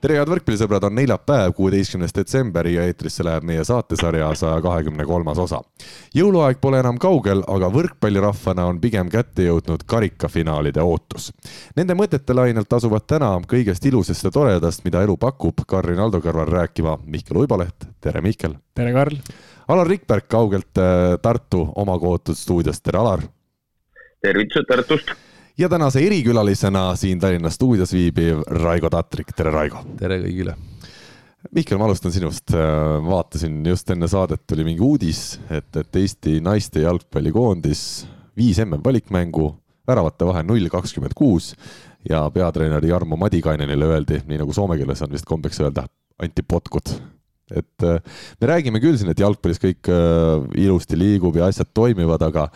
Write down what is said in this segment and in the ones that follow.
tere, head võrkpallisõbrad, on neljapäev, kuueteistkümnes detsember ja eetrisse läheb meie saatesarja saja kahekümne kolmas osa. jõuluaeg pole enam kaugel, aga võrkpallirahvana on pigem kätte jõudnud karikafinaalide ootus. Nende mõtete lainelt asuvad täna kõigest ilusast ja toredast, mida elu pakub, Karin Aldo kõrval rääkima Mihkel Uiboleht, tere Mihkel! tere, Karl! Alar Rikberg kaugelt äh, Tartu oma kootud stuudiost, tere Alar! tervitused Tartust! Ja tänase erikülalisena siin Tallinna stuudios viibiv Raigo Tatrik, tere Raigo! tere kõigile! Mihkel, ma alustan sinust. vaatasin just enne saadet tuli mingi uudis, et, et Eesti naiste jalgpallikoondis viis MM-valikmängu, väravate vahe null kakskümmend kuus ja peatreener Jarmo Madikainenile öeldi, nii nagu soome keeles on vist kombeks öelda, anti potkut et me räägime küll siin, et jalgpallis kõik ilusti liigub ja asjad toimivad, aga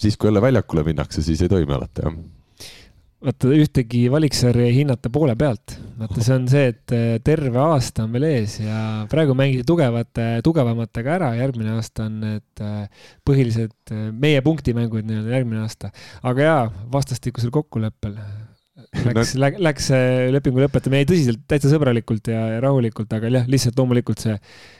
siis, kui jälle väljakule minnakse, siis ei toimi alati, jah vaata ühtegi valiksarja ei hinnata poole pealt. vaata, see on see, et äh, terve aasta on veel ees ja praegu mängiti tugevate, tugevamatega ära, järgmine aasta on need äh, põhilised äh, meie punktimängud nii-öelda järgmine aasta. aga jaa, vastastikusel kokkuleppel läks no., läks lepingu lõpetamine, ei tõsiselt, täitsa sõbralikult ja, ja rahulikult, aga jah, lihtsalt loomulikult see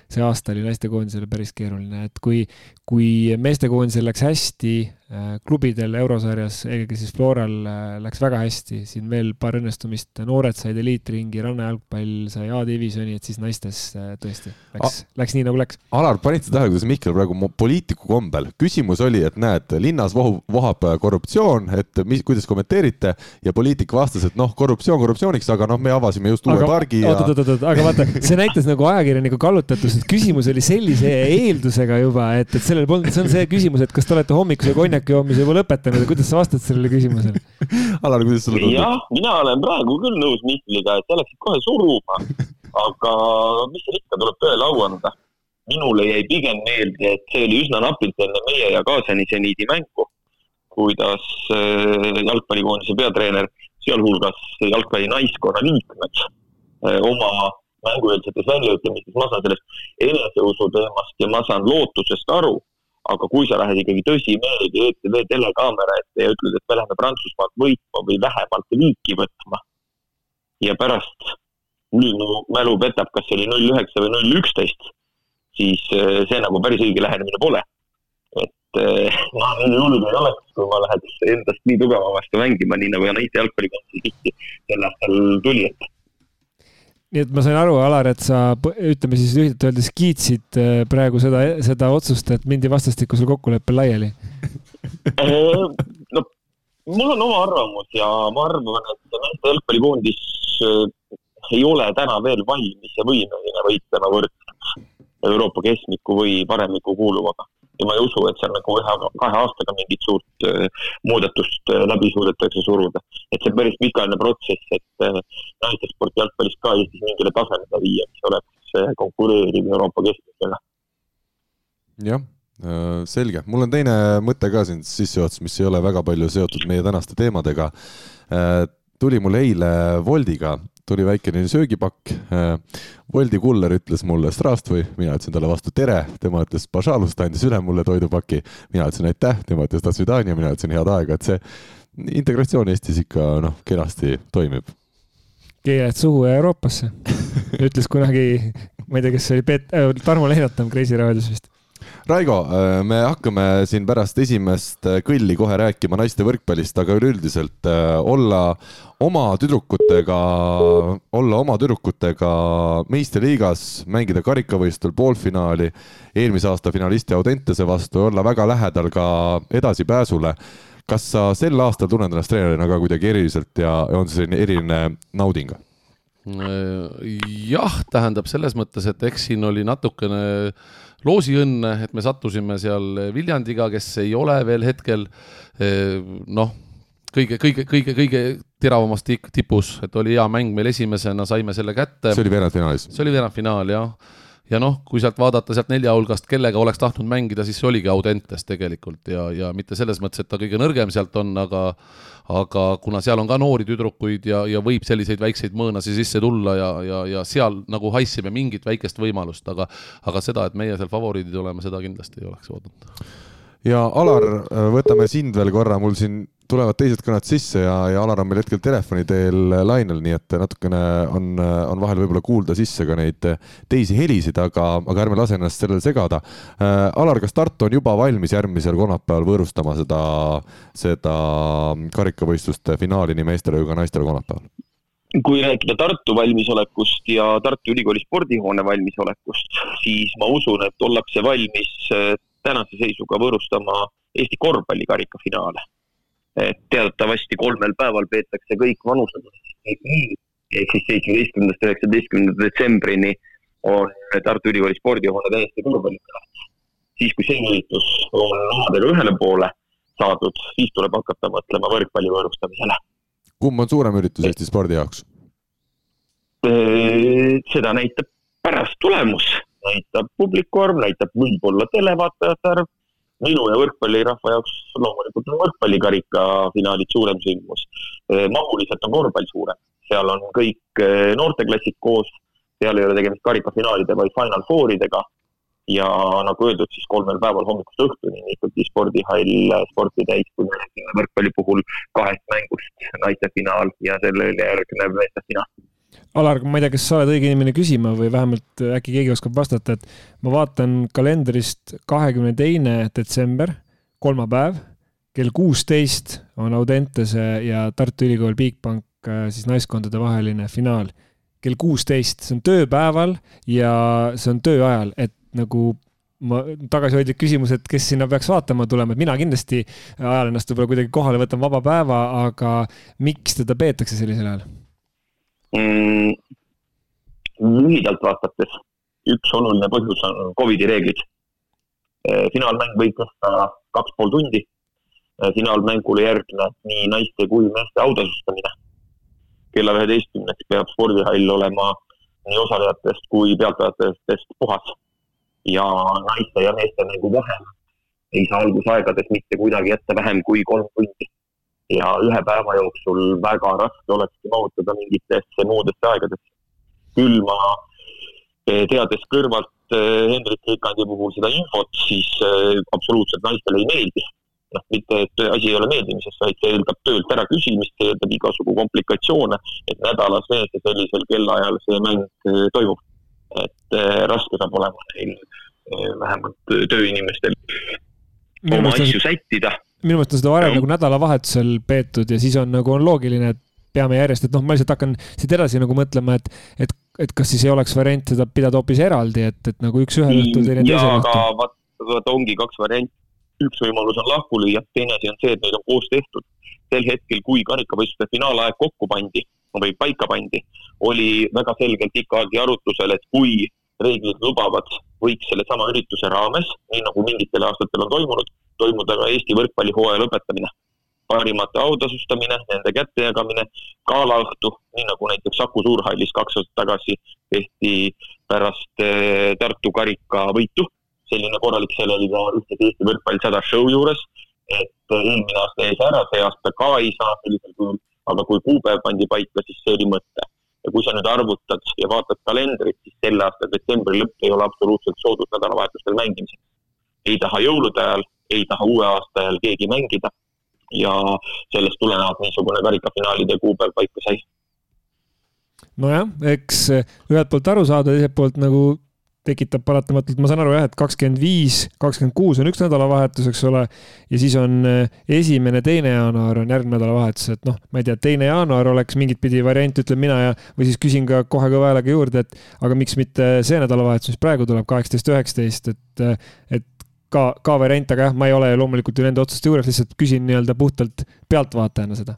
see aasta oli naistekoondisele päris keeruline, et kui, kui meestekoondisel läks hästi, äh, klubidel eurosarjas, eelkõige siis Floral äh, läks väga hästi, siin veel paar õnnestumist, noored said eliitringi, rannajalgpall sai A-divisjoni, et siis naistes äh, tõesti läks, läks nii nagu läks. Alar, panid sa tähele, kuidas Mihkel praegu poliitiku kombel, küsimus oli, et näed, linnas vohub, vohab korruptsioon, et mis, kuidas kommenteerite ja poliitik vastas, et noh, korruptsioon korruptsiooniks, aga noh, me avasime just uue aga, pargi ja. oot, oot, oot, oot, aga vaata, see näitas nagu ajakirjaniku kallutatust sest küsimus oli sellise eeldusega juba, et, et sellel polnud, see on see küsimus, et kas te olete hommikuse konjaki joomise juba lõpetanud ja kuidas sa vastad sellele küsimusele? Alar, kuidas sulle tundub? jah, mina olen praegu küll nõus Mihkliga, et sa läksid kohe suruma. aga mis siin ikka, tuleb tõele au anda. minule jäi pigem meelde, et see oli üsna napilt enne meie ja Kaasani seniidi mängu, kuidas äh, jalgpallikoondise peatreener, sealhulgas jalgpalli naiskonna liikmed äh, oma mängueelsetes väljaütlemistes, ma saan sellest eneseusu teemast ja ma saan lootusest aru, aga kui sa lähed ikkagi tõsimeeli ETV telekaamera ette ja ütled, et me läheme Prantsusmaalt võitma või vähemalt viiki võtma ja pärast, nüüd mu mälu petab, kas see oli null üheksa või null üksteist, siis eh, see nagu päris õige lähenemine pole. et eh, ma nii julge ei oleks, kui ma läheks endast nii tugeva vastu mängima, nii nagu naiste jalgpallikoondise tihti sel aastal tuli, et nii et ma sain aru, Alar, et sa ütleme siis lühidalt öeldes kiitsid äh, praegu seda, seda otsust, et mindi vastastikusel kokkuleppel laiali. Äh, no mul on oma arvamus ja ma arvan, et naiste jalgpallikoondis äh, ei ole täna veel valmis ja võimeline võitlema võrdselt Euroopa keskmiku või paremiku kuuluvaga ja ma ei usu, et seal nagu ühe, kahe aastaga mingit suurt äh, muudatust äh, läbi suudetakse suruda. et see on päris pikaajaline protsess, et äh, naistesport jalgpallis ka Eestis mingile tasemele viia, mis oleks konkureeriv Euroopa keskmisele. jah selge, mul on teine mõte ka siin sissejuhatuses, mis ei ole väga palju seotud meie tänaste teemadega. tuli mul eile Woldiga tuli väikene söögipakk. Woldi kuller ütles mulle Strastvõi, mina ütlesin talle vastu tere, tema ütles Pažalust, andis üle mulle toidupaki. mina ütlesin aitäh, tema ütles Dasvidanja, mina ütlesin head aega, et see integratsioon Eestis ikka noh, kenasti toimib. keeled suhu ja Euroopasse. Ütles kunagi, ma ei tea, kes see oli, Peet- äh,, Tarmo Lehnatam Kreisi raadios vist Raigo, äh, me hakkame siin pärast esimest äh, kõlli kohe rääkima naiste võrkpallist, aga üleüldiselt äh, olla oma tüdrukutega, olla oma tüdrukutega meistriliigas, mängida karikavõistlusel poolfinaali, eelmise aasta finalisti Audentese vastu, olla väga lähedal ka edasipääsule. kas sa sel aastal tunned ennast treenerina ka kuidagi eriliselt ja on see selline eriline nauding? jah, tähendab selles mõttes, et eks siin oli natukene loosiõnne, et me sattusime seal Viljandiga, kes ei ole veel hetkel eh, noh, kõige, kõige, kõige, kõige teravamas tipus, et oli hea mäng meil esimesena, saime selle kätte. see oli veerandfinaalis? see oli veerandfinaal jah ja noh, kui sealt vaadata sealt nelja hulgast, kellega oleks tahtnud mängida, siis see oligi Audentes tegelikult ja, ja mitte selles mõttes, et ta kõige nõrgem sealt on, aga aga kuna seal on ka noori tüdrukuid ja, ja võib selliseid väikseid mõõnasi sisse tulla ja, ja, ja seal nagu haisime mingit väikest võimalust, aga aga seda, et meie seal favoriidid oleme, seda kindlasti ei oleks oodanud. ja Alar, võtame sind veel korra, mul siin tulevad teised kõned sisse ja, ja Alar on meil hetkel telefoni teel lainel, nii et natukene on, on vahel võib-olla kuulda sisse ka neid teisi helisid, aga, aga ärme lase ennast sellele segada äh,. Alar, kas Tartu on juba valmis järgmisel kolmapäeval võõrustama seda, seda karikavõistluste finaali nii meestele kui ka naistele kolmapäeval? kui rääkida Tartu valmisolekust ja Tartu Ülikooli spordihoone valmisolekust, siis ma usun, et ollakse valmis äh, tänase seisuga võõrustama Eesti korvpallikarika finaale et teatavasti kolmel päeval peetakse kõik vanused ehk siis seitsmeteistkümnendast üheksateistkümnenda detsembrini on Tartu Ülikooli spordihoone täiesti korvpallikas. siis, kui see üritus on omadega ühele poole saadud, siis tuleb hakata mõtlema võrkpalli võõrustamisele. kumb on suurem üritus Eesti spordi jaoks? seda näitab pärast tulemus, näitab publiku arv, näitab võib-olla televaatajate arv minu ja võrkpallirahva jaoks loomulikult on võrkpallikarika finaalid suurem sündmus. mahuliselt on korvpall suurem, seal on kõik noorteklassid koos, seal ei ole tegemist karikafinaalide, vaid Final Fouridega. ja nagu öeldud, siis kolmel päeval hommikust õhtuni ikkagi spordihall sporti täis, kui me räägime võrkpalli puhul kahest mängust, naiste finaal ja sellele järgnev meeste finaal Alar, ma ei tea, kas sa oled õige inimene küsima või vähemalt äkki keegi oskab vastata, et ma vaatan kalendrist kahekümne teine detsember, kolmapäev, kell kuusteist on Audentese ja Tartu Ülikool Bigbank äh, siis naiskondade vaheline finaal. kell kuusteist, see on tööpäeval ja see on tööajal, et nagu ma, tagasihoidlik küsimus, et kes sinna peaks vaatama tulema, et mina kindlasti ajan ennast võib-olla kuidagi kohale, võtan vaba päeva, aga miks teda peetakse sellisel ajal? Mm,? lühidalt vastates, üks oluline põhjus on Covidi reeglid. Eh, finaalmäng võib kesta kaks pool tundi. Eh, finaalmängule järgneb nii naiste kui meeste autasustamine. kella üheteistkümneks peab spordihall olema nii osalejatest kui pealtvaatajatest puhas. ja naiste ja meeste mängu vahel ei saa algusaegades mitte kuidagi jätta vähem kui kolm tundi ja ühe päeva jooksul väga raske olekski mahutada mingitesse muudesse aegadesse. küll ma, eh, teades kõrvalt eh, Hendrik Rikandi puhul seda infot, siis eh, absoluutselt naistele ei meeldi. noh, mitte, et asi ei ole meeldimises, vaid see eeldab töölt äraküsimist, see eeldab igasugu komplikatsioone, et nädalas vees ja sellisel kellaajal see mäng toimub. et raske saab olema neil vähemalt tööinimestel oma asju sättida minu meelest on seda varem nagu nädalavahetusel peetud ja siis on nagu on loogiline, et peame järjest, et noh, ma lihtsalt hakkan siit edasi nagu mõtlema, et, et, et kas siis ei oleks variant seda pidada hoopis eraldi, et, et nagu üks ühel õhtul, teine teisel õhtul. aga vaata, vaata ongi kaks varianti. üks võimalus on lahku lüüa, teine asi on see, et neid on koos tehtud. sel hetkel, kui karikavõistluste finaalaeg kokku pandi või paika pandi, oli väga selgelt ikkagi arutlusel, et kui reeglid lubavad, võiks sellesama ürituse raames, nii nagu mingitel aastatel on toimunud, toimuda ka Eesti võrkpallihooaja lõpetamine. parimate autasustamine, nende kättejagamine, galaõhtu, nii nagu näiteks Saku Suurhallis kaks aastat tagasi tehti pärast eh, Tartu karika võitu. selline korralik, seal oli ka ühtegi Eesti võrkpall sada show juures, et eh, eelmine aasta jäi see ära, see aasta ka ei saa sellisel kujul, aga kui kuupäev pandi paika, siis see oli mõte ja kui sa nüüd arvutad ja vaatad kalendrit, siis selle aasta detsembri lõpp ei ole absoluutselt soodus nädalavahetustel mängimiseks. ei taha jõulude ajal, ei taha uue aasta ajal keegi mängida ja sellest tulenevalt niisugune karikafinaalide kuupäev paika sai. nojah, eks ühelt poolt aru saada, teiselt poolt nagu tekitab paratamatult, ma saan aru jah, et kakskümmend viis, kakskümmend kuus on üks nädalavahetus, eks ole, ja siis on eh, esimene, teine jaanuar on järgmine nädalavahetus, et noh, ma ei tea, teine jaanuar oleks mingit pidi variant, ütlen mina ja, või siis küsin ka kohe kõva häälega juurde, et aga miks mitte see nädalavahetus, mis praegu tuleb, kaheksateist, üheksateist, et, et ka, ka variant, aga jah, ma ei ole loomulikult ju nende otsuste juures, lihtsalt küsin nii-öelda puhtalt pealtvaatajana seda.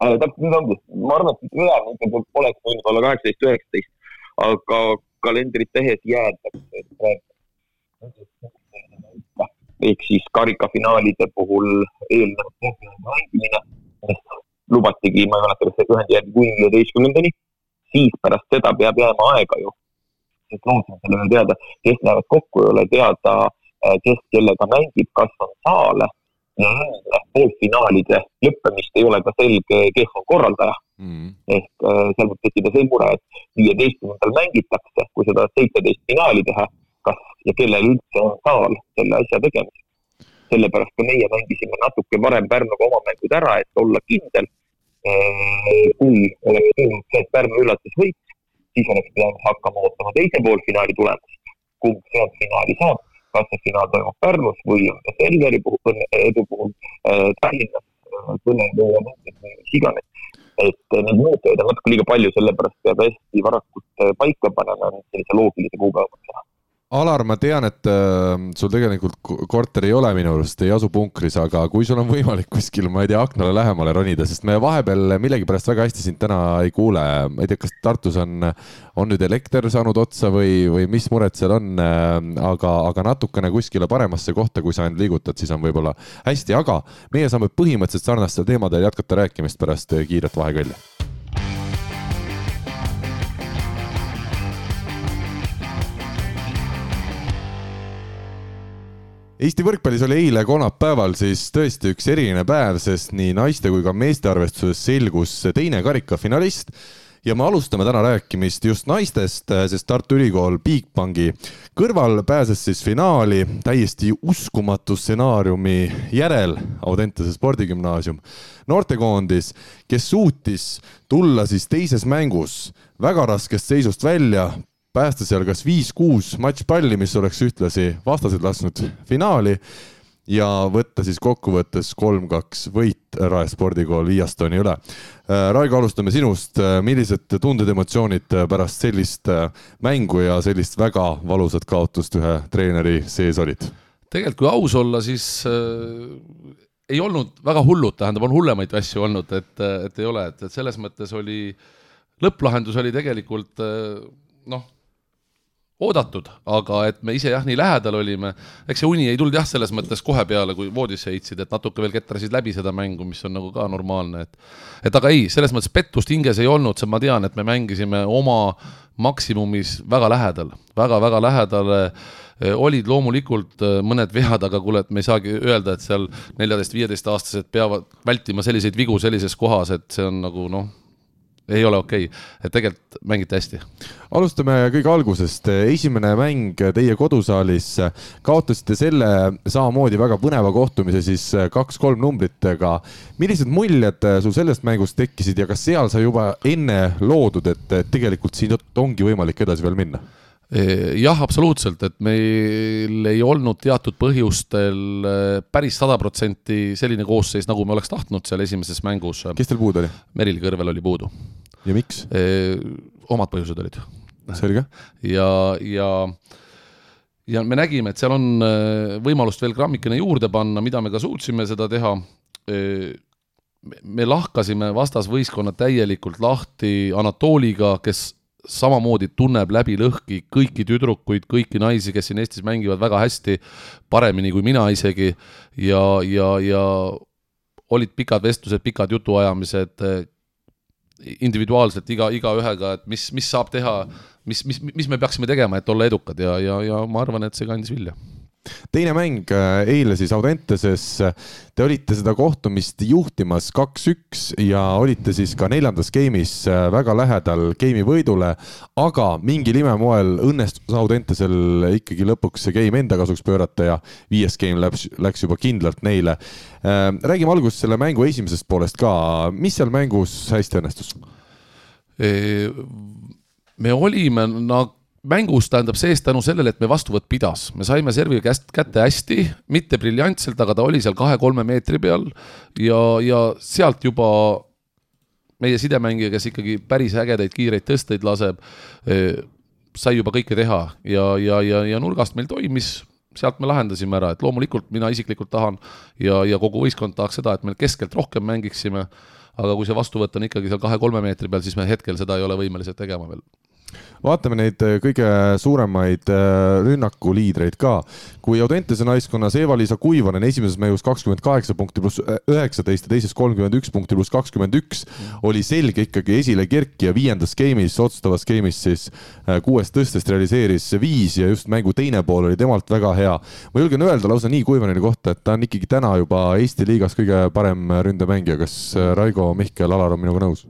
täpselt nii ongi, ma arvan, et ülejäänud ikkagi oleks võinud olla kaheksateist, üheksateist, aga kalendrit tehes jäädakse, et ehk siis karikafinaalide puhul eelnev mängimine, lubatigi, ma ei mäleta, kas see ühendi järgi kuni viieteistkümnendani, siis pärast seda peab jääma aega ju sest loodusel ei ole teada, kes lähevad kokku, ei ole teada, kes kellega mängib, kas on saale ja enne poolfinaalide lõppemist ei ole ka selge, kes on korraldaja mm.. ehk äh, seal võib tekkida see mure, et viieteistkümnendal mängitakse, kui seda seitseteist finaali teha, kas ja kellel üldse on saal selle asja tegemiseks. sellepärast ka meie mängisime natuke varem Pärnuga oma mängud ära, et olla kindel. Äh, kui oleks tulnud see Pärnu üllatusvõit, siis oleks pidanud hakkama ootama teise poolfinaali tulemust, kumb sealt finaali saab kas see finaal toimub Pärnus või on see Selveri puhul, edu puhul äh, Tallinnas, Kõne või mis iganes. et neid muutujaid on natuke liiga palju, sellepärast peab hästi varakult paika panema sellise loogilise kuupäeva Alar, ma tean, et äh, sul tegelikult korter ei ole minu arust, ei asu punkris, aga kui sul on võimalik kuskil, ma ei tea, aknale lähemale ronida, sest me vahepeal millegipärast väga hästi sind täna ei kuule. ma ei tea, kas Tartus on, on nüüd elekter saanud otsa või, või mis mured seal on äh,, aga, aga natukene kuskile paremasse kohta, kui sa end liigutad, siis on võib-olla hästi, aga meie saame põhimõtteliselt sarnastel teemadel jätkata rääkimist pärast kiiret vahekalli Eesti võrkpallis oli eile kolmapäeval siis tõesti üks eriline päev, sest nii naiste kui ka meeste arvestuses selgus teine karikafinalist. Ja me alustame täna rääkimist just naistest, sest Tartu Ülikool Bigbanki kõrval pääses siis finaali täiesti uskumatu stsenaariumi järel Audentese spordigümnaasium. Noortekoondis, kes suutis tulla siis teises mängus väga raskest seisust välja, päästa seal kas viis-kuus matšpalli, mis oleks ühtlasi vastased lasknud finaali ja võtta siis kokkuvõttes kolm-kaks võit Rae spordikool Viiastoni üle. Äh, Raigo, alustame sinust. Äh, millised tunded, emotsioonid pärast sellist äh, mängu ja sellist väga valusat kaotust ühe treeneri sees olid? tegelikult, kui aus olla, siis äh, ei olnud väga hullud, tähendab, on hullemaid asju olnud, et, et ei ole, et, et selles mõttes oli, lõpplahendus oli tegelikult noh oodatud, aga et me ise jah, nii lähedal olime, eks see uni ei tulnud jah, selles mõttes kohe peale, kui voodisse heitsid, et natuke veel ketrasid läbi seda mängu, mis on nagu ka normaalne, et et aga ei, selles mõttes pettust hinges ei olnud, ma tean, et me mängisime oma maksimumis väga lähedal väga,, väga-väga lähedal olid loomulikult äh, mõned vead, aga kuule, et me ei saagi öelda, et seal neljateist-viieteistaastased peavad vältima selliseid vigu sellises kohas, et see on nagu noh ei ole okei okay., et tegelikult mängite hästi. alustame kõige algusest, esimene mäng teie kodusaalis, kaotasite selle samamoodi väga põneva kohtumise siis kaks-kolm numbritega. millised muljed sul sellest mängust tekkisid ja kas seal sai juba enne loodud, et tegelikult siin ongi võimalik edasi veel minna? jah, absoluutselt, et meil ei olnud teatud põhjustel päris sada protsenti selline koosseis, nagu me oleks tahtnud seal esimeses mängus. kes teil puudu oli? Meril Kõrvel oli puudu. Ja miks? omad põhjused olid. selge. ja, ja ja me nägime, et seal on võimalust veel grammikene juurde panna, mida me ka suutsime seda teha. me lahkasime vastasvõistkonna täielikult lahti Anatoliga, kes samamoodi tunneb läbi lõhki kõiki tüdrukuid, kõiki naisi, kes siin Eestis mängivad väga hästi, paremini kui mina isegi, ja, ja, ja olid pikad vestlused, pikad jutuajamised individuaalselt iga, igaühega, et mis, mis saab teha, mis, mis, mis me peaksime tegema, et olla edukad ja, ja, ja ma arvan, et see kandis vilja teine mäng äh, eile siis Audenteses, te olite seda kohtumist juhtimas kaks-üks ja olite siis ka neljandas game'is äh, väga lähedal game'i võidule, aga mingil imemoel õnnestus Audentesel ikkagi lõpuks see game enda kasuks pöörata ja viies game läks, läks juba kindlalt neile. Äh, räägime alguses selle mängu esimesest poolest ka, mis seal mängus hästi õnnestus? me olime nagu mängus tähendab sees tänu sellele, et me vastuvõtt pidas, me saime servi käest kätte hästi, mitte briljantselt, aga ta oli seal kahe-kolme meetri peal ja, ja sealt juba meie sidemängija, kes ikkagi päris ägedaid kiireid tõsteid laseb, sai juba kõike teha ja, ja, ja, ja nurgast meil toimis, sealt me lahendasime ära, et loomulikult mina isiklikult tahan ja, ja kogu võistkond tahaks seda, et me keskelt rohkem mängiksime, aga kui see vastuvõtt on ikkagi seal kahe-kolme meetri peal, siis me hetkel seda ei ole võimelised tegema veel vaatame neid äh, kõige suuremaid äh, rünnakuliidreid ka. kui Audentese naiskonnas Eva-Liisa Kuivanen esimeses mängus kakskümmend kaheksa punkti pluss äh, üheksateist ja teises kolmkümmend üks punkti pluss kakskümmend üks, oli selge ikkagi esile kerkija viiendas game'is, otsustavas game'is siis kuuest tõstest realiseeris viis ja just mängu teine pool oli temalt väga hea. ma julgen öelda lausa nii Kuivaneni kohta, et ta on ikkagi täna juba Eesti liigas kõige parem ründemängija. kas Raigo, Mihkel, Alar on minuga nõus?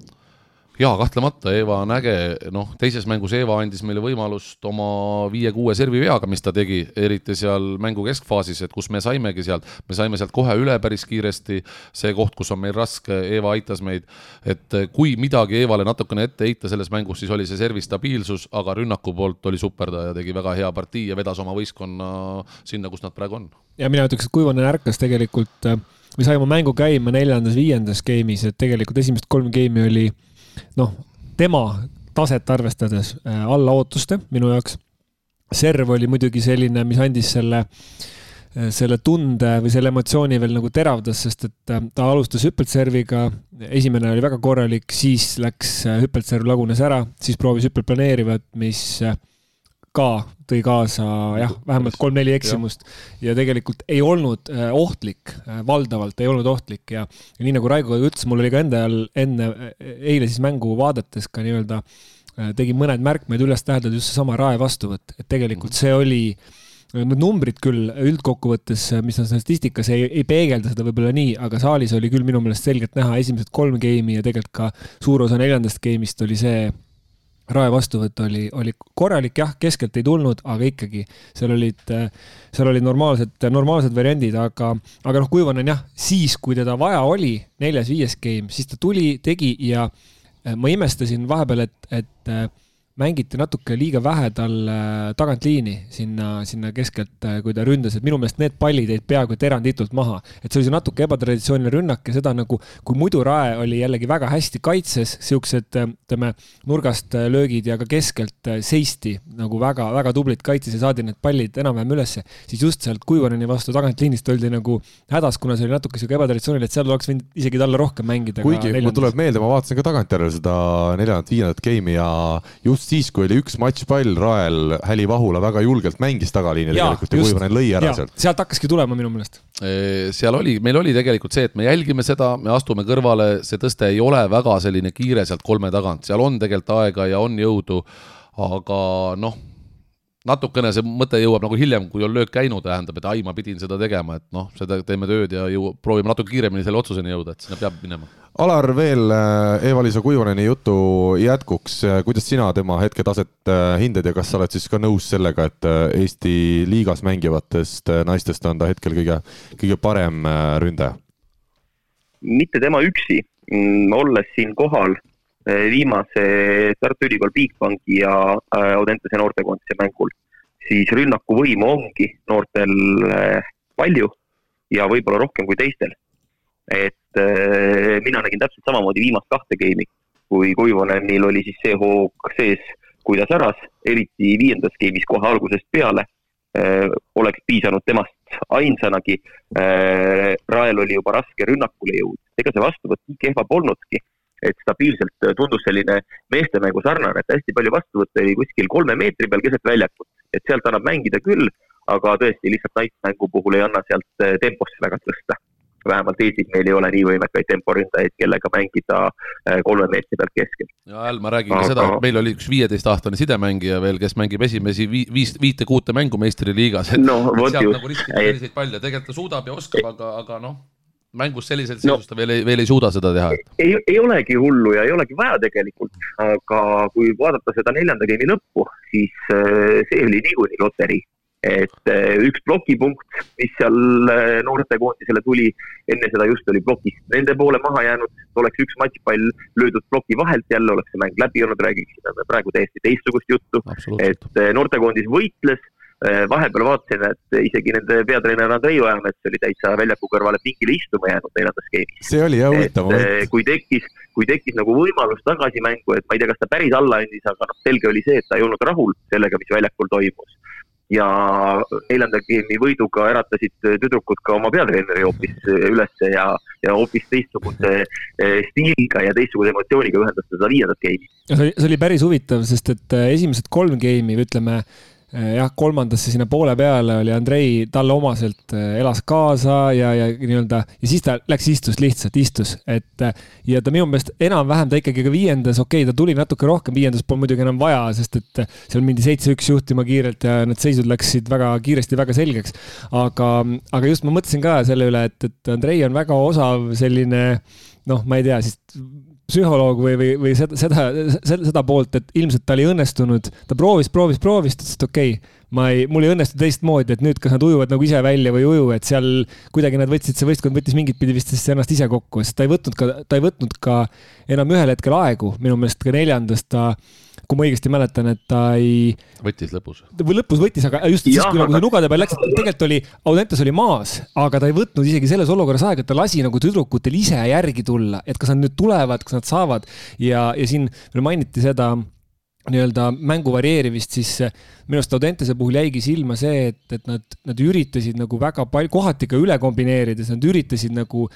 Jaa, kahtlemata Eeva on äge, noh, teises mängus Eeva andis meile võimalust oma viie-kuue serviveaga, mis ta tegi, eriti seal mängu keskfaasis, et kus me saimegi sealt, me saime sealt kohe üle päris kiiresti, see koht, kus on meil raske, Eeva aitas meid, et kui midagi Eevale natukene ette heita selles mängus, siis oli see servi stabiilsus, aga rünnaku poolt oli super, ta tegi väga hea partii ja vedas oma võistkonna sinna, kus nad praegu on. ja mina ütleks, et Kuivanen ärkas tegelikult, me saime mängu käima neljandas-viiendas game'is, et tegelikult esimesed kolm game'i oli noh, tema taset arvestades äh, alla ootuste minu jaoks. serv oli muidugi selline, mis andis selle, äh, selle tunde või selle emotsiooni veel nagu teravdas, sest et äh, ta alustas hüppelserviga, esimene oli väga korralik, siis läks hüppelserv lagunes ära, siis proovis hüppelplaneerivat, mis ka tõi kaasa jah, vähemalt kolm-neli eksimust. Ja. ja tegelikult ei olnud äh, ohtlik, äh, valdavalt ei olnud ohtlik. Ja, ja nii nagu Raigo ütles, mul oli ka endal enne, eile siis mängu vaadates ka nii-öelda äh, tegin mõned märkmed üles täheldada just seesama rae vastuvõtt, et tegelikult see oli Need numbrid küll üldkokkuvõttes, mis on statistikas, ei, ei peegelda seda võib-olla nii, aga saalis oli küll minu meelest selgelt näha esimesed kolm game'i ja tegelikult ka suur osa neljandast game'ist oli see rae vastuvõtt oli, oli korralik, jah, keskelt ei tulnud, aga ikkagi seal olid, seal olid normaalsed, normaalsed variandid, aga, aga noh, Kuivanen jah, siis, kui teda vaja oli, neljas-viies game, siis ta tuli, tegi ja ma imestasin vahepeal, et, et mängiti natuke liiga vähe tal äh, tagantliini sinna, sinna keskelt, äh, kui ta ründas, et minu meelest need pallid jäid peaaegu et eranditult maha. et see oli see natuke ebatraditsiooniline rünnak ja seda nagu, kui muidu Rae oli jällegi väga hästi kaitses, siuksed äh, ütleme, nurgast löögid ja ka keskelt seisti nagu väga-väga tublid kaitses ja saadi need pallid enam-vähem ülesse, siis just sealt Kuivaneni vastu tagantliinist oldi nagu hädas, kuna see oli natuke sihuke ebatraditsiooniline, et seal oleks võinud isegi talle rohkem mängida. kuigi mul tuleb meelde, ma vaatasin ka tagantjärele seda neljandat-viiendat game'i ja just siis, kui oli üks matšpall Rael, Häli Vahula väga julgelt mängis tagaliini ja, tegelikult ja Kuivanen lõi ära ja, sealt. sealt hakkaski tulema minu meelest. seal oli, meil oli tegelikult see, et me jälgime seda, me astume kõrvale, see tõste ei ole väga selline kiire sealt kolme tagant, seal on tegelikult aega ja on jõudu, aga noh natukene see mõte jõuab nagu hiljem, kui on löök käinud, tähendab, et ai, ma pidin seda tegema, et noh, seda teeme tööd ja ju proovime natuke kiiremini selle otsuseni jõuda, et sinna peab minema Alar, veel äh, Eva-Liisa Kuivaneni jutu jätkuks, äh, kuidas sina tema hetketaset äh, hindad ja kas sa oled siis ka nõus sellega, et Eesti liigas mängivatest naistest on ta hetkel kõige, kõige parem ründaja? mitte tema üksi, mm, olles siin kohal viimase Tartu Ülikool Bigbanki ja Audentese noortekoondise mängul, siis rünnakuvõimu ongi noortel palju ja võib-olla rohkem kui teistel. Et äh, mina nägin täpselt samamoodi viimast kahte game'i, kui Kuivonenil oli siis see hoog sees, kui ta säras, eriti viiendas game'is kohe algusest peale äh,, oleks piisanud temast ainsanagi. Äh,. Rael oli juba raske rünnakule jõud, ega see vastuvõtt nii kehva polnudki, et stabiilselt tundus selline meestemängu sarnane, et hästi palju vastuvõtte oli kuskil kolme meetri peal keset väljakut, et sealt annab mängida küll, aga tõesti lihtsalt naismängu puhul ei anna sealt äh, temposse väga tõsta vähemalt Eestis meil ei ole nii võimekaid temporündajaid, kellega mängida äh, kolme meetri pealt keskelt. ja Äl, ma räägin Aga... ka seda, et meil oli üks viieteistaastane sidemängija veel, kes mängib esimesi vi viis, viite-kuute mängu meistriliigas, et no, sealt just. nagu riskida selliseid palle, tegelikult ta suudab ja oskab, aga, aga noh mängus selliselt seisus no, ta veel ei, veel ei suuda seda teha. ei, ei olegi hullu ja ei olegi vaja tegelikult, aga kui vaadata seda neljanda geimi lõppu, siis äh, see oli niikuinii loterii et eh, üks plokipunkt, mis seal eh, noortekoondisele tuli, enne seda just oli plokist nende poole maha jäänud, oleks üks matšpall löödud ploki vahelt, jälle oleks see mäng läbi olnud, räägiksime praegu täiesti teistsugust juttu. et noortekoondis võitles, vahepeal vaatasin, et isegi nende peatreener Andrei Ojamets oli täitsa väljaku kõrvale pingile istuma jäänud neljandas skeemis. see oli jah huvitav moment. kui tekkis, kui tekkis nagu võimalus tagasimängu, et ma ei tea, kas ta päris alla andis, aga noh, selge oli see, et ta ei olnud rahul sellega, mis väljakul toimus ja neljanda geimi võiduga äratasid tüdrukud ka oma peatreeneri hoopis ülesse ja, ja hoopis teistsuguse stiiliga ja teistsuguse emotsiooniga ühendas seda viiendat geimi. see oli päris huvitav, sest et esimesed kolm geimi, ütleme jah, kolmandasse sinna poole peale oli Andrei talle omaselt eh, elas kaasa ja, ja nii-öelda ja siis ta läks istus lihtsalt, istus, et eh, ja ta minu meelest enam-vähem ta ikkagi ka viiendas, okei okay,, ta tuli natuke rohkem, viiendas polnud muidugi enam vaja, sest et seal mindi seitse-üks juhtima kiirelt ja need seisud läksid väga kiiresti väga selgeks. aga, aga just ma mõtlesin ka selle üle, et, et Andrei on väga osav selline noh, ma ei tea, siis psühholoog või, või, või seda, seda, seda, poolt, et ilmselt tal ei õnnestunud, ta proovis, proovis, proovis, ta ütles, et okei okay,, ma ei, mul ei õnnestu teistmoodi, et nüüd kas nad ujuvad nagu ise välja või ei uju, et seal kuidagi nad võtsid, see võistkond võttis mingit pidi vist ennast ise kokku, sest ta ei võtnud ka, ta ei võtnud ka enam ühel hetkel aegu, minu meelest ka neljandas ta kui ma õigesti mäletan, et ta ei. võttis lõpus. või lõpus võttis, aga just siis, kui nagu see nugade peal läks, tegelikult oli, Audentes oli maas, aga ta ei võtnud isegi selles olukorras aega, et ta lasi nagu tüdrukutel ise järgi tulla, et kas nad nüüd tulevad, kas nad saavad ja, ja siin veel mainiti seda nii-öelda mängu varieerimist, siis minu arust Audentese puhul jäigi silma see, et, et nad, nad üritasid nagu väga palju, kohati ka üle kombineerides, nad üritasid nagu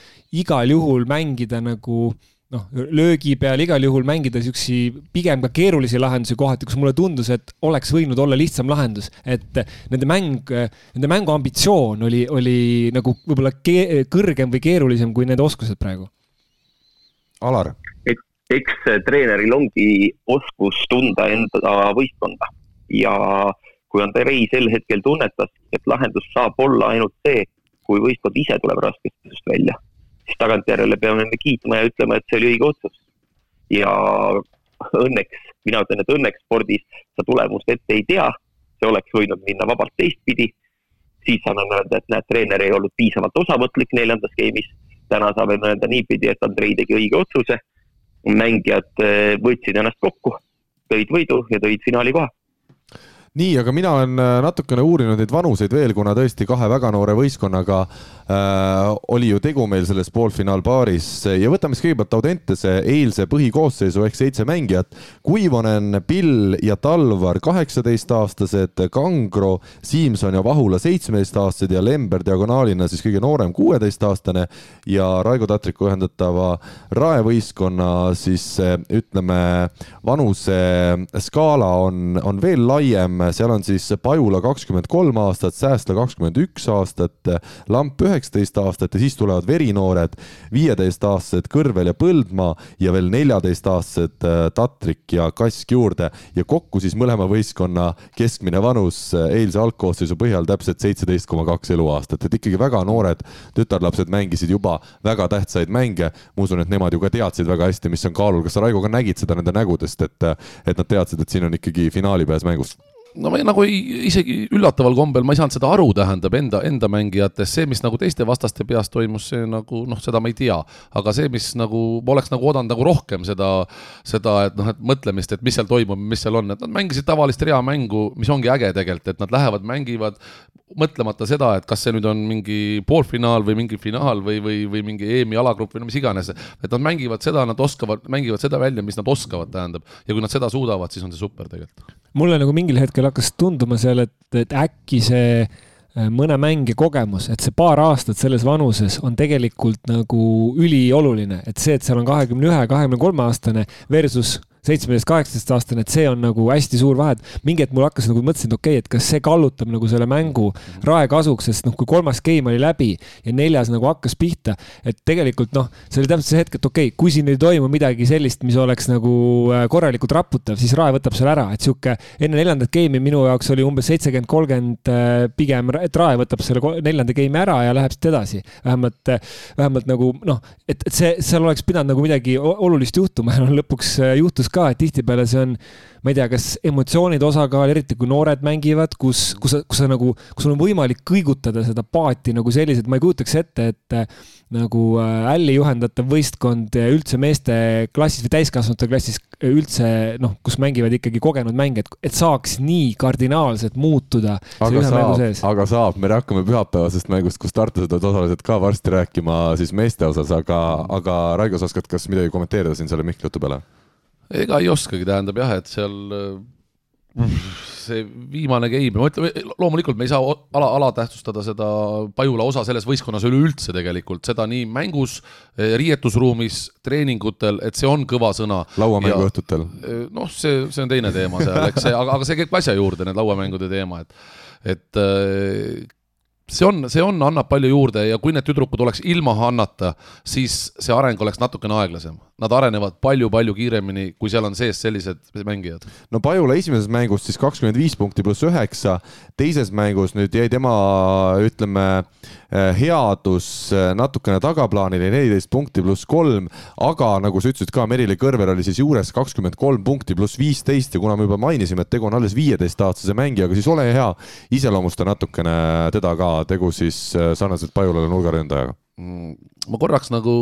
igal juhul mängida nagu noh, löögi peal igal juhul mängida siukesi pigem ka keerulisi lahendusi kohati, kus mulle tundus, et oleks võinud olla lihtsam lahendus, et nende mäng, nende mängu ambitsioon oli, oli nagu võib-olla kõrgem või keerulisem kui nende oskused praegu. Alar. eks treeneril ongi oskus tunda enda võistkonda ja kui Andrei sel hetkel tunnetas, et lahendus saab olla ainult see, kui võistkond ise tuleb raskustest välja siis tagantjärele peame kiitma ja ütlema, et see oli õige otsus. ja õnneks, mina ütlen, et õnneks spordis sa tulemust ette ei tea, see oleks võinud minna vabalt teistpidi, siis saame öelda, et näed, treener ei olnud piisavalt osavõtlik neljandas game'is, täna saame öelda niipidi, et Andrei tegi õige otsuse, mängijad eh, võtsid ennast kokku, tõid võidu ja tõid finaali koha nii, aga mina olen äh, natukene uurinud neid vanuseid veel, kuna tõesti kahe väga noore võistkonnaga äh, oli ju tegu meil selles poolfinaalpaaris. Ja võtame siis kõigepealt Audentese eilse põhikoosseisu ehk seitse mängijat. Kuivonen, Pill ja Talvar kaheksateistaastased, Kangro, Siimson ja Vahula seitsmeteistaastased ja Lember diagonaalina siis kõige noorem kuueteistaastane. Ja Raigo Tatriku ühendatava Rae võistkonna siis ütleme, vanuseskaala on, on veel laiem seal on siis Pajula kakskümmend kolm aastat, Säästla kakskümmend üks aastat, Lamp üheksateist aastat ja siis tulevad verinoored, viieteistaastased Kõrvel ja Põldmaa ja veel neljateistaastased äh, Tatrik ja Kask juurde ja kokku siis mõlema võistkonna keskmine vanus äh, eilse algkoosseisu põhjal täpselt seitseteist koma kaks eluaastat, et ikkagi väga noored tütarlapsed mängisid juba väga tähtsaid mänge. ma usun, et nemad ju ka teadsid väga hästi, mis on kaalul. kas sa, Raigo, ka nägid seda nende nägudest, et, et nad teadsid, et siin on ikkagi finaali pääs mängus? No ma nagu ei, isegi üllataval kombel ma ei saanud seda aru, tähendab enda, enda mängijatest, see, mis nagu teiste vastaste peas toimus, see nagu noh, seda ma ei tea. aga see, mis nagu, ma oleks nagu oodanud nagu rohkem seda, seda, et noh, et mõtlemist, et mis seal toimub, mis seal on, et nad mängisid tavalist reamängu, mis ongi äge tegelikult, et nad lähevad, mängivad, mõtlemata seda, et kas see nüüd on mingi poolfinaal või mingi finaal või, või, või mingi EM-i alagrupp või no mis iganes. et nad mängivad seda, nad oskavad, mängivad seda välja, mis nad oskavad, tähendab. ja kui nad seda suudavad, siis on see super tegelikult. mulle nagu mingil hetkel hakkas tunduma seal, et, et äkki see äh, mõne mängija kogemus, et see paar aastat selles vanuses on tegelikult nagu ülioluline, et see, et seal on kahekümne ühe, kahekümne kolme aastane versus seitsmeteist, kaheksateist aastane, et see on nagu hästi suur vahe, et mingi hetk mul hakkas nagu mõtlesin, et okei okay,, et kas see kallutab nagu selle mängu rae kasuks, sest noh, kui kolmas game oli läbi ja neljas nagu hakkas pihta, et tegelikult noh, see oli täpselt see hetk, et okei okay,, kui siin ei toimu midagi sellist, mis oleks nagu äh, korralikult raputav, siis rae võtab selle ära, et sihuke enne neljandat game'i minu jaoks oli umbes seitsekümmend, kolmkümmend äh, pigem, et rae võtab selle neljanda game'i ära ja läheb siit edasi. vähemalt, äh, vähemalt nagu noh, et, et see, seal oleks pidanud nagu midagi olulist juhtuma ja noh, lõpuks juhtus ka, et tihtipeale see on, ma ei tea, kas emotsioonide osakaal, eriti kui noored mängivad, kus, kus sa, kus sa nagu, kus sul on võimalik kõigutada seda paati nagu selliselt, ma ei kujutaks ette, et äh, nagu älli juhendatav võistkond üldse meeste klassis või täiskasvanute klassis üldse noh, kus mängivad ikkagi kogenud mängijad, et saaks nii kardinaalselt muutuda. aga saab, aga saab, me hakkame pühapäevasest mängust, kus tartlased osalesid ka varsti rääkima siis meeste osas, aga, aga Raigo, sa oskad kas midagi kommenteerida siin selle Mihkli jutu peale? Ega ei oskagi, tähendab jah, et seal see viimane game, ma ütlen, loomulikult me ei saa ala, alatähtsustada seda Pajula osa selles võistkonnas üleüldse tegelikult, seda nii mängus, eh, riietusruumis, treeningutel, et see on kõva sõna. lauamänguõhtutel. Eh, noh, see, see on teine teema seal, eks see, aga, aga see käib asja juurde, need lauamängude teema, et et see on, see on, annab palju juurde ja kui need tüdrukud oleks ilma Hannata, siis see areng oleks natukene aeglasem nad arenevad palju-palju kiiremini, kui seal on sees sellised mängijad. no Pajula esimeses mängus siis kakskümmend viis punkti pluss üheksa, teises mängus nüüd jäi tema, ütleme, eh, headus eh, natukene tagaplaanile, neliteist punkti pluss kolm, aga nagu sa ütlesid ka, Merili Kõrver oli siis juures kakskümmend kolm punkti pluss viisteist. Ja kuna me juba mainisime, et tegu on alles viieteistaastase mängijaga, siis ole hea, iseloomusta natukene teda ka, tegu siis eh, sarnaselt Pajulale nurgaründajaga mm, ma korraks nagu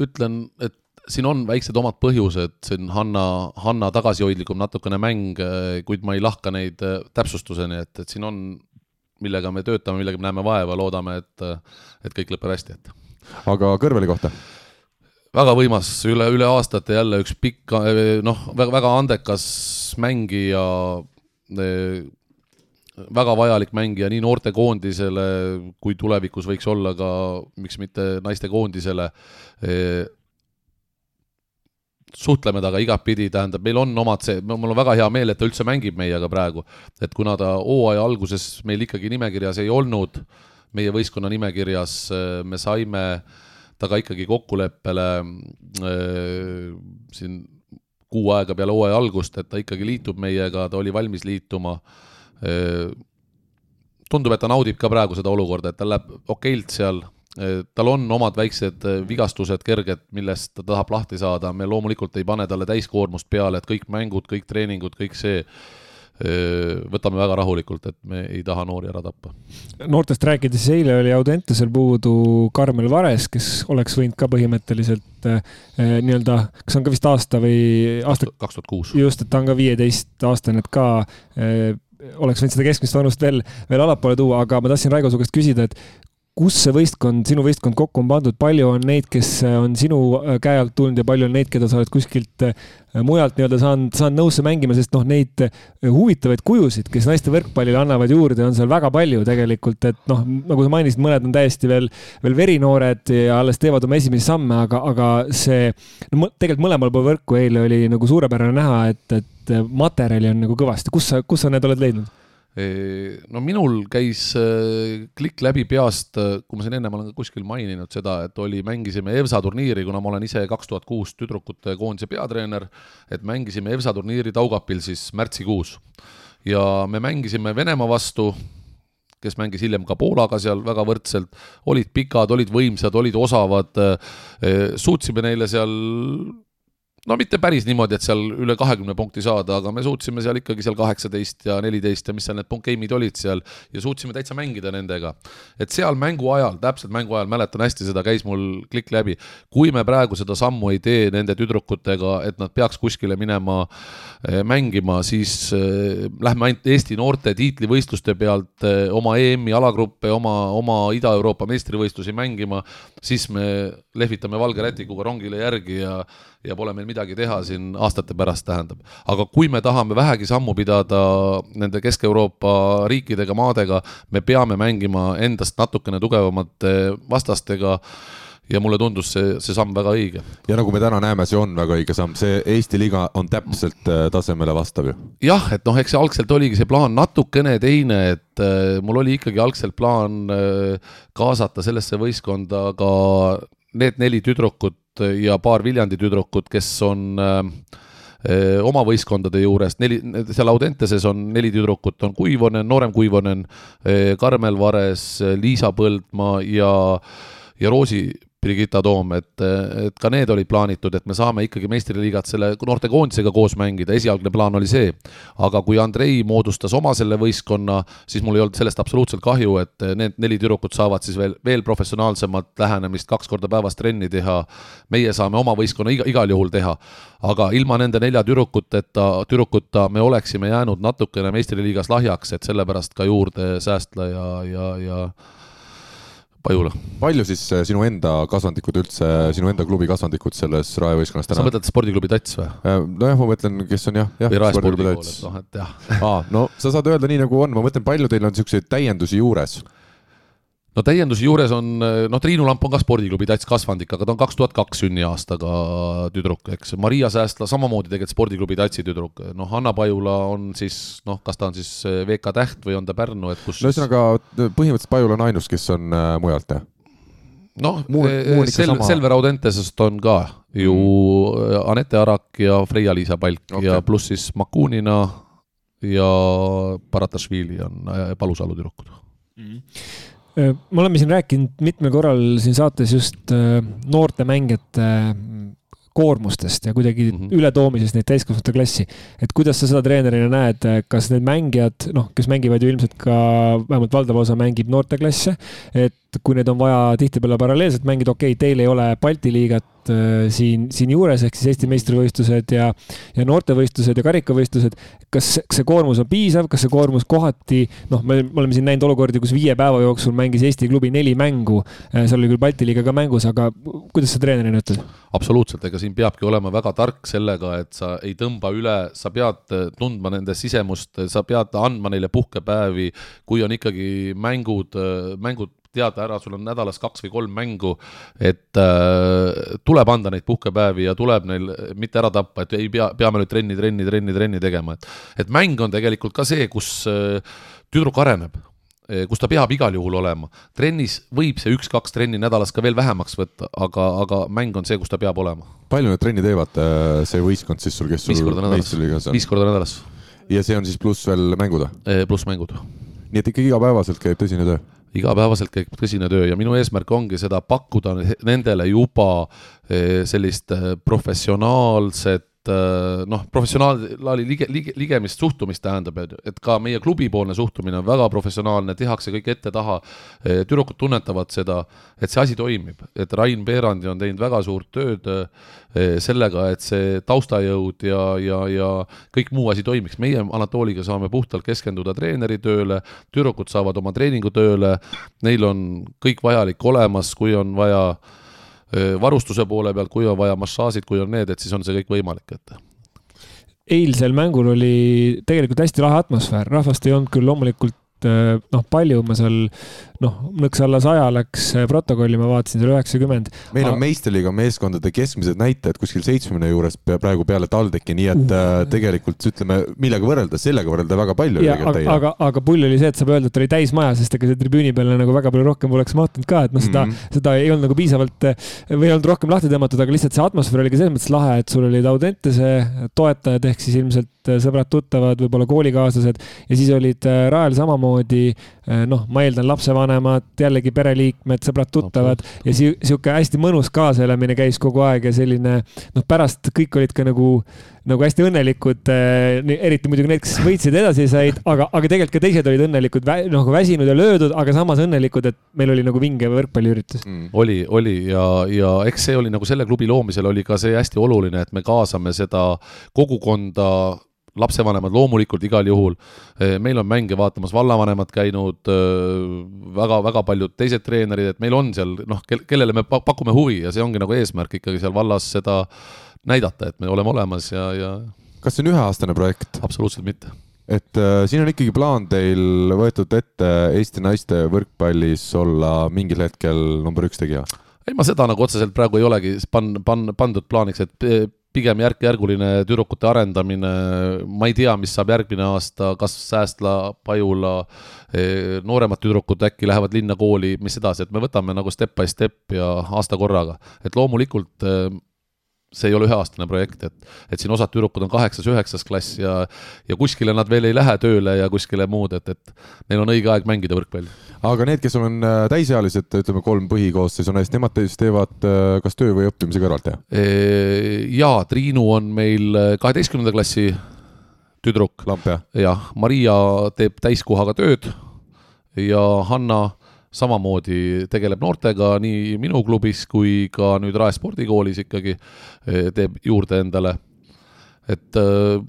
ütlen, et siin on väiksed omad põhjused, see on Hanna, Hanna tagasihoidlikum natukene mäng, kuid ma ei lahka neid äh, täpsustuseni, et, et siin on, millega me töötame, millega me näeme vaeva, loodame, et, et kõik lõpeb hästi, et. aga kõrveli kohta? väga võimas, üle, üle aastate jälle üks pikk, noh, väga, väga andekas mängija, äh, väga vajalik mängija nii noortekoondisele kui tulevikus võiks olla ka, miks mitte naistekoondisele suhtleme temaga igatpidi, tähendab, meil on omad see, mul on väga hea meel, et ta üldse mängib meiega praegu. et kuna ta hooaja alguses meil ikkagi nimekirjas ei olnud, meie võistkonna nimekirjas, äh, me saime temaga ikkagi kokkuleppele äh, siin kuu aega peale hooaja algust, et ta ikkagi liitub meiega, ta oli valmis liituma äh,. tundub, et ta naudib ka praegu seda olukorda, et tal läheb okeilt seal tal on omad väiksed äh, vigastused, kerged, millest ta tahab lahti saada, me loomulikult ei pane talle täiskoormust peale, et kõik mängud, kõik treeningud, kõik see äh, võtame väga rahulikult, et me ei taha noori ära tappa. noortest rääkides, eile oli Audentesel puudu Karmel Vares, kes oleks võinud ka põhimõtteliselt eh, nii-öelda, kas on ka vist aasta või aasta? kaks tuhat kuus. just, et ta on ka viieteistaastane, et ka eh, oleks võinud seda keskmist vanust veel, veel allapoole tuua, aga ma tahtsin Raigo su käest küsida, et kus see võistkond, sinu võistkond kokku on pandud, palju on neid, kes äh, on sinu äh, käe alt tulnud ja palju on neid, keda sa oled kuskilt äh, mujalt nii-öelda saanud, saanud nõusse mängima, sest noh, neid huvitavaid kujusid, kes naiste võrkpallile annavad juurde, on seal väga palju tegelikult, et noh, nagu sa mainisid, mõned on täiesti veel, veel verinoored ja alles teevad oma esimesi samme, aga, aga see, no tegelikult mõlemal pool võrku eile oli nagu suurepärane näha, et, et materjali on nagu kõvasti, kus sa, kus sa need oled leidnud? No minul käis äh, klikk läbi peast, äh, kui ma siin ennem olen ka kuskil maininud seda, et oli, mängisime EVSA turniiri, kuna ma olen ise kaks tuhat kuus tüdrukute koondise peatreener, et mängisime EVSA turniiri Taugapil siis märtsikuus. ja me mängisime Venemaa vastu, kes mängis hiljem ka Poolaga seal väga võrdselt, olid pikad, olid võimsad, olid osavad, äh, suutsime neile seal no mitte päris niimoodi, et seal üle kahekümne punkti saada, aga me suutsime seal ikkagi seal kaheksateist ja neliteist ja mis seal need game'id olid seal ja suutsime täitsa mängida nendega. et seal mängu ajal, täpselt mängu ajal, mäletan hästi, seda käis mul klikk läbi, kui me praegu seda sammu ei tee nende tüdrukutega, et nad peaks kuskile minema eh, mängima, siis eh, lähme ainult Eesti noorte tiitlivõistluste pealt eh, oma EM-i alagruppe, oma, oma Ida-Euroopa meistrivõistlusi mängima, siis me lehvitame valge rätikuga rongile järgi ja ja pole meil midagi teha siin aastate pärast, tähendab. aga kui me tahame vähegi sammu pidada nende Kesk-Euroopa riikidega, maadega, me peame mängima endast natukene tugevamate vastastega ja mulle tundus see, see samm väga õige. ja nagu me täna näeme, see on väga õige samm, see Eesti liiga on täpselt äh, tasemele vastav ju. jah, et noh, eks see algselt oligi see plaan natukene teine, et äh, mul oli ikkagi algselt plaan äh, kaasata sellesse võistkonda ka need neli tüdrukut, ja paar Viljandi tüdrukut, kes on äh, äh, oma võistkondade juurest, neli, seal Audenteses on neli tüdrukut, on Kuivonen, noorem Kuivonen, äh, Karmel Vares, Liisa Põldmaa ja ja Roosi Brigitta Toom, et, et ka need olid plaanitud, et me saame ikkagi meistriliigat selle noortekoondisega koos mängida, esialgne plaan oli see. aga kui Andrei moodustas oma selle võistkonna, siis mul ei olnud sellest absoluutselt kahju, et need neli tüdrukut saavad siis veel, veel professionaalsemat lähenemist, kaks korda päevas trenni teha. meie saame oma võistkonna iga, igal juhul teha. aga ilma nende nelja tüdrukuteta, tüdrukuta me oleksime jäänud natukene meistriliigas lahjaks, et sellepärast ka juurde säästla ja, ja, ja Pajula. palju siis äh, sinu enda kasvandikud üldse, sinu enda klubi kasvandikud selles raevõistkonnas täna? sa mõtled spordiklubi Tats või? nojah, ma mõtlen, kes on jah, jah. või raespordi pool, et noh, et jah. aa, no sa saad öelda nii, nagu on, ma mõtlen, palju teil on niisuguseid täiendusi juures? No täienduse juures on, noh, Triinu Lamp on ka spordiklubi Tats kasvandik, aga ta on kaks tuhat kaks sünniaastaga tüdruk, eks. Maria Säästla samamoodi tegelikult spordiklubi Tatsi tüdruk, noh, Hanna Pajula on siis noh, kas ta on siis VK Täht või on ta Pärnu, et kus no ühesõnaga, põhimõtteliselt Pajula on ainus, kes on äh, mujalt, jah? noh, Sel-, Selver Audentesest on ka ju mm. Anette Arak ja Freia-Liisa Palk okay. ja pluss siis Makunina ja Baratašvili on äh, Palusalu tüdrukud mm me oleme siin rääkinud mitmel korral siin saates just äh, noorte mängijate mm, koormustest ja kuidagi mm -hmm. ületoomisest neid täiskasvanute klassi. et kuidas sa seda treenerina näed, kas need mängijad, noh, kes mängivad ju ilmselt ka, vähemalt valdav osa mängib noorteklasse, et kui need on vaja tihtipeale paralleelselt mängida, okei okay,, teil ei ole Balti liigat äh, siin, siin juures, ehk siis Eesti meistrivõistlused ja, ja noortevõistlused ja karikavõistlused. kas see koormus on piisav, kas see koormus kohati, noh, me oleme siin näinud olukordi, kus viie päeva jooksul mängis Eesti klubi neli mängu, äh, seal oli küll Balti liiga ka mängus, aga kuidas sa treenerina ütled? absoluutselt, ega siin peabki olema väga tark sellega, et sa ei tõmba üle, sa pead tundma nende sisemust, sa pead andma neile puhkepäevi, kui on ikkagi mängud, mängud teada ära, sul on nädalas kaks või kolm mängu, et äh, tuleb anda neid puhkepäevi ja tuleb neil mitte ära tappa, et ei pea, peame nüüd trenni, trenni, trenni, trenni tegema, et et mäng on tegelikult ka see, kus äh, tüdruk areneb äh, kus ta peab igal juhul olema. trennis võib see üks-kaks trenni nädalas ka veel vähemaks võtta, aga, aga mäng on see, kus ta peab olema. palju need trenni teevad, äh, see võistkond siis sul, kes sul meistriliigas on? viis korda nädalas. ja see on siis pluss veel mängud või? Äh, pluss mängud. nii et ikkagi igapäevaselt käib tõsine töö? Igapäevaselt käib tõsine töö ja minu eesmärk ongi seda pakkuda nendele juba eh, sellist eh, professionaalset eh, noh, professionaali lige, lige, ligemist suhtumist tähendab, et ka meie klubipoolne suhtumine on väga professionaalne, tehakse kõik ette-taha. tüdrukud tunnetavad seda, et see asi toimib, et Rain Peerandi on teinud väga suurt tööd Eh, sellega, et see taustajõud ja, ja, ja kõik muu asi toimiks. meie Anatoliga saame puhtalt keskenduda treeneritööle, tüdrukud saavad oma treeningutööle, neil on kõik vajalik olemas, kui on vaja eh, varustuse poole pealt, kui on vaja massaažid, kui on need, et siis on see kõik võimalik, et eilsel mängul oli tegelikult hästi lahe atmosfäär, rahvast ei olnud küll loomulikult noh, palju. Ma seal noh, nõks alla saja läks äh, protokolli, ma vaatasin seal üheksakümmend. meil on meistriliiga meeskondade keskmised näitajad kuskil seitsmekümne juures praegu peale TalTechi, nii et uh. tegelikult ütleme, millega võrrelda, sellega võrrelda väga palju. aga, aga, aga pull oli see, et saab öelda, et oli täismaja, sest ega see tribüüni peale nagu väga palju rohkem poleks mahtunud ka, et noh, seda mm, -hmm. seda ei olnud nagu piisavalt või ei olnud rohkem lahti tõmmatud, aga lihtsalt see atmosfäär oli ka selles mõttes lahe, et sul olid Audentese toetajad ehk siis ilmselt sõbrad-tuttavad, võib-olla koolikaaslased ja siis olid rajal samamoodi noh, ma eeldan lapsevanemad jällegi pereliikmed, sõbrad-tuttavad ja si sihuke hästi mõnus kaasaelamine käis kogu aeg ja selline noh, pärast kõik olid ka nagu, nagu hästi õnnelikud eh,. eriti muidugi need, kes võitsid, edasi said, aga, aga tegelikult ka teised olid õnnelikud nagu väsinud ja löödud, aga samas õnnelikud, et meil oli nagu vinge võrkpalliüritus. Mm.. oli, oli. Ja, ja eks see oli nagu selle klubi loomisel oli ka see hästi oluline, et me kaasame seda kogukonda lapsevanemad loomulikult igal juhul, eh, meil on mänge vaatamas vallavanemad käinud väga-väga eh, paljud teised treenerid, et meil on seal noh, kellele me pakume huvi ja see ongi nagu eesmärk ikkagi seal vallas seda näidata, et me oleme olemas ja, ja kas see on üheaastane projekt? absoluutselt mitte. et äh, siin on ikkagi plaan teil võetud ette Eesti naiste võrkpallis olla mingil hetkel number üks tegija? ei, ma seda nagu otseselt praegu ei olegi pan-, pan-, pandud plaaniks, et pigem järk-järguline tüdrukute arendamine, ma ei tea, mis saab järgmine aasta, kas Säästla, Pajula, eh, nooremad tüdrukud äkki lähevad linna kooli, mis edasi, et me võtame nagu step by step ja aasta korraga. et loomulikult eh, see ei ole üheaastane projekt, et, et siin osad tüdrukud on kaheksas-üheksas klass ja, ja kuskile nad veel ei lähe tööle ja kuskile muud, et, et neil on õige aeg mängida võrkpalli. aga need, kes on äh, täisealised, ütleme kolm põhikoosseisu naist, nemad siis teevad äh, kas töö või õppimise kõrvalt, jah? jaa, Triinu on meil äh, kaheteistkümnenda klassi tüdruk. jah, Maria teeb täiskohaga tööd ja Hanna samamoodi tegeleb noortega nii minu klubis kui ka nüüd Rae spordikoolis ikkagi, eh, teeb juurde endale. et eh,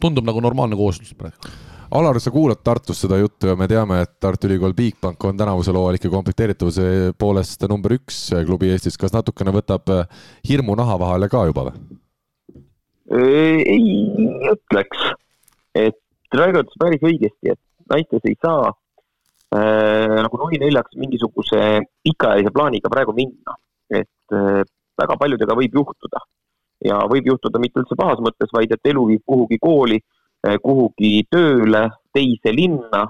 tundub nagu normaalne kooslus praegu Alar, sa kuulad Tartus seda juttu ja me teame, et Tartu Ülikool Bigbank on tänavusel hooajal ikka komplekteeritavuse poolest number üks klubi Eestis. kas natukene võtab hirmu naha vahele ka juba või? ei ütleks, et Raigo ütles päris õigesti, et naistes ei saa nagu nui neljaks mingisuguse pikaajalise plaaniga praegu minna, et äh, väga paljudega võib juhtuda ja võib juhtuda mitte üldse pahas mõttes, vaid et elu viib kuhugi kooli, eh, kuhugi tööle, teise linna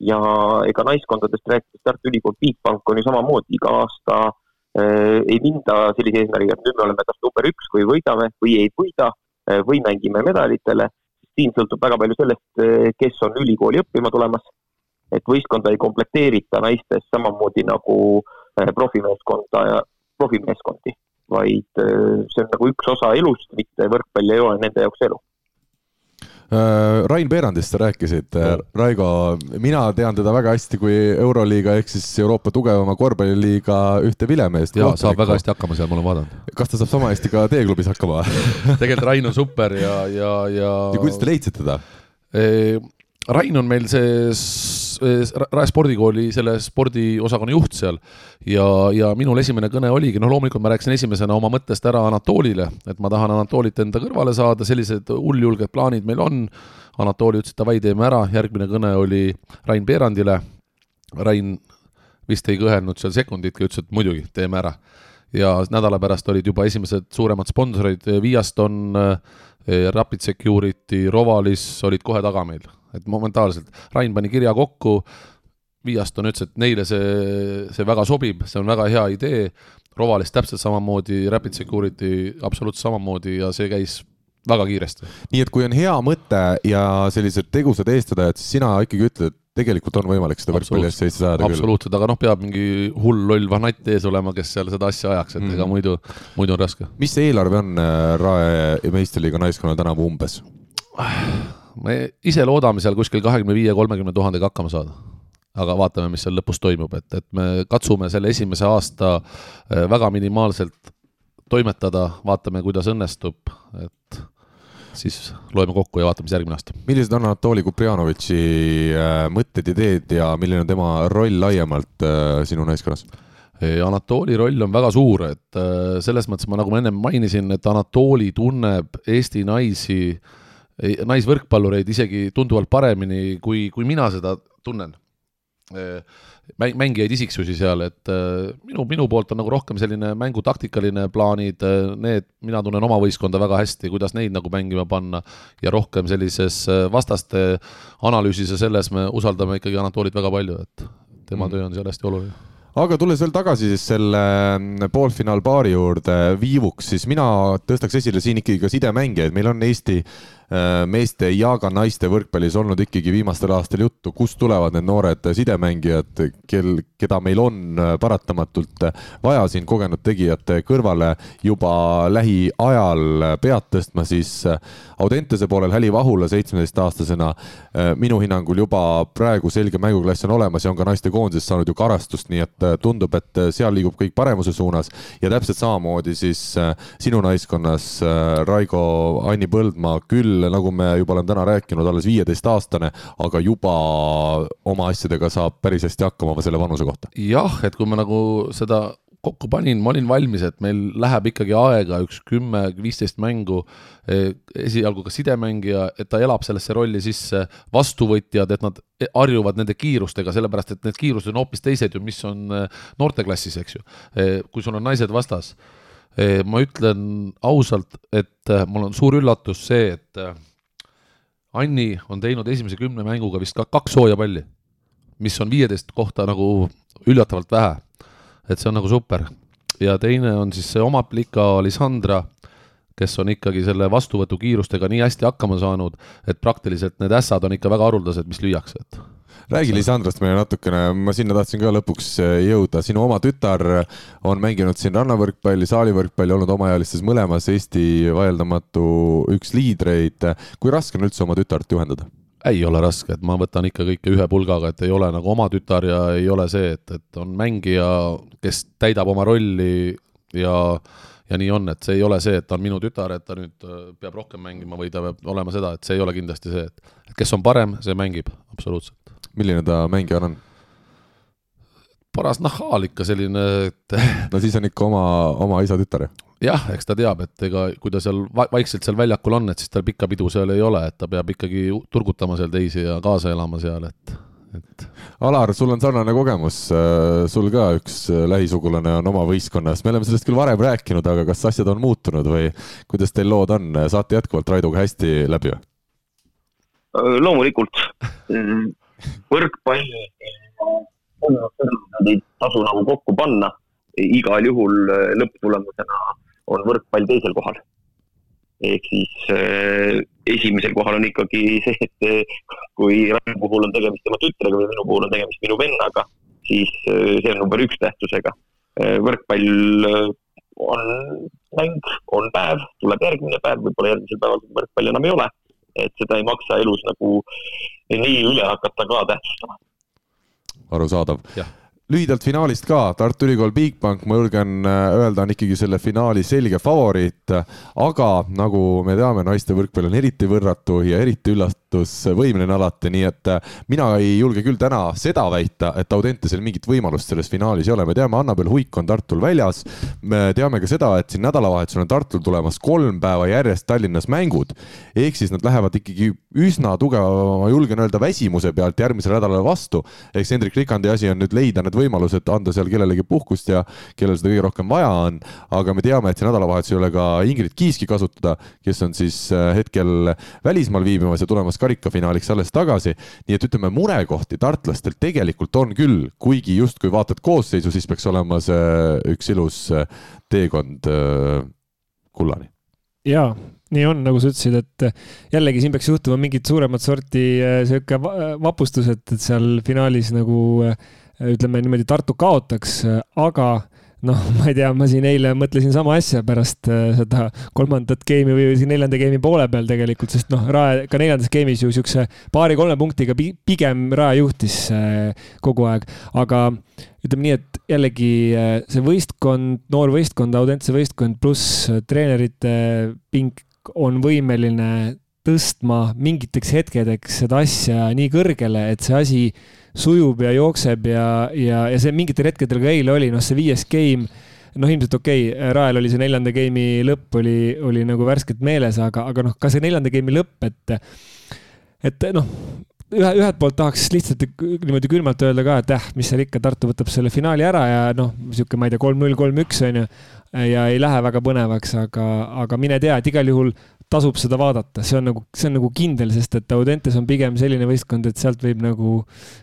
ja ega naiskondadest rääkides Tartu Ülikool Bigbank on ju samamoodi iga aasta äh, ei minda sellise eesmärgiga, et nüüd me oleme kas number üks või võidame või ei võida äh, või mängime medalitele. siin sõltub väga palju sellest, kes on ülikooli õppima tulemas. Et võistkonda ei komplekteerita naistes samamoodi nagu profimeeskonda ja profimeeskondi vaid äh, see on nagu üks osa elust, mitte võrkpall ei ole nende jaoks elu. Äh, Rain Peerandist sa rääkisid, äh, Raigo, mina tean teda väga hästi kui Euroliiga ehk siis Euroopa tugevama korvpalliliiga ühte vilemeest. jaa, saab väga hästi hakkama seal, ma olen vaadanud. kas ta saab sama hästi ka teie klubis hakkama tegelikult Rain on super ja, ja, ja. ja kuidas te leidsite ta? Rain on meil see Rae spordikooli selle spordiosakonna juht seal. Ja, ja minul esimene kõne oligi, noh loomulikult ma rääkisin esimesena oma mõttest ära Anatolile, et ma tahan Anatolit enda kõrvale saada, sellised hulljulged plaanid meil on, Anatoli ütles, et davai, teeme ära, järgmine kõne oli Rain Peerandile, Rain vist ei kõhelnud seal sekunditki, ütles, et muidugi, teeme ära. ja nädala pärast olid juba esimesed suuremad sponsorid, Viaston, Rapid Security, Rovalis olid kohe taga meil et momentaalselt Rain pani kirja kokku, Viaston ütles, et neile see, see väga sobib, see on väga hea idee, Rovalis täpselt samamoodi, Rapid Security absoluutselt samamoodi ja see käis väga kiiresti. nii et kui on hea mõte ja sellised tegusad eestvedajad, siis sina ikkagi ütled, et tegelikult on võimalik seda võrkpalli eest Eestis ajada küll. absoluutselt, aga noh, peab mingi hull loll vanatt ees olema, kes seal seda asja ajaks, et mm. ega muidu, muidu on raske. mis see eelarve on äh, Rae meistriliiga naiskonnal tänavu umbes? Me ise loodame seal kuskil kahekümne viie, kolmekümne tuhandega hakkama saada. aga vaatame, mis seal lõpus toimub, et, et me katsume selle esimese aasta äh, väga minimaalselt toimetada, vaatame, kuidas õnnestub, et siis loeme kokku ja vaatame, mis järgmine aasta. millised on Anatoli Kuprjanovitši äh, mõtted, ideed ja milline on tema roll laiemalt äh, sinu naiskonnas? Anatoli roll on väga suur, et selles mõttes ma, nagu ma ennem mainisin, et Anatoli tunneb Eesti naisi äh, naisvõrkpallureid isegi tunduvalt paremini, kui, kui mina seda tunnen. Mäng, mängijaid isiksusi seal, et minu, minu poolt on nagu rohkem selline mängutaktikaline plaanid, need, mina tunnen oma võistkonda väga hästi, kuidas neid nagu mängima panna ja rohkem sellises vastaste analüüsis ja selles me usaldame ikkagi Anatolit väga palju, et tema mm. töö on seal hästi oluline aga tulles veel tagasi siis selle poolfinaalpaari juurde viivuks, siis mina tõstaks esile siin ikkagi ka sidemängijaid, meil on Eesti Äh, meeste ja ka naiste võrkpallis olnud ikkagi viimastel aastatel juttu, kust tulevad need noored sidemängijad, kel, keda meil on äh, paratamatult vaja siin kogenud tegijate kõrvale? Juba lähiajal pead tõstma, siis äh, Audentese poolel Häli Vahula seitsmeteistaastasena. Minu hinnangul juba praegu selge mänguklass on olemas ja on ka naistekoondises saanud ju karastust, nii et tundub, et seal liigub kõik paremuse suunas. Ja täpselt samamoodi siis sinu naiskonnas Raigo Anni Põldmaa küll küll, nagu me juba oleme täna rääkinud, alles viieteistaastane, aga juba oma asjadega saab päris hästi hakkama selle vanuse kohta. jah, et kui ma nagu seda kokku panin, ma olin valmis, et meil läheb ikkagi aega üks kümme, viisteist mängu, e, esialgu ka sidemängija, et ta elab sellesse rolli sisse, vastuvõtjad, et nad harjuvad nende kiirustega, sellepärast et need kiirused on hoopis teised ju, mis on e, noorteklassis, eks ju. E, kui sul on naised vastas ma ütlen ausalt, et äh, mul on suur üllatus see, et äh, Anni on teinud esimese kümne mänguga vist ka kaks sooja palli, mis on viieteist kohta nagu üllatavalt vähe. et see on nagu super. ja teine on siis see oma plika Alessandra, kes on ikkagi selle vastuvõtukiirustega nii hästi hakkama saanud, et praktiliselt need ässad on ikka väga haruldased, mis lüüakse, et räägi Lisandrost meile natukene, ma sinna tahtsin ka lõpuks äh, jõuda, sinu oma tütar on mänginud siin rannavõrkpalli, saalivõrkpalli, olnud omaealistes mõlemas Eesti vaieldamatu üks liidreid. kui raske on üldse oma tütart juhendada? ei ole raske, et ma võtan ikka kõike ühe pulgaga, et ei ole nagu oma tütar ja ei ole see, et, et on mängija, kes täidab oma rolli ja ja nii on, et see ei ole see, et ta on minu tütar, et ta nüüd äh, peab rohkem mängima või ta peab olema seda, et see ei ole kindlasti see, et kes on parem, see mängib, absoluutselt. milline ta mängijana on? paras nahhaal ikka selline, et no siis on ikka oma, oma isa tütar ju? jah, eks ta teab, et ega kui ta seal va vaikselt seal väljakul on, et siis tal pikka pidu seal ei ole, et ta peab ikkagi turgutama seal teisi ja kaasa elama seal, et et. Alar, sul on sarnane kogemus, sul ka üks lähisugulane on oma võistkonnas, me oleme sellest küll varem rääkinud, aga kas asjad on muutunud või kuidas teil lood on, saate jätkuvalt Raidoga hästi läbi või? loomulikult, võrkpall ei tasu nagu kokku panna, igal juhul lõpptulemusena on võrkpall teisel kohal ehk siis äh, esimesel kohal on ikkagi see, et äh, kui Raivo puhul on tegemist tema tütrega või minu puhul on tegemist minu vennaga, siis äh, see on number üks tähtsusega äh,. võrkpall äh, on mäng, on päev, tuleb järgmine päev, võib-olla järgmisel päeval võrkpalli enam ei ole. et seda ei maksa elus nagu nii üle hakata ka tähtsustama. arusaadav lühidalt finaalist ka, Tartu Ülikool Bigbank, ma julgen äh, öelda, on ikkagi selle finaali selge favoriit, aga nagu me teame, naiste võrkpall on eriti võrratu ja eriti üllatusvõimeline alati, nii et äh, mina ei julge küll täna seda väita, et Audentesel mingit võimalust selles finaalis ei ole, me teame, Annabel Huik on Tartul väljas. me teame ka seda, et siin nädalavahetusel on Tartul tulemas kolm päeva järjest Tallinnas mängud, ehk siis nad lähevad ikkagi üsna tugeva, ma julgen öelda, väsimuse pealt järgmisele nädalale vastu. eks Hendrik Rikandi asi on nüüd leida need võimalused anda seal kellelegi puhkust ja kellel seda kõige rohkem vaja on. aga me teame, et see nädalavahetus ei ole ka Ingrid Kiiski kasutada, kes on siis äh, hetkel välismaal viibimas ja tulemas karikafinaaliks alles tagasi. nii et ütleme, murekohti tartlastel tegelikult on küll, kuigi justkui vaatad koosseisu, siis peaks olema see üks ilus äh, teekond äh, kullani. jaa nii on, nagu sa ütlesid, et jällegi siin peaks juhtuma mingit suuremat sorti sihuke vapustus, et, et seal finaalis nagu äh, ütleme niimoodi, Tartu kaotaks, aga noh, ma ei tea, ma siin eile mõtlesin sama asja pärast äh, seda kolmandat geimi või siin neljanda geimi poole peal tegelikult, sest noh, Rae ka neljandas geimis ju siukse paari-kolme punktiga pigem Rae juhtis äh, kogu aeg, aga ütleme nii, et jällegi äh, see võistkond, noor võistkond, Audentse võistkond pluss treenerite pink on võimeline tõstma mingiteks hetkedeks seda asja nii kõrgele, et see asi sujub ja jookseb ja, ja, ja see mingitel hetkedel ka eile oli, noh, see viies game noh, ilmselt okei okay,, Rael oli see neljanda game'i lõpp oli, oli nagu värskelt meeles, aga, aga noh, ka see neljanda game'i lõpp, et, et noh, ühe, ühelt poolt tahaks lihtsalt niimoodi külmalt öelda ka, et eh, mis seal ikka, Tartu võtab selle finaali ära ja noh, sihuke, ma ei tea, kolm-null, kolm-üks on ju. ja ei lähe väga põnevaks, aga, aga mine tea, et igal juhul tasub seda vaadata, see on nagu, see on nagu kindel, sest et Audentes on pigem selline võistkond, et sealt võib nagu,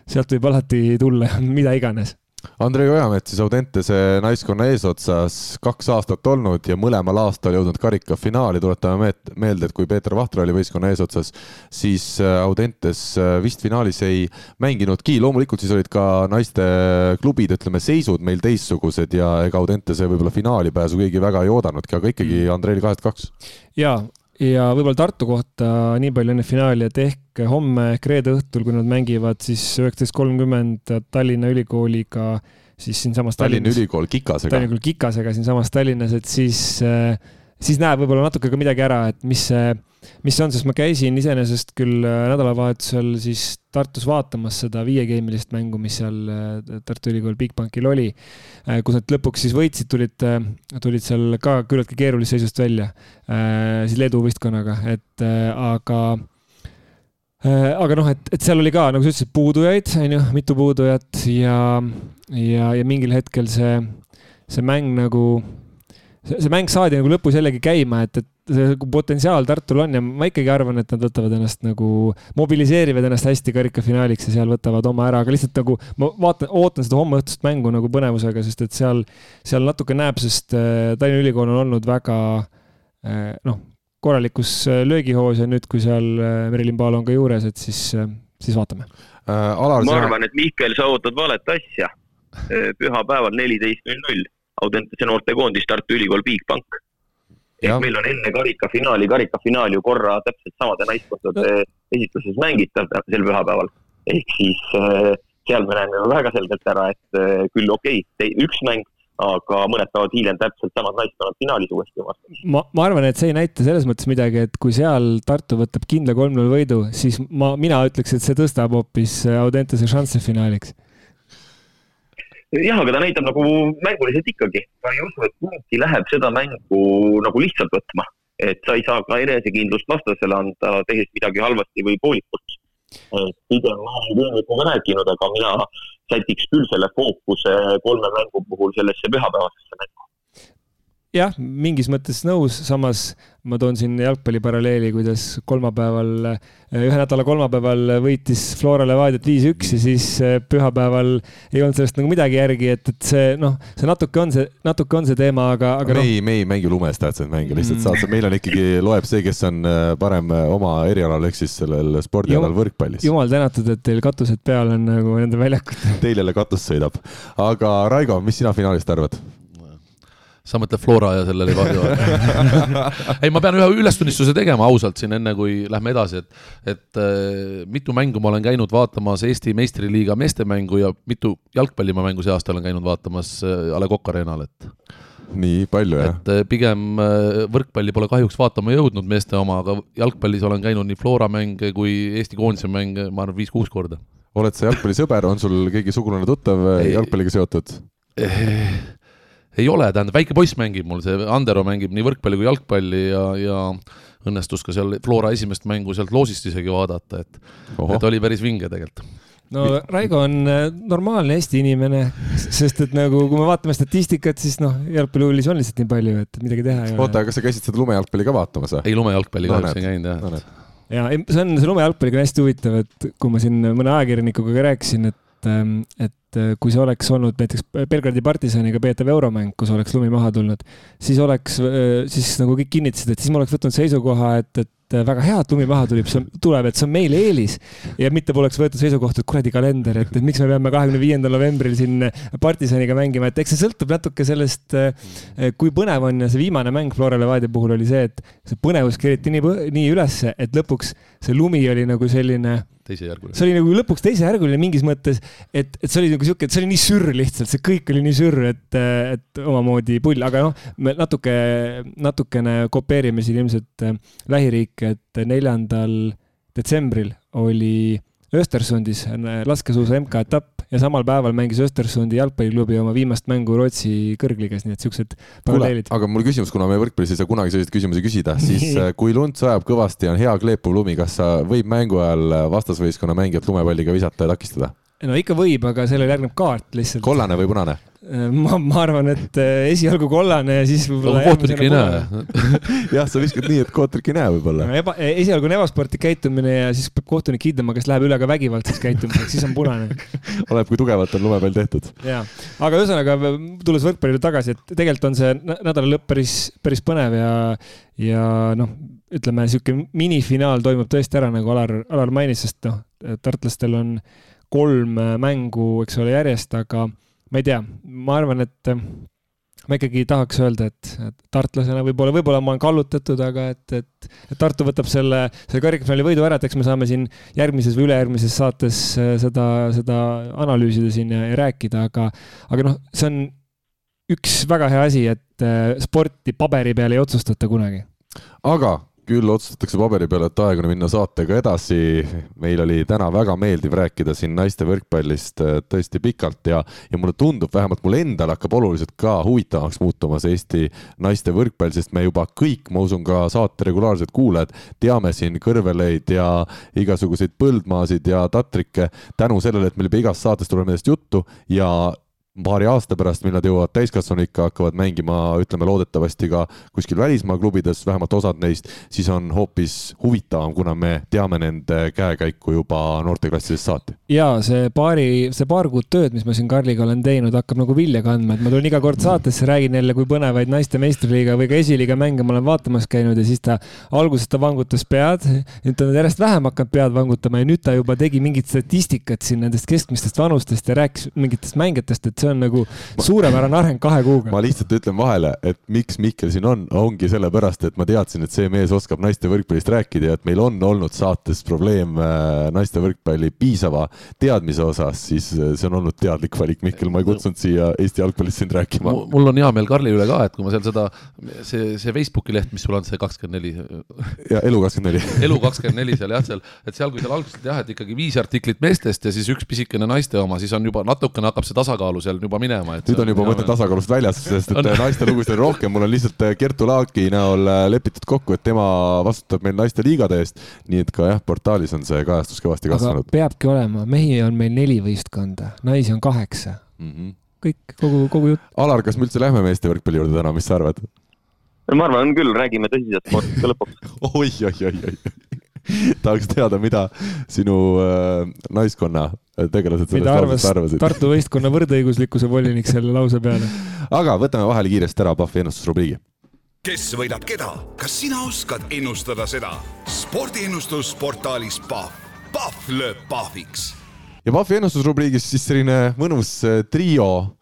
sealt võib alati tulla mida iganes Andrei Ojamets siis Audentese naiskonna eesotsas kaks aastat olnud ja mõlemal aastal jõudnud karikafinaali, tuletame meelde, et kui Peeter Vahtra oli võistkonna eesotsas, siis äh, Audentes äh, vist finaalis ei mänginudki, loomulikult siis olid ka naisteklubid, ütleme, seisud meil teistsugused ja ega Audentese võib-olla finaalipääsu keegi väga ei oodanudki, aga ikkagi mm. Andreil kahest kaks. jaa, ja võib-olla Tartu kohta nii palju enne finaali, et ehk homme ehk reede õhtul, kui nad mängivad siis üheksateist kolmkümmend Tallinna Ülikooliga, siis siinsamas Tallinna Tallinnas, Ülikool Kikasega. Tallinna Ülikool Kikasega siinsamas Tallinnas, et siis, siis näeb võib-olla natuke ka midagi ära, et mis see mis see on, sest ma käisin iseenesest küll äh, nädalavahetusel siis Tartus vaatamas seda viiegeemilist mängu, mis seal äh, Tartu Ülikool Bigbankil oli, äh, kus nad lõpuks siis võitsid, tulid, tulid seal ka küllaltki keerulisest seisust välja, siis Leedu võistkonnaga, et aga aga noh, et, et seal oli ka, nagu sa ütlesid, puudujaid, on ju, mitu puudujat ja, ja, ja mingil hetkel see, see mäng nagu, see mäng saadi nagu lõpus jällegi käima, et, et see potentsiaal Tartul on ja ma ikkagi arvan, et nad võtavad ennast nagu, mobiliseerivad ennast hästi karikafinaaliks ja seal võtavad oma ära, aga lihtsalt nagu ma vaatan, ootan seda hommeõhtust mängu nagu põnevusega, sest et seal, seal natuke näeb, sest äh, Tallinna Ülikool on olnud väga äh, noh, korralikus äh, löögihoos ja nüüd, kui seal Merilin Paalo on ka juures, et siis, siis vaatame äh,. Alar, ma arvan, et Mihkel, sa ootad valet asja. pühapäeval neliteist null null Audentese noortekoondis Tartu Ülikool Bigbank ehk meil on enne karikafinaali, karikafinaal ju korra täpselt samade naiskondade esitluses mängitav sel pühapäeval. ehk siis äh, seal me näeme väga selgelt ära, et äh, küll okei okay,, üks mäng aga mõned päevad hiljem täpselt samad naised on finaalis uuesti vastu. ma, ma arvan, et see ei näita selles mõttes midagi, et kui seal Tartu võtab kindla kolm-null võidu, siis ma, mina ütleks, et see tõstab hoopis Audentese šansse finaaliks. Jah, aga ta näitab nagu mänguliselt ikkagi, ma ei usu, et kunagi läheb seda mängu nagu lihtsalt võtma, et sa ei saa ka enesekindlust vastasele anda, tehes midagi halvasti või poolikut. pigem ma olen Kõõnikuga rääkinud, aga mina sätiks küll selle fookuse kolme mängu puhul sellesse pühapäevasesse mängu jah, mingis mõttes nõus, samas ma toon siin jalgpalliparalleeli, kuidas kolmapäeval, ühe nädala kolmapäeval võitis Flora Levadiat viis-üks ja siis eh, pühapäeval ei olnud sellest nagu midagi järgi, et, et see noh, see natuke on see, natuke on see teema, aga, aga me noh. ei, me ei mängi lumes tähtsaid mänge, lihtsalt saad, meil on ikkagi, loeb see, kes on eh, parem eh, oma erialal, ehk siis sellel spordialal võrkpallis. jumal tänatud, et teil katused peal on nagu nende väljakutel. Teil jälle katus sõidab. aga Raigo, mis sina finaalist arvad? Sa mõtled Flora ja selle Levadio ei, ma pean ühe ülestunnistuse tegema ausalt siin, enne kui lähme edasi, et, et äh, mitu mängu ma olen käinud vaatamas Eesti meistriliiga meestemängu ja mitu jalgpallimängu see aasta olen käinud vaatamas äh, A Le Coq Arena'l, et nii palju, jah? et äh, pigem äh, võrkpalli pole kahjuks vaatama jõudnud meeste oma, aga jalgpallis olen käinud nii Flora mänge kui Eesti koondise mänge, ma arvan, viis-kuus korda. oled sa jalgpallisõber, on sul keegi sugulane tuttav jalgpalliga seotud? Ei ole, tähendab, väike poiss mängib mul, see Andero mängib nii võrkpalli kui jalgpalli ja, ja õnnestus ka seal Flora esimest mängu sealt loosist isegi vaadata, et, et oli päris vinge tegelikult no Raigo on äh, normaalne Eesti inimene, sest et nagu, kui me vaatame statistikat, siis noh, jalgpallihuvilis on lihtsalt nii palju, et midagi teha ei ole. oota, kas sa käisid seda lumejalgpalli ka vaatamas või? ei, lumejalgpalli kahjuks no, ei käinud jah no,. ja see on, see lumejalgpalliga on hästi huvitav, et kui ma siin mõne ajakirjanikuga ka rääkisin, et Ähm, et äh, kui see oleks olnud näiteks Belgradi partisaniga peetav euromäng, kus oleks lumi maha tulnud, siis oleks, äh, siis nagu kõik kinnitasid, et siis ma oleks võtnud seisukoha, et, et äh, väga hea, et lumi maha tuleb, see on, tuleb, et see on meile eelis. ja mitte poleks võetud seisukohta, et kuradi kalender, et, et miks me peame kahekümne viiendal novembril siin partisaniga mängima, et eks see sõltub natuke sellest, kui põnev on ja see viimane mäng Flora Levadia puhul oli see, et see põnevus keriti nii, nii ülesse, et lõpuks see lumi oli nagu selline teisejärguline. see oli nagu lõpuks teisejärguline mingis mõttes, et, et see oli nagu sihuke, et see oli nii sürr lihtsalt, see kõik oli nii sürr, et, et omamoodi pull, aga noh, me natuke, natukene kopeerime siin ilmselt äh, lähiriike, et neljandal detsembril oli Östersundis laskesuusa MK-etapp ja samal päeval mängis Östersundi jalgpalliklubi oma viimast mängu Rootsi kõrgliigas, nii et siuksed paralleelid. aga mul küsimus, kuna me võrkpallis ei saa kunagi selliseid küsimusi küsida, siis äh, kui lund sajab kõvasti, on hea kleepuv lumi, kas sa võib mängu ajal vastasvõistkonna mängijat lumepalliga visata ja takistada? No ikka võib, aga sellele järgneb kaart lihtsalt. kollane või punane? Äh, ma, ma arvan, et äh, esialgu kollane ja siis võib-olla. kohtnik ei näe. jah, sa viskad nii, et kohtunik ei näe võib-olla no,. eba, esialgu on ebasportlik käitumine ja siis peab kohtunik hindama, kas läheb üle ka vägivaldseks käitumiseks, siis on punane oleneb, kui tugevalt on lumepall tehtud. ja, aga ühesõnaga tulles võrkpallile tagasi, et tegelikult on see nädala lõpp päris, päris põnev ja, ja noh, ütleme sihuke minifinaal toimub tõesti ära, nagu Alar, Alar mainis, sest noh, tartlastel on kolm äh, mängu, eks ole, järjest, aga ma ei tea, ma arvan, et äh, ma ikkagi tahaks öelda, et, et tartlasena võib-olla, võib-olla ma olen kallutatud, aga et, et, et Tartu võtab selle, selle karikafinaali võidu ära, et eks me saame siin järgmises või ülejärgmises saates äh, seda, seda analüüsida siin ja, ja rääkida, aga, aga noh, see on üks väga hea asi, et sporti paberi peal ei otsustata kunagi. aga küll otsustatakse paberi peal, et aeg on minna saatega edasi. meil oli täna väga meeldiv rääkida siin naiste võrkpallist äh, tõesti pikalt ja, ja mulle tundub, vähemalt mulle endale hakkab oluliselt ka huvitavamaks muutumas Eesti naiste võrkpall, sest me juba kõik, ma usun ka saate regulaarsed kuulajad, teame siin kõrveleid ja igasuguseid põldmaasid ja tatrikke tänu sellele, et meil juba igas saates tuleb nendest juttu ja paari aasta pärast, mil nad jõuavad täiskasvanuikka, hakkavad mängima, ütleme loodetavasti ka kuskil välismaa klubides, vähemalt osad neist, siis on hoopis huvitavam, kuna me teame nende käekäiku juba noorteklassidest saati. ja see paari, see paar kuud tööd, mis ma siin Karliga olen teinud, hakkab nagu vilja kandma, et ma tulen iga kord saatesse, räägin jälle, kui põnevaid naiste meistriliiga või ka esiliiga mänge ma olen vaatamas käinud ja siis ta alguses ta vangutas pead, nüüd ta on järjest vähem hakanud pead vangutama ja nüüd ta juba tegi mingit statistikat siin nendest keskmistest vanustest ja rääkis mingitest mängijatest, et see see on nagu suurepärane areng kahe kuuga. ma lihtsalt ütlen vahele, et miks Mihkel siin on, ongi sellepärast, et ma teadsin, et see mees oskab naiste võrkpallist rääkida ja et meil on olnud saates probleem äh, naiste võrkpalli piisava teadmise osas, siis äh, see on olnud teadlik valik, Mihkel, ma ei kutsunud siia Eesti jalgpallist sind rääkima. mul on hea meel Karli üle ka, et kui ma seal seda, see, see Facebooki leht, mis sul on, see kakskümmend neli. ja Elu kakskümmend neli. elu kakskümmend neli seal jah, seal, et seal, kui seal alguses jah, et ikkagi viis artiklit meestest ja siis üks pisikene naiste oma, siis on juba natukene hakkab see tasakaalu seal juba minema. nüüd on juba mõte tasakaalust väljas, sest et naiste lugusid on rohkem, mul on lihtsalt äh, Kertu Laaki näol äh, lepitud kokku, et tema vastutab meil naiste liigade eest. nii et ka jah, portaalis on see kajastus kõvasti kasvanud. peabki olema, mehi on meil neli võistkonda, naisi on kaheksa mm. -hmm. kõik, kogu, kogu jutt. Alar, kas me üldse lähme meeste võrkpalli juurde täna, mis sa arvad? ma arvan küll, räägime tõsiselt spordist ka lõpuks oi, oi, oi, oi tahaks teada, mida sinu äh, naiskonna tegelased sellest lausest arvasid. Tartu võistkonna võrdõiguslikkuse volinik selle lause peale. aga võtame vahele kiiresti ära Pahvi ennustusrubriigi. kes võidab keda, kas sina oskad ennustada seda? spordiennustus portaalis Pahv, Pahv lööb pahviks. ja Pahvi ennustusrubriigis siis selline mõnus äh, trio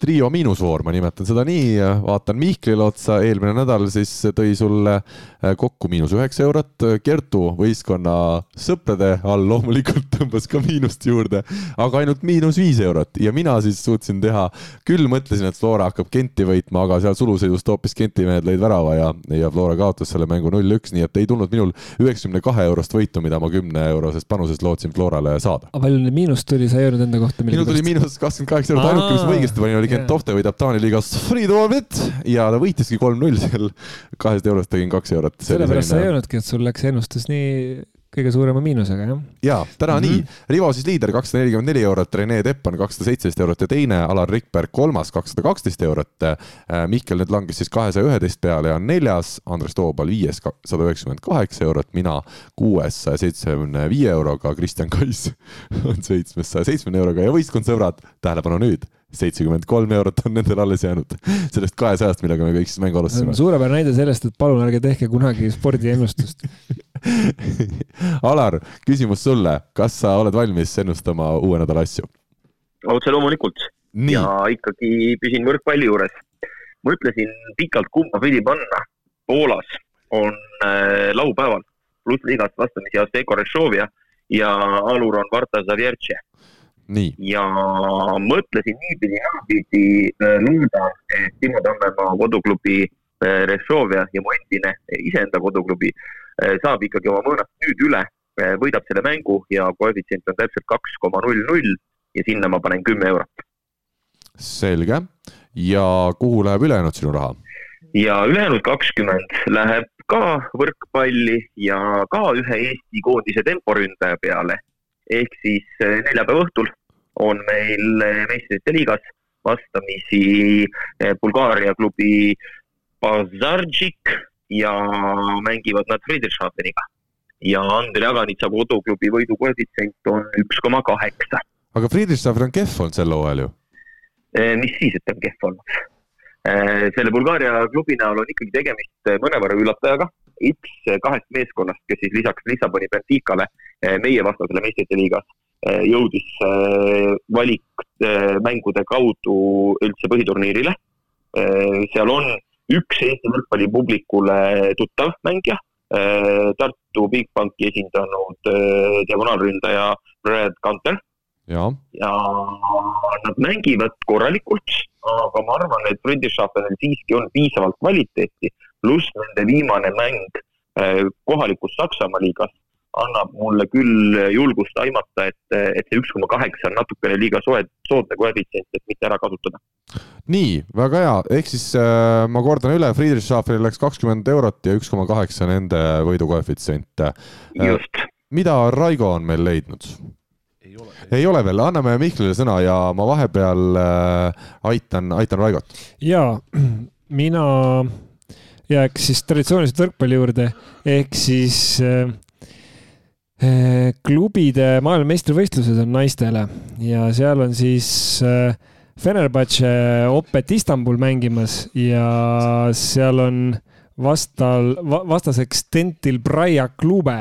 trio miinusvoor, ma nimetan seda nii, vaatan Mihklile otsa, eelmine nädal siis tõi sulle äh, kokku miinus üheksa eurot, Kertu võistkonna sõprade all loomulikult tõmbas ka miinust juurde, aga ainult miinus viis eurot ja mina siis suutsin teha, küll mõtlesin, et Flora hakkab Kenti võitma, aga seal sulusõidust hoopis Kenti mehed lõid värava ja, ja Flora kaotas selle mängu null-üks, nii et ei tulnud minul üheksakümne kahe eurost võitu, mida ma kümne eurosest panusest lootsin Florale saada. aga palju miinust tuli, sa ei öelnud enda kohta? minul tuli miinus kakskümmend kaheksa eurot, ainuke, mis ma õigesti panin, oli Kent Tohte võidab Taani liigas Friedolfit ja ta võitiski kolm-null seal, kahest eurost tegin kaks eurot. sellepärast sa ei öelnudki, et sul läks ennustus nii kõige suurema miinusega, jah? jaa, täna mm -hmm. nii. Rivo siis liider kakssada nelikümmend neli eurot, Rene Teppan kakssada seitseteist eurot ja teine Alar Rikberg kolmas kakssada kaksteist eurot. Äh, Mihkel nüüd langes siis kahesaja üheteist peale ja on neljas, Andres Toobal viies sada üheksakümmend kaheksa eurot, mina kuues saja seitsmekümne viie euroga, Kristjan Kais on seitsmes saja seitsmekümne euroga ja võistkond sõbrad, tähelepanu nüüd seitsekümmend kolm eurot on nendel alles jäänud sellest kahesajast, millega me kõik siis mängu alustasime. suurepärane näide sellest, et palun ärge tehke kunagi spordiennustust Alar, küsimus sulle, kas sa oled valmis ennustama uue nädala asju? otse loomulikult. ja ikkagi püsin võrkpalli juures. mõtlesin pikalt, kumba pidi panna. Poolas on äh, laupäeval plussliigast vastamisi Azteco Rešovia ja alur on Varta Zavjertše ja mõtlesin niipidi, naapidi, äh, loodan, et Timo Tammemaa koduklubi äh, Rešovia ja mu endine iseenda koduklubi äh, saab ikkagi oma mõõnast nüüd üle, võidab selle mängu ja koefitsient on täpselt kaks koma null null ja sinna ma panen kümme eurot. selge ja kuhu läheb ülejäänud sinu raha? ja ülejäänud kakskümmend läheb ka võrkpalli ja ka ühe Eesti koondise temporündaja peale ehk siis eh, neljapäeva õhtul on meil eh, meistrite liigas vastamisi eh, Bulgaaria klubi Bazardžik ja mängivad nad Friedrichshafeniga. ja Andrei Aganitsa koduklubi võidukoefitsient on üks koma kaheksa. aga Friedrichshafen on kehv olnud sel hooajal ju? mis siis, et on kehv olnud? selle Bulgaaria klubi näol on ikkagi tegemist mõnevõrra üllatajaga üks kahest meeskonnast, kes siis lisaks Lissaboni Benficale eh, meie vastasele meistrite liigas eh, jõudis eh, valikmängude kaudu üldse põhiturniirile. seal on üks Eesti võrkpallipublikule tuttav mängija, Tartu Bigbanki esindanud diagonaalründaja Brad Gunter. ja, ja nad mängivad korralikult, aga ma arvan, et Friedrichshafenil siiski on piisavalt kvaliteeti pluss nende viimane mäng äh, kohalikus Saksamaa liigas annab mulle küll julgust aimata, et, et see üks koma kaheksa on natukene liiga soe, soodne koefitsient, et mitte ära kasutada. nii, väga hea, ehk siis äh, ma kordan üle, Friedrichshafenil läks kakskümmend eurot ja üks koma kaheksa nende võidukoefitsient äh,. mida Raigo on meil leidnud? ei ole, ei ole veel, anname Mihklile sõna ja ma vahepeal äh, aitan, aitan Raigot. ja mina jääks siis traditsiooniliselt võrkpalli juurde, ehk siis äh, äh, klubide maailmameistrivõistlused on naistele. Ja seal on siis äh, Fenerbahce Opet Istanbul mängimas ja seal on vastal, vastaseks Dentil Braia klube.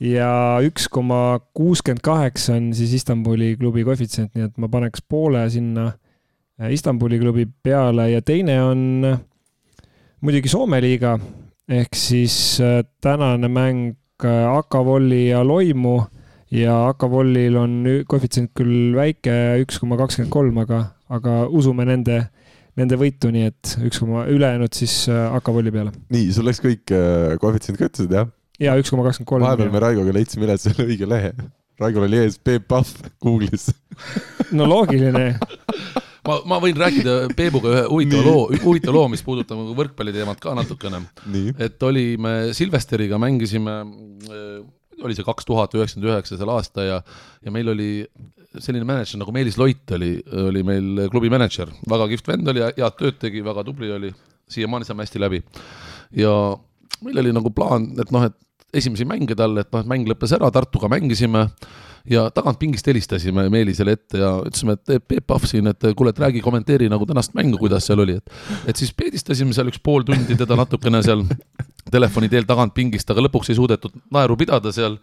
Ja üks koma kuuskümmend kaheksa on siis Istanbuli klubi koefitsient, nii et ma paneks poole sinna Istanbuli klubi peale. Ja teine on muidugi Soome liiga ehk siis tänane mäng Akavolli ja Loimu ja Akavollil on koefitsient küll väike, üks koma kakskümmend kolm, aga, aga usume nende, nende võitu, nii et üks koma, ülejäänud siis Akavolli peale. nii, sul läks kõik koefitsiendid ka ütlesid, jah? ja üks koma kakskümmend kolm. vahepeal me Raigoga leidsime üles selle õige lehe. Raigol oli ees Peep Pahv Google'is no loogiline ma, ma võin rääkida Peebuga ühe huvitava loo, huvitava loo, mis puudutab nagu võrkpalliteemat ka natukene. et olime Silvesteriga, mängisime, äh, oli see kaks tuhat üheksakümmend üheksa seal aasta ja, ja meil oli selline mänedžer nagu Meelis Loit oli, oli meil klubi mänedžer, väga kihvt vend oli, head tööd tegi, väga tubli oli, siiamaani saame hästi läbi. ja meil oli nagu plaan, et noh, et esimesi mänge talle, et noh, mäng lõppes ära, Tartuga mängisime ja tagantpingist helistasime Meelisele ette ja ütlesime, et Peep Pahv siin, et kuule, et räägi, kommenteeri nagu tänast mängu, kuidas seal oli, et et siis peedistasime seal üks pool tundi teda natukene seal telefoni teel tagantpingist, aga lõpuks ei suudetud naeru pidada seal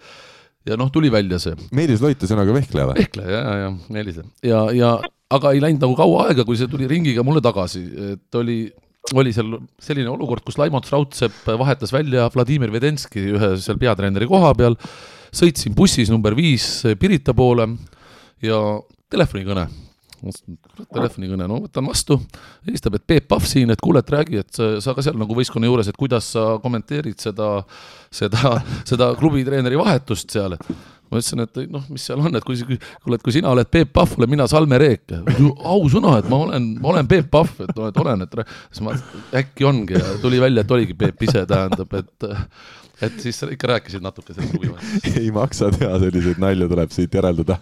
ja noh, tuli välja see. Meelis Loit ühesõnaga vehkleja või? vehkleja, ja, ja Meelis ja, ja aga ei läinud nagu kaua aega, kui see tuli ringiga mulle tagasi, et oli oli seal selline olukord, kus Laimont Raudsepp vahetas välja Vladimir Vedenski ühe seal peatreeneri koha peal, sõitsin bussis number viis Pirita poole ja telefonikõne telefonikõne, no võtan vastu, helistab, et Peep Pahv siin, et kuule, et räägi, et sa, ka seal nagu võistkonna juures, et kuidas sa kommenteerid seda, seda, seda klubitreeneri vahetust seal, et ma ütlesin, et noh, mis seal on, et kui, kuule, et kui sina oled Peep Pahv, olen mina Salme Reek. ausõna, et ma olen, ma olen Peep Pahv, et noh, et olen, et siis ma äkki ongi ja tuli välja, et oligi Peep ise, tähendab, et et siis sa ikka rääkisid natuke sellest huvivajadusest. ei maksa teha, selliseid nalju tuleb siit järeldada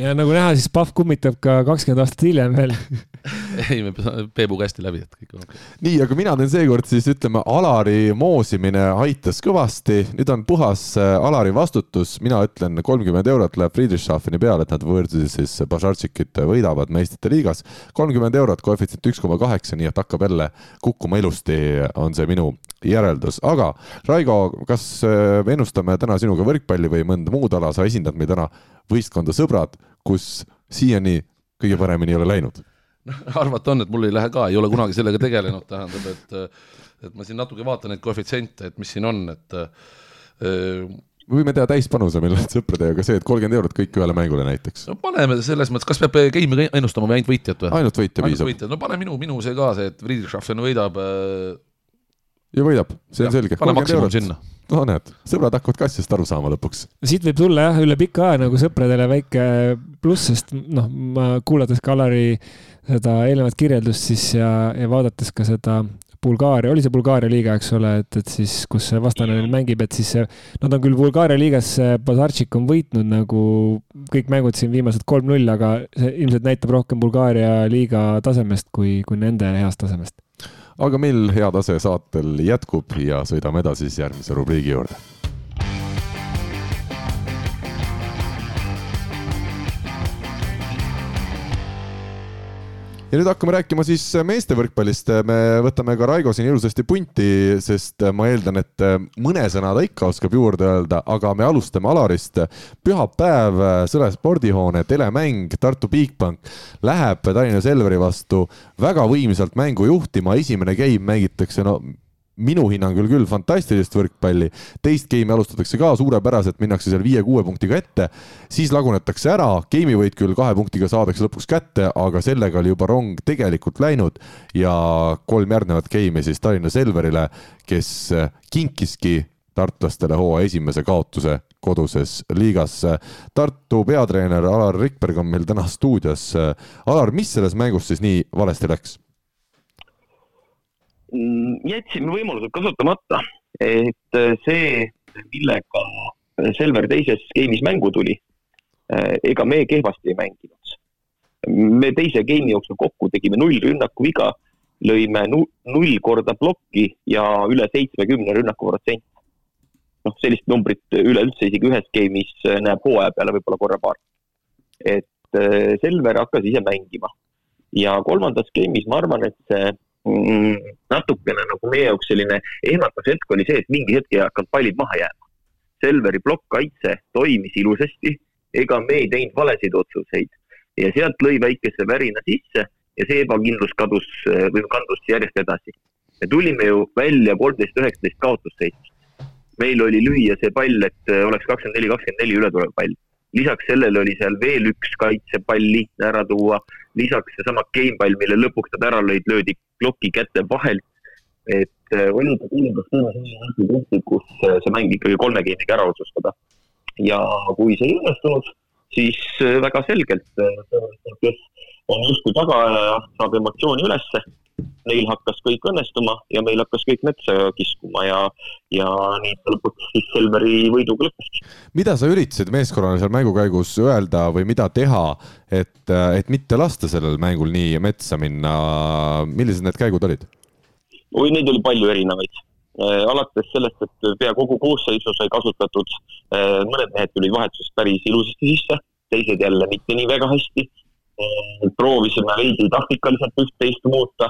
ja nagu näha, siis Pahv kummitab ka kakskümmend aastat hiljem veel ei, me Peebuga hästi läbi, et kõik on okei. Okay.. nii, aga mina teen seekord siis ütleme, Alari moosimine aitas kõvasti, nüüd on puhas äh, Alari vastutus, mina ütlen, kolmkümmend eurot läheb Friedrichshafeni peale, et nad võõrsil siis Bažartšikit võidavad meistrite liigas. kolmkümmend eurot, koefitsient üks koma kaheksa, nii et hakkab jälle kukkuma ilusti, on see minu järeldus, aga Raigo, kas äh, ennustame täna sinuga võrkpalli või mõnda muud ala, sa esindad meid täna võistkonda Sõbrad, kus siiani kõige paremini ei ole läinud? Noh, arvata on, et mul ei lähe ka, ei ole kunagi sellega tegelenud, tähendab, et et ma siin natuke vaatan neid koefitsiente, et mis siin on, et äh, me võime teha täispanuse, meil on sõpradega see, et kolmkümmend eurot kõik ühele mängule näiteks. no paneme selles mõttes, kas peab game'i ennustama või ainult võitjat või? ainult võitja piisab. no pane minu, minu see ka see, et Friedrichshafen võidab äh, ja võidab, see on ja, selge. pane maksimum sinna. no näed, sõbrad hakkavad ka asjast aru saama lõpuks. siit võib tulla jah, üle pika aja nagu sõpradele väike pluss, sest noh, ma kuulates ka Alari seda eelnevat kirjeldust siis ja, ja vaadates ka seda Bulgaaria, oli see Bulgaaria liiga, eks ole, et, et siis, kus see vastane neil mängib, et siis nad on küll Bulgaaria liigas, Bazartšik on võitnud nagu kõik mängud siin viimased kolm-null, aga see ilmselt näitab rohkem Bulgaaria liiga tasemest kui, kui nende heast tasemest. Aga meil hea tase saatel jätkub ja sõidame edasi siis järgmise rubriigi juurde ja nüüd hakkame rääkima siis meeste võrkpallist. me võtame ka Raigo siin ilusasti punti, sest ma eeldan, et mõne sõna ta ikka oskab juurde öelda, aga me alustame Alarist. pühapäev, Sõle spordihoone telemäng, Tartu Bigbank läheb Tallinna Selveri vastu väga võimsalt mängu juhtima. esimene game mängitakse no minu hinnangul küll fantastilist võrkpalli, teist game'i alustatakse ka suurepäraselt, minnakse seal viie-kuue punktiga ette, siis lagunetakse ära, game'i võit küll kahe punktiga saadakse lõpuks kätte, aga sellega oli juba rong tegelikult läinud ja kolm järgnevat game'i siis Tallinna Selverile, kes kinkiski tartlastele hooaja esimese kaotuse koduses liigas. Tartu peatreener Alar Rikberg on meil täna stuudios. Alar, mis selles mängus siis nii valesti läks? Mm, jätsime võimalused kasutamata, et äh, see, millega Selver teises game'is mängu tuli, äh, ega me kehvasti ei mänginud. me teise game'i jooksul kokku tegime null rünnaku viga, lõime null korda plokki ja üle seitsmekümne rünnaku protsent. noh, sellist numbrit üleüldse isegi ühes game'is äh, näeb hooaja peale võib-olla korra-paar. et Selver hakkas ise mängima ja kolmandas game'is ma arvan, et see natukene nagu meie jaoks selline ehmatas hetk oli see, et mingi hetk ei hakanud pallid maha jääma. Selveri plokkkaitse toimis ilusasti, ega me ei teinud valesid otsuseid ja sealt lõi väikese värina sisse ja see ebakindlus kadus või kandus järjest edasi. me tulime ju välja kolmteist, üheksateist kaotusseisust. meil oli lüüa see pall, et oleks kakskümmend neli, kakskümmend neli ületulev pall. Lisaks sellele oli seal veel üks kaitsepall lihtne ära tuua, lisaks seesama gamepall, mille lõpuks nad ära lõid, löödi kloki käte vahelt. et oli ta kindlasti selline punkti, kus see mäng ikkagi kolme game'iga ära otsustada. ja kui see ei õnnestunud, siis väga selgelt, kes on justkui tagaajaja, saab emotsiooni ülesse. Neil hakkas kõik õnnestuma ja meil hakkas kõik metsa kiskuma ja, ja nii ta lõpuks siis Selveri võiduga lõppeski. mida sa üritasid meeskonnale seal mängu käigus öelda või mida teha, et, et mitte lasta sellel mängul nii metsa minna, millised need käigud olid? oi, neid oli palju erinevaid alates sellest, et pea kogu koosseisu sai kasutatud, mõned mehed tulid vahetusest päris ilusasti sisse, teised jälle mitte nii väga hästi proovisime veidi taktikaliselt üht-teist muuta,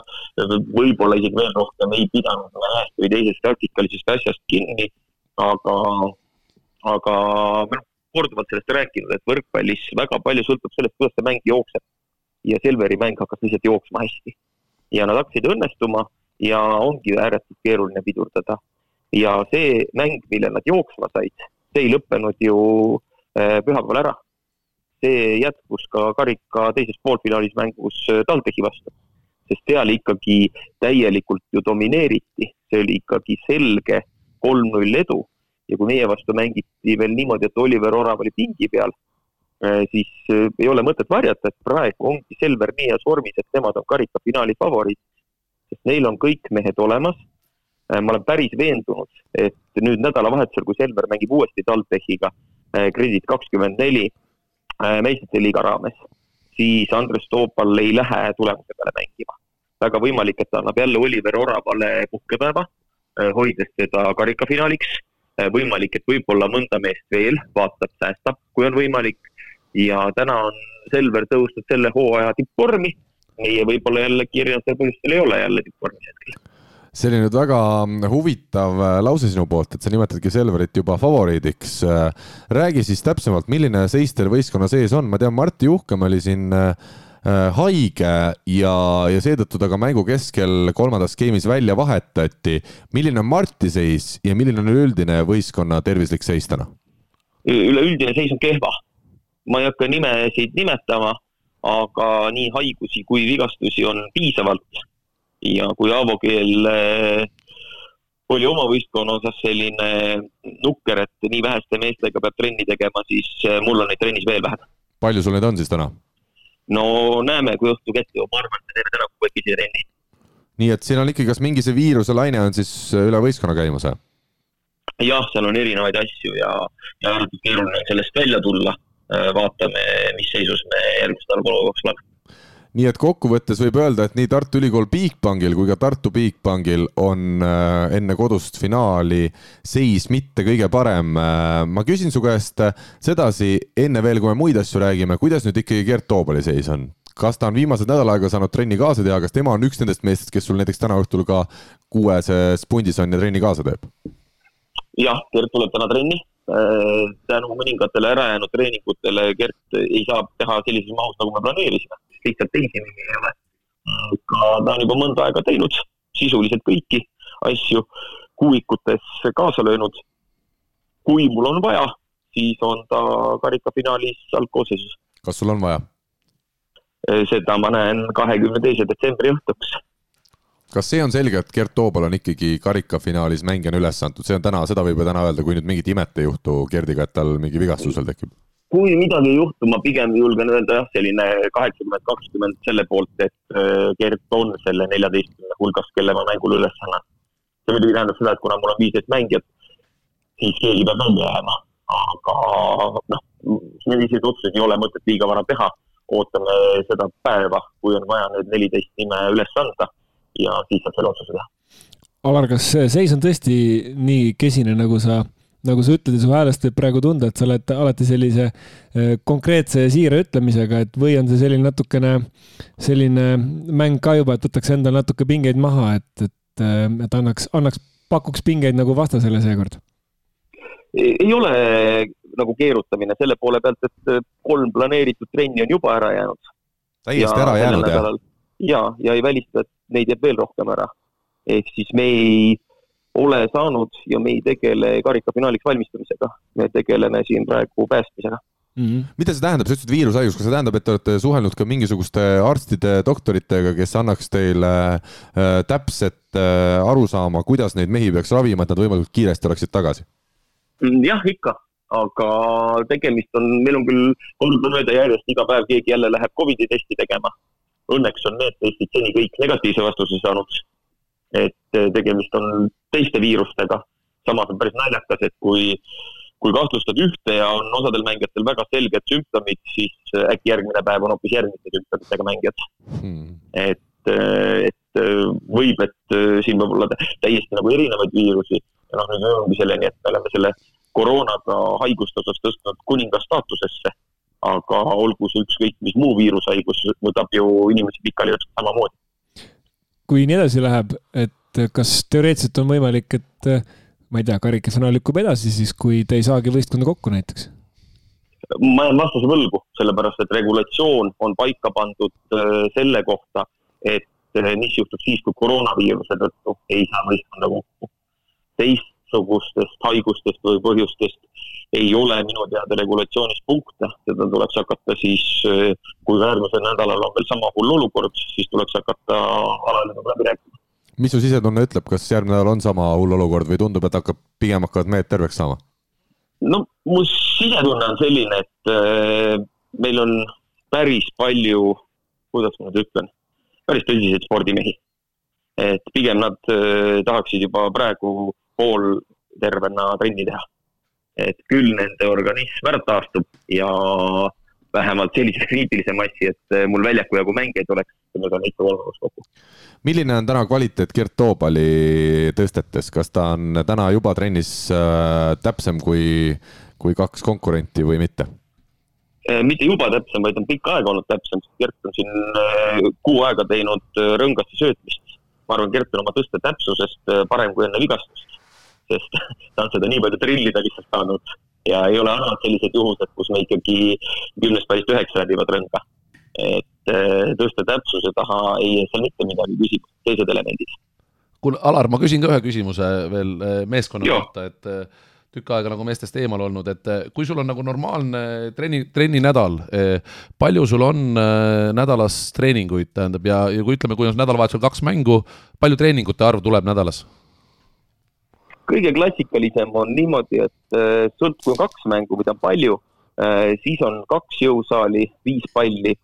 võib-olla isegi veel rohkem ei pidanud ühest või teisest taktikalisest asjast kinni, aga, aga me oleme korduvalt sellest rääkinud, et võrkpallis väga palju sõltub sellest, kuidas see mäng jookseb. ja Selveri mäng hakkas lihtsalt jooksma hästi. ja nad hakkasid õnnestuma ja ongi ääretult keeruline pidurdada. ja see mäng, mille nad jooksma said, see ei lõppenud ju äh, pühapäeval ära see jätkus ka karika teises poolfinaalis mängus äh, TalTechi vastu. sest seal ikkagi täielikult ju domineeriti, see oli ikkagi selge kolm-null edu ja kui meie vastu mängiti veel niimoodi, et Oliver Orav oli pingi peal, äh, siis äh, ei ole mõtet varjata, et praegu ongi Selver nii heas vormis, et nemad on karikafinaali favoriit. sest neil on kõik mehed olemas. ma olen päris veendunud, et nüüd nädalavahetusel, kui Selver mängib uuesti TalTechiga, Kredit kakskümmend neli meistrite liiga raames, siis Andres Toopal ei lähe tulemuse peale mängima. väga võimalik, et ta annab jälle Oliver Oravale puhkepäeva, äh, hoides teda karikafinaaliks. Äh, võimalik, et võib-olla mõnda meest veel vaatab, säästab, kui on võimalik. ja täna on Selver tõusnud selle hooaja tippvormi. meie võib-olla jälle kirjastel põhjustel ei ole jälle tippvormis hetkel see oli nüüd väga huvitav äh, lause sinu poolt, et sa nimetadki Selverit juba favoriidiks. Äh, räägi siis täpsemalt, milline seis teil võistkonna sees on, ma tean, Martti Juhkam oli siin äh, haige ja, ja seetõttu ta ka mängu keskel kolmandas skeemis välja vahetati. milline on Marti seis ja milline on üleüldine võistkonna tervislik seis täna? üleüldine seis on kehva. ma ei hakka nimesid nimetama, aga nii haigusi kui vigastusi on piisavalt ja kui Aavo Keel oli oma võistkonna osas selline nukker, et nii väheste meestega peab trenni tegema, siis eh, mul on neid trennis veel vähem. palju sul neid on siis täna? no näeme, kui õhtu jõuab, ma arvan, et me teeme täna kuuekesi trenni. nii et siin on ikkagi, kas mingi see viiruse laine on siis üle võistkonna käimas, jah? jah, seal on erinevaid asju ja, ja ääretult keeruline sellest välja tulla. vaatame, mis seisus me järgmise nädala kolmapäevaks oleme nii et kokkuvõttes võib öelda, et nii Tartu Ülikool Bigbankil kui ka Tartu Bigbankil on äh, enne kodust finaali seis mitte kõige parem. Äh, ma küsin su käest sedasi, enne veel, kui me muid asju räägime, kuidas nüüd ikkagi Gert Toobali seis on? kas ta on viimased nädal aega saanud trenni kaasa teha, kas tema on üks nendest meestest, kes sul näiteks täna õhtul ka kuueses pundis on ja trenni kaasa teeb? jah, Gert tuleb täna trenni äh, tänu mõningatele ärajäänud treeningutele Gert ei saa teha sellises mahus, nagu me planeerisime lihtsalt teisi nimi ei ole. aga ta on juba mõnda aega teinud sisuliselt kõiki asju kuuikutes kaasa löönud. kui mul on vaja, siis on ta karikafinaalis algkoosseisus. kas sul on vaja? seda ma näen kahekümne teise detsembri õhtuks kas see on selge, et Gert Toobal on ikkagi karikafinaalis mängijana üles antud, see on täna, seda võib ju täna öelda, kui nüüd mingit imet ei juhtu Gerdiga, et tal mingi vigastus veel tekib? kui midagi ei juhtu, ma pigem julgen öelda jah, selline kaheksakümmend, kakskümmend selle poolt, et äh, Gert on selle neljateistkümne hulgas, kelle ma mängule üles annan. see muidugi tähendab seda, et kuna mul on viisteist mängijat, siis keegi peab välja jääma. aga noh, selliseid otsuseid ei ole mõtet liiga vara teha. ootame seda päeva, kui on vaja need neliteist nime üles anda ja siis saab selle otsuse teha. Alar, kas seis on tõesti nii kesine, nagu sa nagu sa ütled ja su häälest võib praegu tunda, et sa oled alati sellise äh, konkreetse ja siira ütlemisega, et või on see selline natukene selline mäng ka juba, et võtaks endale natuke pingeid maha, et, et, äh, et annaks, annaks, pakuks pingeid nagu vastasele seekord? ei ole nagu keerutamine selle poole pealt, et kolm planeeritud trenni on juba ära jäänud. täiesti ära jäänud, jah? Ja, ja ei välista, et neid jääb veel rohkem ära. ehk siis me ei ole saanud ja me ei tegele karikafinaaliks valmistumisega, me tegeleme siin praegu päästmisega mm. -hmm. mida see tähendab, sa ütlesid viirushaigus, kas see tähendab, et te olete suhelnud ka mingisuguste arstide, doktoritega, kes annaks teile äh, täpset äh, arusaama, kuidas neid mehi peaks ravima, et nad võimalikult kiiresti oleksid tagasi? Mm, jah, ikka, aga tegemist on, meil on küll kordamööda järjest iga päev keegi jälle läheb Covidi testi tegema. Õnneks on need testid seni kõik negatiivse vastuse saanud et eh, tegemist on teiste viirustega. samas on päris naljakas, et kui, kui kahtlustad ühte ja on osadel mängijatel väga selged sümptomid, siis eh, äkki järgmine päev on hoopis järgmiste sümptomitega mängijad. Hmm.. et, eh, et võib, et siin võib olla täiesti nagu erinevaid viirusi. Ja noh, nüüd jõuamegi selleni, et me oleme selle koroonaga haiguste osas tõstnud kuninga staatusesse aga olgu see ükskõik mis muu viirushaigus, võtab ju inimesi pikali samamoodi kui nii edasi läheb, et kas teoreetiliselt on võimalik, et ma ei tea, karikasõna lükkub edasi siis, kui te ei saagi võistkonda kokku näiteks? ma jään vastuse võlgu, sellepärast et regulatsioon on paika pandud äh, selle kohta, et äh, mis juhtub siis, kui koroonaviiruse tõttu ei saa võistkonda kokku. teistsugustest haigustest või põhjustest ei ole minu teada regulatsioonis punkte, seda tuleks hakata siis, kui järgmisel nädalal on veel sama hull olukord, siis tuleks hakata alaliiduga läbi rääkima. mis su sisetunne ütleb, kas järgmine nädal on sama hull olukord või tundub, et hakkab, pigem hakkavad mehed terveks saama? no mu sisetunne on selline, et äh, meil on päris palju, kuidas ma nüüd ütlen, päris tõsiseid spordimehi. et pigem nad äh, tahaksid juba praegu pooltervena trenni teha et küll nende organism ära taastub ja vähemalt sellise kriitilise massi, et mul väljaku jagu mängijaid oleks, me saame ikka kolmandaks kokku. milline on täna kvaliteet Gert Toobali tõstetes, kas ta on täna juba trennis äh, täpsem kui, kui kaks konkurenti või mitte? Äh, mitte juba täpsem, vaid on pikka aega olnud täpsem, sest Gert on siin äh, kuu aega teinud rõngaste söötmist. ma arvan, Gert on oma tõste täpsusest parem kui enne vigastust sest ta on seda nii palju trillida lihtsalt saanud ja ei ole harvad sellised juhused, kus me ikkagi kümnest pallist üheksa läbivad rõnga. et eh, tõsta täpsuse taha ei seal mitte midagi, küsimus teised elemendid. kuule, Alar, ma küsin ka ühe küsimuse veel eh, meeskonna kohta, et eh, tükk aega nagu meestest eemal olnud, et kui sul on nagu normaalne trenni, trenninädal, palju sul on nädalas treeninguid, tähendab, ja, ja kui ütleme, kui on nädalavahetusel kaks mängu, palju treeningute arv tuleb nädalas? Kõige klassikalisem on niimoodi, et äh, sõlt-, kui on kaks mängu, mida on palju, äh, siis on kaks jõusaali, viis palli,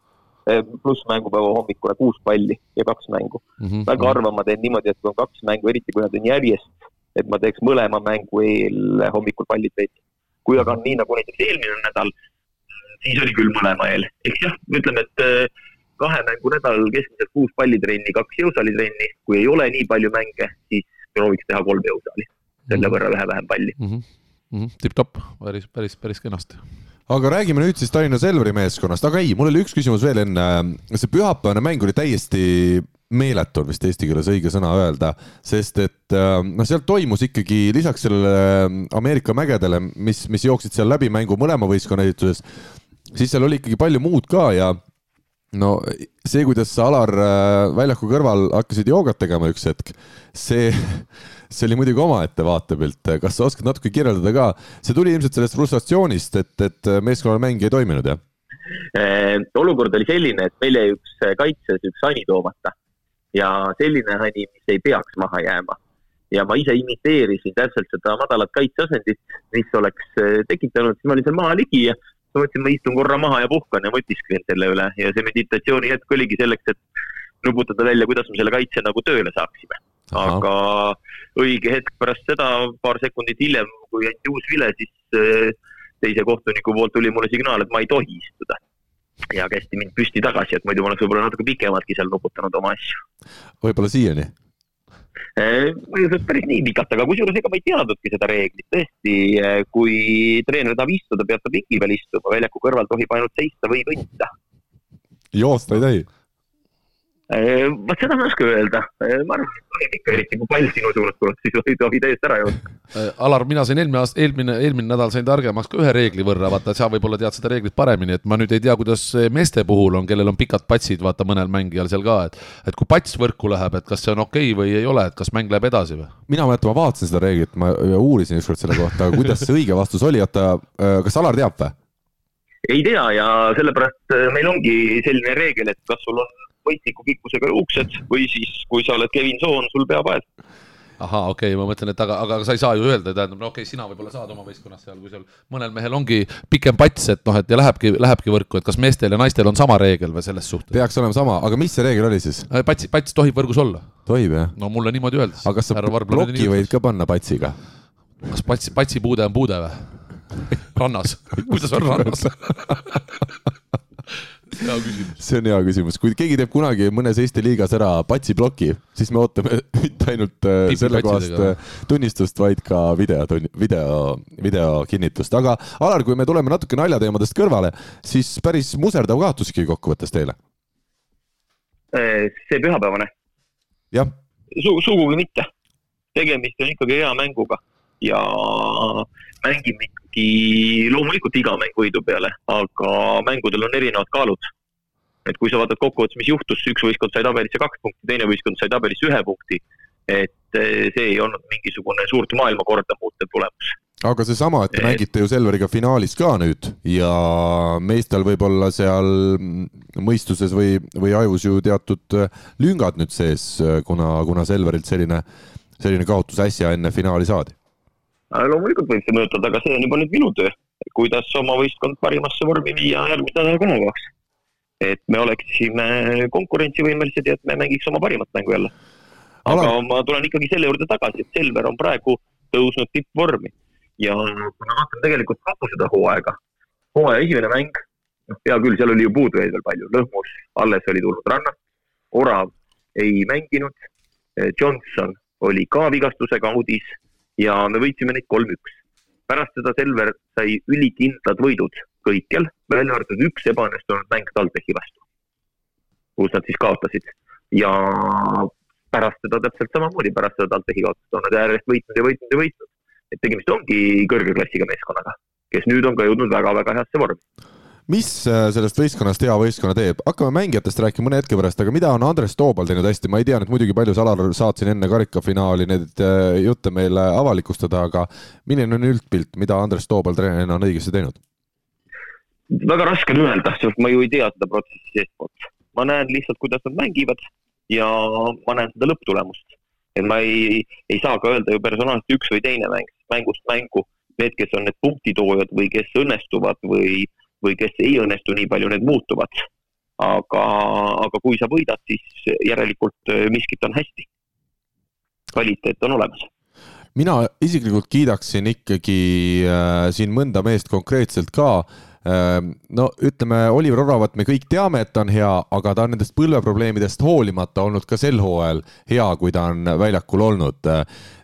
äh, pluss mängupäeva hommikune kuus palli ja kaks mängu mm. -hmm. väga harva ma teen niimoodi, et kui on kaks mängu, eriti kui nad on järjest, et ma teeks mõlema mängu eel hommikul pallid veidi. kui aga on nii, nagu näiteks eelmine nädal, siis oli küll mõlema eel. ehk jah, ütleme, et kahe mängu nädal keskmiselt kuus pallitrenni, kaks jõusaalitrenni, kui ei ole nii palju mänge, siis prooviks teha kolm jõusaali selle võrra ühe vähem palli mm. -hmm. Mm -hmm. tipp-topp, päris, päris, päris kenasti aga räägime nüüd siis Tallinna Selveri meeskonnast, aga ei, mul oli üks küsimus veel enne, see pühapäevane mäng oli täiesti meeletu on vist eesti keeles õige sõna öelda, sest et noh, seal toimus ikkagi lisaks sellele Ameerika mägedele, mis, mis jooksid seal läbi mängu mõlema võistkonna ehituses, siis seal oli ikkagi palju muud ka ja no see, kuidas sa Alar äh, väljaku kõrval hakkasid joogat tegema üks hetk, see, see oli muidugi omaette vaatepilt. kas sa oskad natuke kirjeldada ka, see tuli ilmselt sellest frustratsioonist, et, et meeskonnal mäng ei toiminud, jah? Äh, olukord oli selline, et meil jäi üks kaitses üks hani toomata ja selline hani, mis ei peaks maha jääma. ja ma ise imiteerisin täpselt seda madalat kaitseasendit, mis oleks äh, tekitanud, siis ma olin seal maa ligi ja mõtlesin, ma istun korra maha ja puhkan ja mõtisklen selle üle ja see meditatsiooni hetk oligi selleks, et nuputada välja, kuidas me selle kaitse nagu tööle saaksime. Aga õige hetk pärast seda, paar sekundit hiljem, kui anti uus vile, siis eh, teise kohtuniku poolt tuli mulle signaal, et ma ei tohi istuda. ja kästi mind püsti tagasi, et muidu ma oleks võib-olla natuke pikemaltki seal nuputanud oma asju. võib-olla siiani et päris nii pikalt, aga kusjuures ega ma ei teadnudki seda reeglit, tõesti, äh, kui treener tahab istuda, peab ta pingi peal istuma, väljaku kõrval tohib ainult seista või kõndida. joosta ei tohi? Vot seda ma ei oska öelda, ma arvan, et tohib ikka, eriti kui pall sinu suunas tuleb, siis ei tohi täiesti ära jõuda. Alar, mina sain eelmine aasta, eelmine, eelmine nädal sain targemaks ka ühe reegli võrra, vaata, sa võib-olla tead seda reeglit paremini, et ma nüüd ei tea, kuidas meeste puhul on, kellel on pikad patsid, vaata mõnel mängijal seal ka, et et kui pats võrku läheb, et kas see on okei okay või ei ole, et kas mäng läheb edasi või? mina mäletan, ma vaatasin seda reeglit, ma uurisin ükskord selle kohta, kuidas see õige vastus oli, oota, kas Alar teab või? ei tea ja sellepärast meil ongi selline reegel, et kas sul on mõistliku pikkusega juuksed või siis, kui sa oled Kevin Soon, sul peapael. ahaa, okei okay,, ma mõtlen, et aga, aga sa ei saa ju öelda, tähendab, no okei okay,, sina võib-olla saad oma võistkonnas seal, kui seal mõnel mehel ongi pikem pats, et noh, et ja lähebki, lähebki võrku, et kas meestel ja naistel on sama reegel või selles suhtes? peaks olema sama, aga mis see reegel oli siis? pats, pats tohib võrgus olla. tohib jah? no mulle niimoodi öeldakse. aga kas sa ploki võid ka panna patsiga? kas pats, patsi puude on puude või? rannas kuidas on rannas. see on hea küsimus, kui keegi teeb kunagi mõnes Eesti liigas ära patsi ploki, siis me ootame mitte ainult äh, sellekohast äh, tunnistust, vaid ka video, video, video kinnitust, aga Alar, kui me tuleme natuke naljateemadest kõrvale, siis päris muserdav kaotuski kokkuvõttes teile. Äh, see pühapäevane? jah Su. sugugi mitte. tegemist on ikkagi hea mänguga ja mängime ikkagi loomulikult iga mäng võidu peale, aga mängudel on erinevad kaalud. et kui sa vaatad kokkuvõttes, mis juhtus, üks võistkond sai tabelisse kaks punkti, teine võistkond sai tabelisse ühe punkti, et eh, see ei olnud mingisugune suurt maailmakorda muutev tulemus aga seesama, et te mängite ju Selveriga finaalis ka nüüd ja meestel võib olla seal mõistuses või, või ajus ju teatud lüngad nüüd sees, kuna, kuna Selverilt selline, selline kaotus äsja enne finaali saadi loomulikult võib see mõjutada, aga see on juba nüüd minu töö, kuidas oma võistkond parimasse vormi viia järgmise nädala kolmapäevaks. et me oleksime konkurentsivõimelised ja et me mängiks oma parimat mängu jälle. aga Ala... ma tulen ikkagi selle juurde tagasi, et Selver on praegu tõusnud tippvormi. Ja kui me vaatame tegelikult kogu seda hooaega, hooaja esimene mäng, noh, hea küll, seal oli ju puudujaid veel palju, Lõhmus alles oli tulnud rannast, Orav ei mänginud, Johnson oli ka vigastusega audis ja me võitsime neid kolm-üks. pärast seda Selver sai ülikindlad võidud kõikjal, välja arvatud üks ebaõnnestunud mäng TalTechi vastu, kus nad siis kaotasid ja pärast seda täpselt samamoodi, pärast seda TalTechi kaotust on nad järjest võitnud ja võitnud ja võitnud. et tegemist ongi kõrge klassiga meeskonnaga, kes nüüd on ka jõudnud väga-väga heasse vormi mis äh, sellest võistkonnast hea võistkonna teeb, hakkame mängijatest rääkima mõne hetke pärast, aga mida on Andres Toobal teinud hästi, ma ei tea nüüd muidugi palju sa, Alar, saad siin enne karikafinaali neid äh, jutte meile avalikustada, aga milline on üldpilt, mida Andres Toobal treenerina on õigesti teinud? väga raske on öelda, sest ma ju ei tea seda protsessi seestpoolt. ma näen lihtsalt, kuidas nad mängivad ja ma näen seda lõpptulemust. et ma ei, ei saa ka öelda ju personaalselt üks või teine mäng, mängust mängu, need, kes on need punktitoojad või kes õnnestuvad või või kes ei õnnestu nii palju, need muutuvad. aga, aga kui sa võidad, siis järelikult äh, miskit on hästi. kvaliteet on olemas mina isiklikult kiidaksin ikkagi äh, siin mõnda meest konkreetselt ka äh,. no ütleme, Oliver Oravat me kõik teame, et ta on hea, aga ta on nendest põlveprobleemidest hoolimata olnud ka sel hooajal hea, kui ta on väljakul olnud.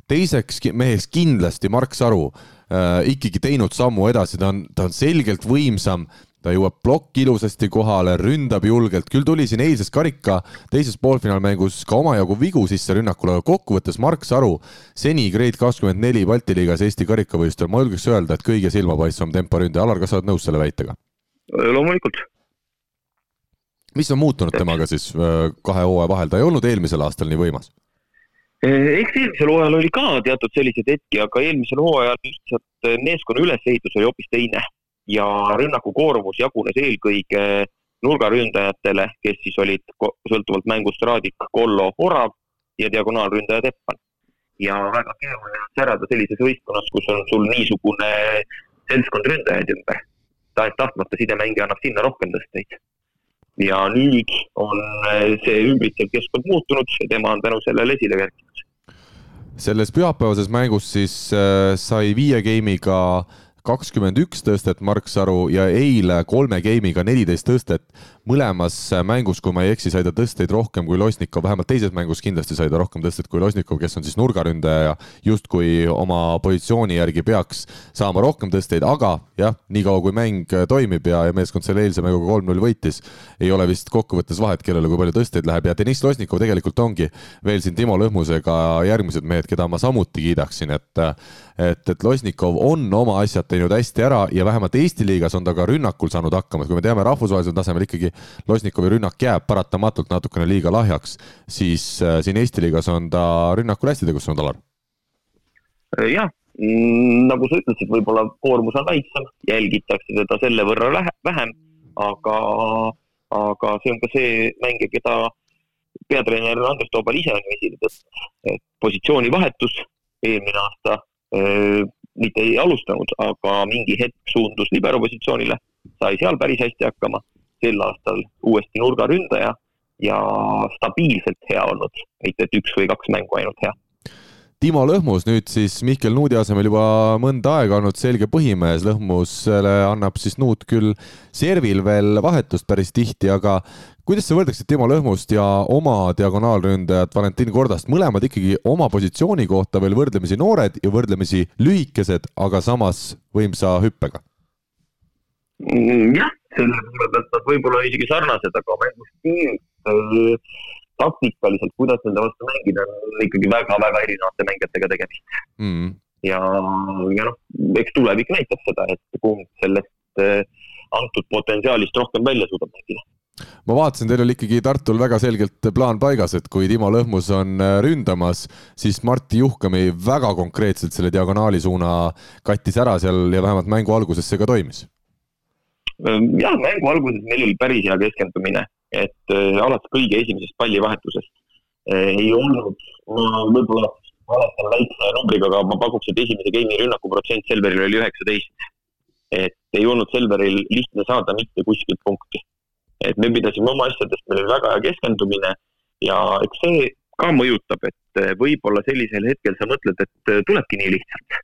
teiseks meheks kindlasti Mark Saru äh, ikkagi teinud sammu edasi, ta on, ta on selgelt võimsam, ta jõuab plokk ilusasti kohale, ründab julgelt, küll tuli siin eilses karika teises poolfinaalmängus ka omajagu vigu sisse rünnakule, aga kokkuvõttes Mark Saru seni Grade kakskümmend neli Balti liigas Eesti karikavõistlustel, ma julgeks öelda, et kõige silmapaistvam temporündaja. Alar, kas sa oled nõus selle väitega? loomulikult. mis on muutunud temaga siis äh, kahe hooaja vahel, ta ei olnud eelmisel aastal nii võimas eks eelmisel hooajal oli ka teatud selliseid hetki, aga eelmisel hooajal lihtsalt eh, meeskonna ülesehitus oli hoopis teine ja rünnaku koormus jagunes eelkõige nurgaründajatele, kes siis olid sõltuvalt mängust Raadik, Kollo, Orav ja diagonaalründaja Teppan. ja väga keeruline on särada sellises võistkonnas, kus on sul niisugune seltskond ründajaid ümber. tahes-tahtmata sidemängija annab sinna rohkem tõsteid ja nüüd on eh, see ümbritsev keskkond muutunud ja tema on tänu sellele esile kerkinud. selles pühapäevases mängus siis äh, sai viie game'iga kakskümmend üks tõstet Mark Saru ja eile kolme game'iga neliteist tõstet. Mõlemas mängus, kui ma ei eksi, sai ta tõsteid rohkem kui Losnikov, vähemalt teises mängus kindlasti sai ta rohkem tõsteid kui Losnikov, kes on siis nurgaründaja ja justkui oma positsiooni järgi peaks saama rohkem tõsteid, aga jah, niikaua kui mäng toimib ja, ja meeskond selle eilse mänguga kolm-null võitis, ei ole vist kokkuvõttes vahet, kellele kui palju tõsteid läheb. Ja Deniss Losnikov tegelikult ongi veel siin Timo Lõhmusega järgmised mehed, keda ma samuti kiidaksin, et et, et Losnikov on oma asjad teinud hästi ära ja vähemalt Eesti liigas on ta ka rünnakul saanud hakkama, kui me teame, rahvusvahelisel tasemel ikkagi Losnikovi rünnak jääb paratamatult natukene liiga lahjaks, siis äh, siin Eesti liigas on ta rünnakul hästi tegutsenud, Alar. jah, mm, nagu sa ütlesid, võib-olla koormus on väiksem, jälgitakse teda selle võrra vähem, aga, aga see on ka see mängija, keda peatreener Andres Toobal ise on esile tõstnud, et positsioonivahetus eelmine aasta mitte ei alustanud, aga mingi hetk suundus libero positsioonile, sai seal päris hästi hakkama, sel aastal uuesti nurgaründaja ja stabiilselt hea olnud, mitte et üks või kaks mängu ainult hea. Timo Lõhmus nüüd siis Mihkel Nuudi asemel juba mõnda aega olnud selge põhimees, Lõhmusele annab siis Nuut küll servil veel vahetust päris tihti, aga kuidas sa võrdleksid Timo Lõhmust ja oma diagonaalründajat Valentin Kordast, mõlemad ikkagi oma positsiooni kohta veel võrdlemisi noored ja võrdlemisi lühikesed, aga samas võimsa hüppega? Mm, jah, selle poole pealt nad võib-olla isegi sarnased, aga mängustiil taktikaliselt, kuidas nende vastu mängida, on ikkagi väga-väga erinevate mängijatega tegemist. Mm.. ja, ja noh, eks tulevik näitab seda, et kumb sellest äh, antud potentsiaalist rohkem välja suudab mängida. Ma vaatasin, teil oli ikkagi Tartul väga selgelt plaan paigas, et kui Timo Lõhmus on äh, ründamas, siis Martti Juhkami väga konkreetselt selle diagonaali suuna kattis ära seal ja vähemalt mängu alguses see ka toimis. Jah, mängu alguses meil oli päris hea keskendumine et äh, alates kõige esimesest pallivahetusest äh, ei olnud, ma võib-olla valetan väikse numbriga, aga ma pakuks, et esimese game'i rünnaku protsent Selveril oli üheksateist. et ei olnud Selveril lihtne saada mitte kuskilt punkti. et me pidasime oma asjadest, meil oli väga hea keskendumine ja eks see ka mõjutab, et äh, võib-olla sellisel hetkel sa mõtled, et tulebki nii lihtsalt.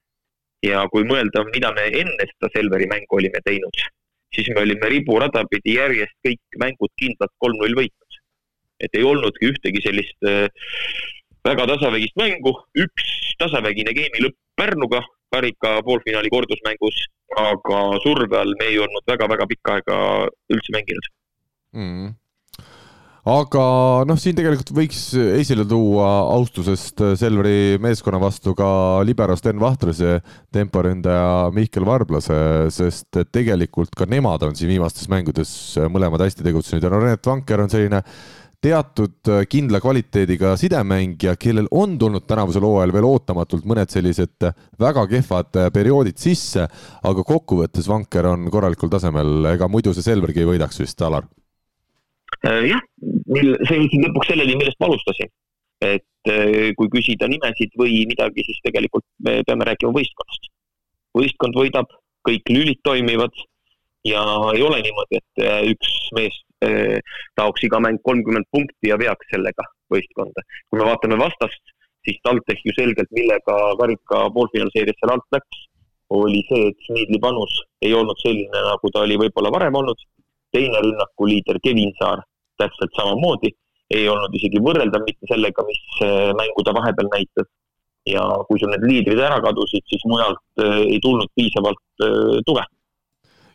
ja kui mõelda, mida me enne seda Selveri mängu olime teinud siis me olime riburada pidi järjest kõik mängud kindlalt kolm-null võitnud. et ei olnudki ühtegi sellist äh, väga tasavägist mängu, üks tasavägine geimi lõpp Pärnuga karika poolfinaali kordusmängus, aga surve all me ei olnud väga-väga pikka aega üldse mänginud. Mm aga noh, siin tegelikult võiks esile tuua austusest Selveri meeskonna vastu ka libero Sten Vahtrase temporündaja Mihkel Varblase, sest tegelikult ka nemad on siin viimastes mängudes mõlemad hästi tegutsenud ja no Rene Vanker on selline teatud kindla kvaliteediga sidemängija, kellel on tulnud tänavusel hooajal veel ootamatult mõned sellised väga kehvad perioodid sisse, aga kokkuvõttes Vanker on korralikul tasemel, ega muidu see Selvergi ei võidaks vist, Alar? Äh, jah, mil, see jõudsin lõpuks selleni, millest ma alustasin. et äh, kui küsida nimesid või midagi, siis tegelikult me peame rääkima võistkonnast. võistkond võidab, kõik lülid toimivad ja ei ole niimoodi, et äh, üks mees taoks iga mäng kolmkümmend punkti ja veaks sellega võistkonda. kui me vaatame vastast, siis TalTech ju selgelt, millega karika poolfinaalseerias seal alt läks, oli see, et Schmidli panus ei olnud selline, nagu ta oli võib-olla varem olnud. teine rünnakuliider Kevin Saar täpselt samamoodi, ei olnud isegi võrreldav mitte sellega, mis äh, mängu ta vahepeal näitas. ja kui sul need liidrid ära kadusid, siis mujalt äh, ei tulnud piisavalt äh, tuge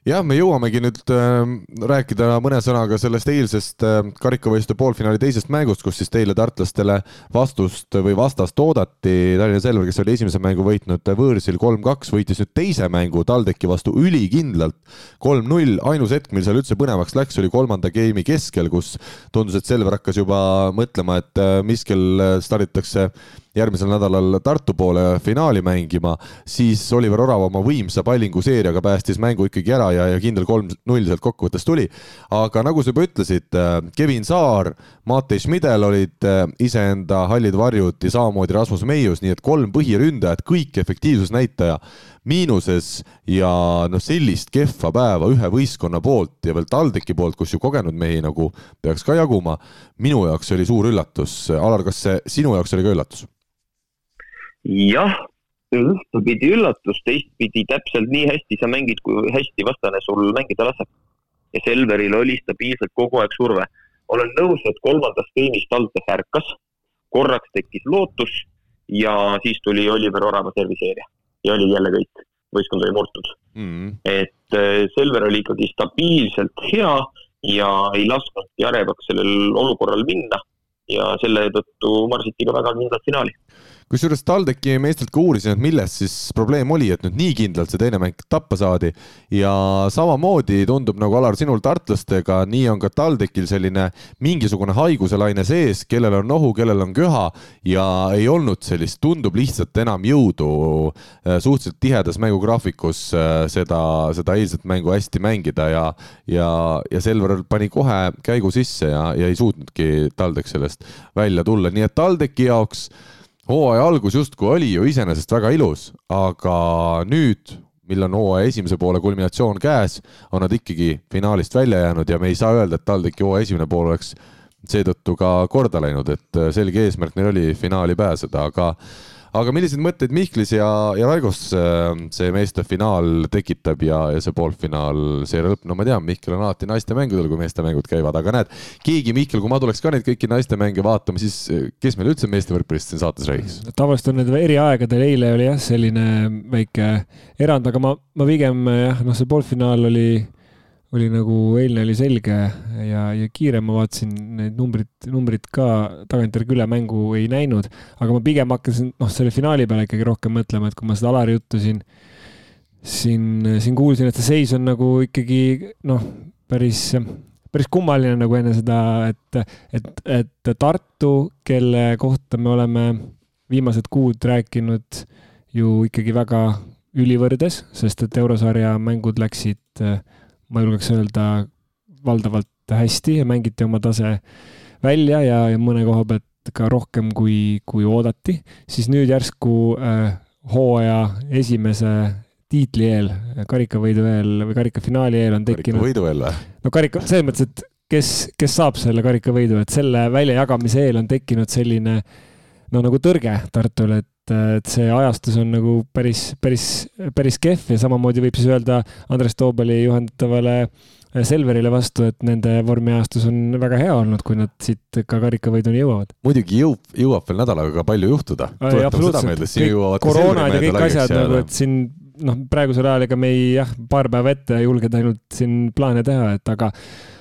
jah, me jõuamegi nüüd äh, rääkida mõne sõnaga sellest eilsest äh, karikavõistluste poolfinaali teisest mängust, kus siis teile, tartlastele, vastust või vastast oodati. Tallinna Selver, kes oli esimese mängu võitnud võõrsil kolm-kaks, võitis nüüd teise mängu TalTechi vastu ülikindlalt kolm-null. ainus hetk, mil seal üldse põnevaks läks, oli kolmanda game'i keskel, kus tundus, et Selver hakkas juba mõtlema, et äh, mis kell starditakse järgmisel nädalal Tartu poole finaali mängima, siis Oliver Orav oma võimsa pallinguseeriaga päästis mängu ikkagi ära ja, ja kindel kolm-null sealt kokkuvõttes tuli. aga nagu sa juba ütlesid, äh, Kevin Saar, Matei Schmidel olid äh, iseenda hallid varjud ja samamoodi Rasmus Meius, nii et kolm põhiründajat, kõik efektiivsusnäitaja miinuses ja noh, sellist kehva päeva ühe võistkonna poolt ja veel TalTechi poolt, kus ju kogenud mehi nagu peaks ka jaguma, minu jaoks oli suur üllatus. Alar, kas see sinu jaoks oli ka üllatus? Jah, ühtepidi üllatus, teistpidi täpselt nii hästi sa mängid, kui hästi vastane sul mängida laseb. ja Selveril oli stabiilselt kogu aeg surve. olen nõus, et kolmandast geimist TalTech ärkas, korraks tekkis lootus ja siis tuli Oliver Orava serviseeria ja oli jälle kõik, võistkond oli murtud mm. -hmm. et äh, Selver oli ikkagi stabiilselt hea ja ei lasknud Jarevaks sellel olukorral minna ja selle tõttu marsiti ka väga kindlalt finaali kusjuures TalTechi meestelt ka uurisin, et milles siis probleem oli, et nüüd nii kindlalt see teine mäng tappa saadi. Ja samamoodi tundub nagu Alar sinul tartlastega, nii on ka TalTechil selline mingisugune haiguselaine sees, kellel on nohu, kellel on köha ja ei olnud sellist, tundub lihtsalt enam jõudu äh, suhteliselt tihedas mängugraafikus äh, seda, seda eilset mängu hästi mängida ja, ja, ja Selver pani kohe käigu sisse ja, ja ei suutnudki TalTech sellest välja tulla, nii et TalTechi jaoks hooaja algus justkui oli ju iseenesest väga ilus, aga nüüd, mil on hooaja esimese poole kulminatsioon käes, on nad ikkagi finaalist välja jäänud ja me ei saa öelda, et TalTechi hooaja esimene pool oleks seetõttu ka korda läinud, et selge eesmärk neil oli finaali pääseda, aga aga milliseid mõtteid Mihklis ja, ja Raigos äh, see meeste finaal tekitab ja, ja see poolfinaal seejärel lõpp, no ma tean, Mihkel on alati naistemängudel, kui meeste mängud käivad, aga näed, keegi, Mihkel, kui ma tuleks ka neid kõiki naiste mänge vaatama, siis äh, kes meil üldse meeste võrkpallist siin saates räägiks? tavaliselt on need eri aegadel, eile oli jah, selline väike erand, aga ma, ma pigem jah, noh, see poolfinaal oli oli nagu eilne oli selge ja, ja kiire, ma vaatasin need numbrid, numbrid ka tagantjärgi üle mängu ei näinud, aga ma pigem hakkasin, noh, selle finaali peale ikkagi rohkem mõtlema, et kui ma seda Alari juttu siin, siin, siin kuulsin, et see seis on nagu ikkagi noh, päris, päris kummaline nagu enne seda, et, et, et Tartu, kelle kohta me oleme viimased kuud rääkinud ju ikkagi väga ülivõrdes, sest et eurosarja mängud läksid äh, ma julgeks öelda, valdavalt hästi ja mängiti oma tase välja ja, ja mõne koha pealt ka rohkem, kui, kui oodati, siis nüüd järsku äh, hooaja esimese tiitli eel, karikavõidu eel või karikafinaali eel on tekkinud. karikavõidu eel või? no karika, selles mõttes, et kes, kes saab selle karikavõidu, et selle väljajagamise eel on tekkinud selline no nagu tõrge Tartul, et et, et see ajastus on nagu päris, päris, päris kehv ja samamoodi võib siis öelda Andres Toobali juhendatavale Selverile vastu, et nende vormiajastus on väga hea olnud, kui nad siit ka karikavõiduni jõuavad. muidugi jõub, jõuab veel nädalaga ka palju juhtuda. koroonad ja kõik asjad nagu, et siin noh, praegusel ajal ega me ei jah, paar päeva ette julgeda ainult siin plaane teha, et aga Äh,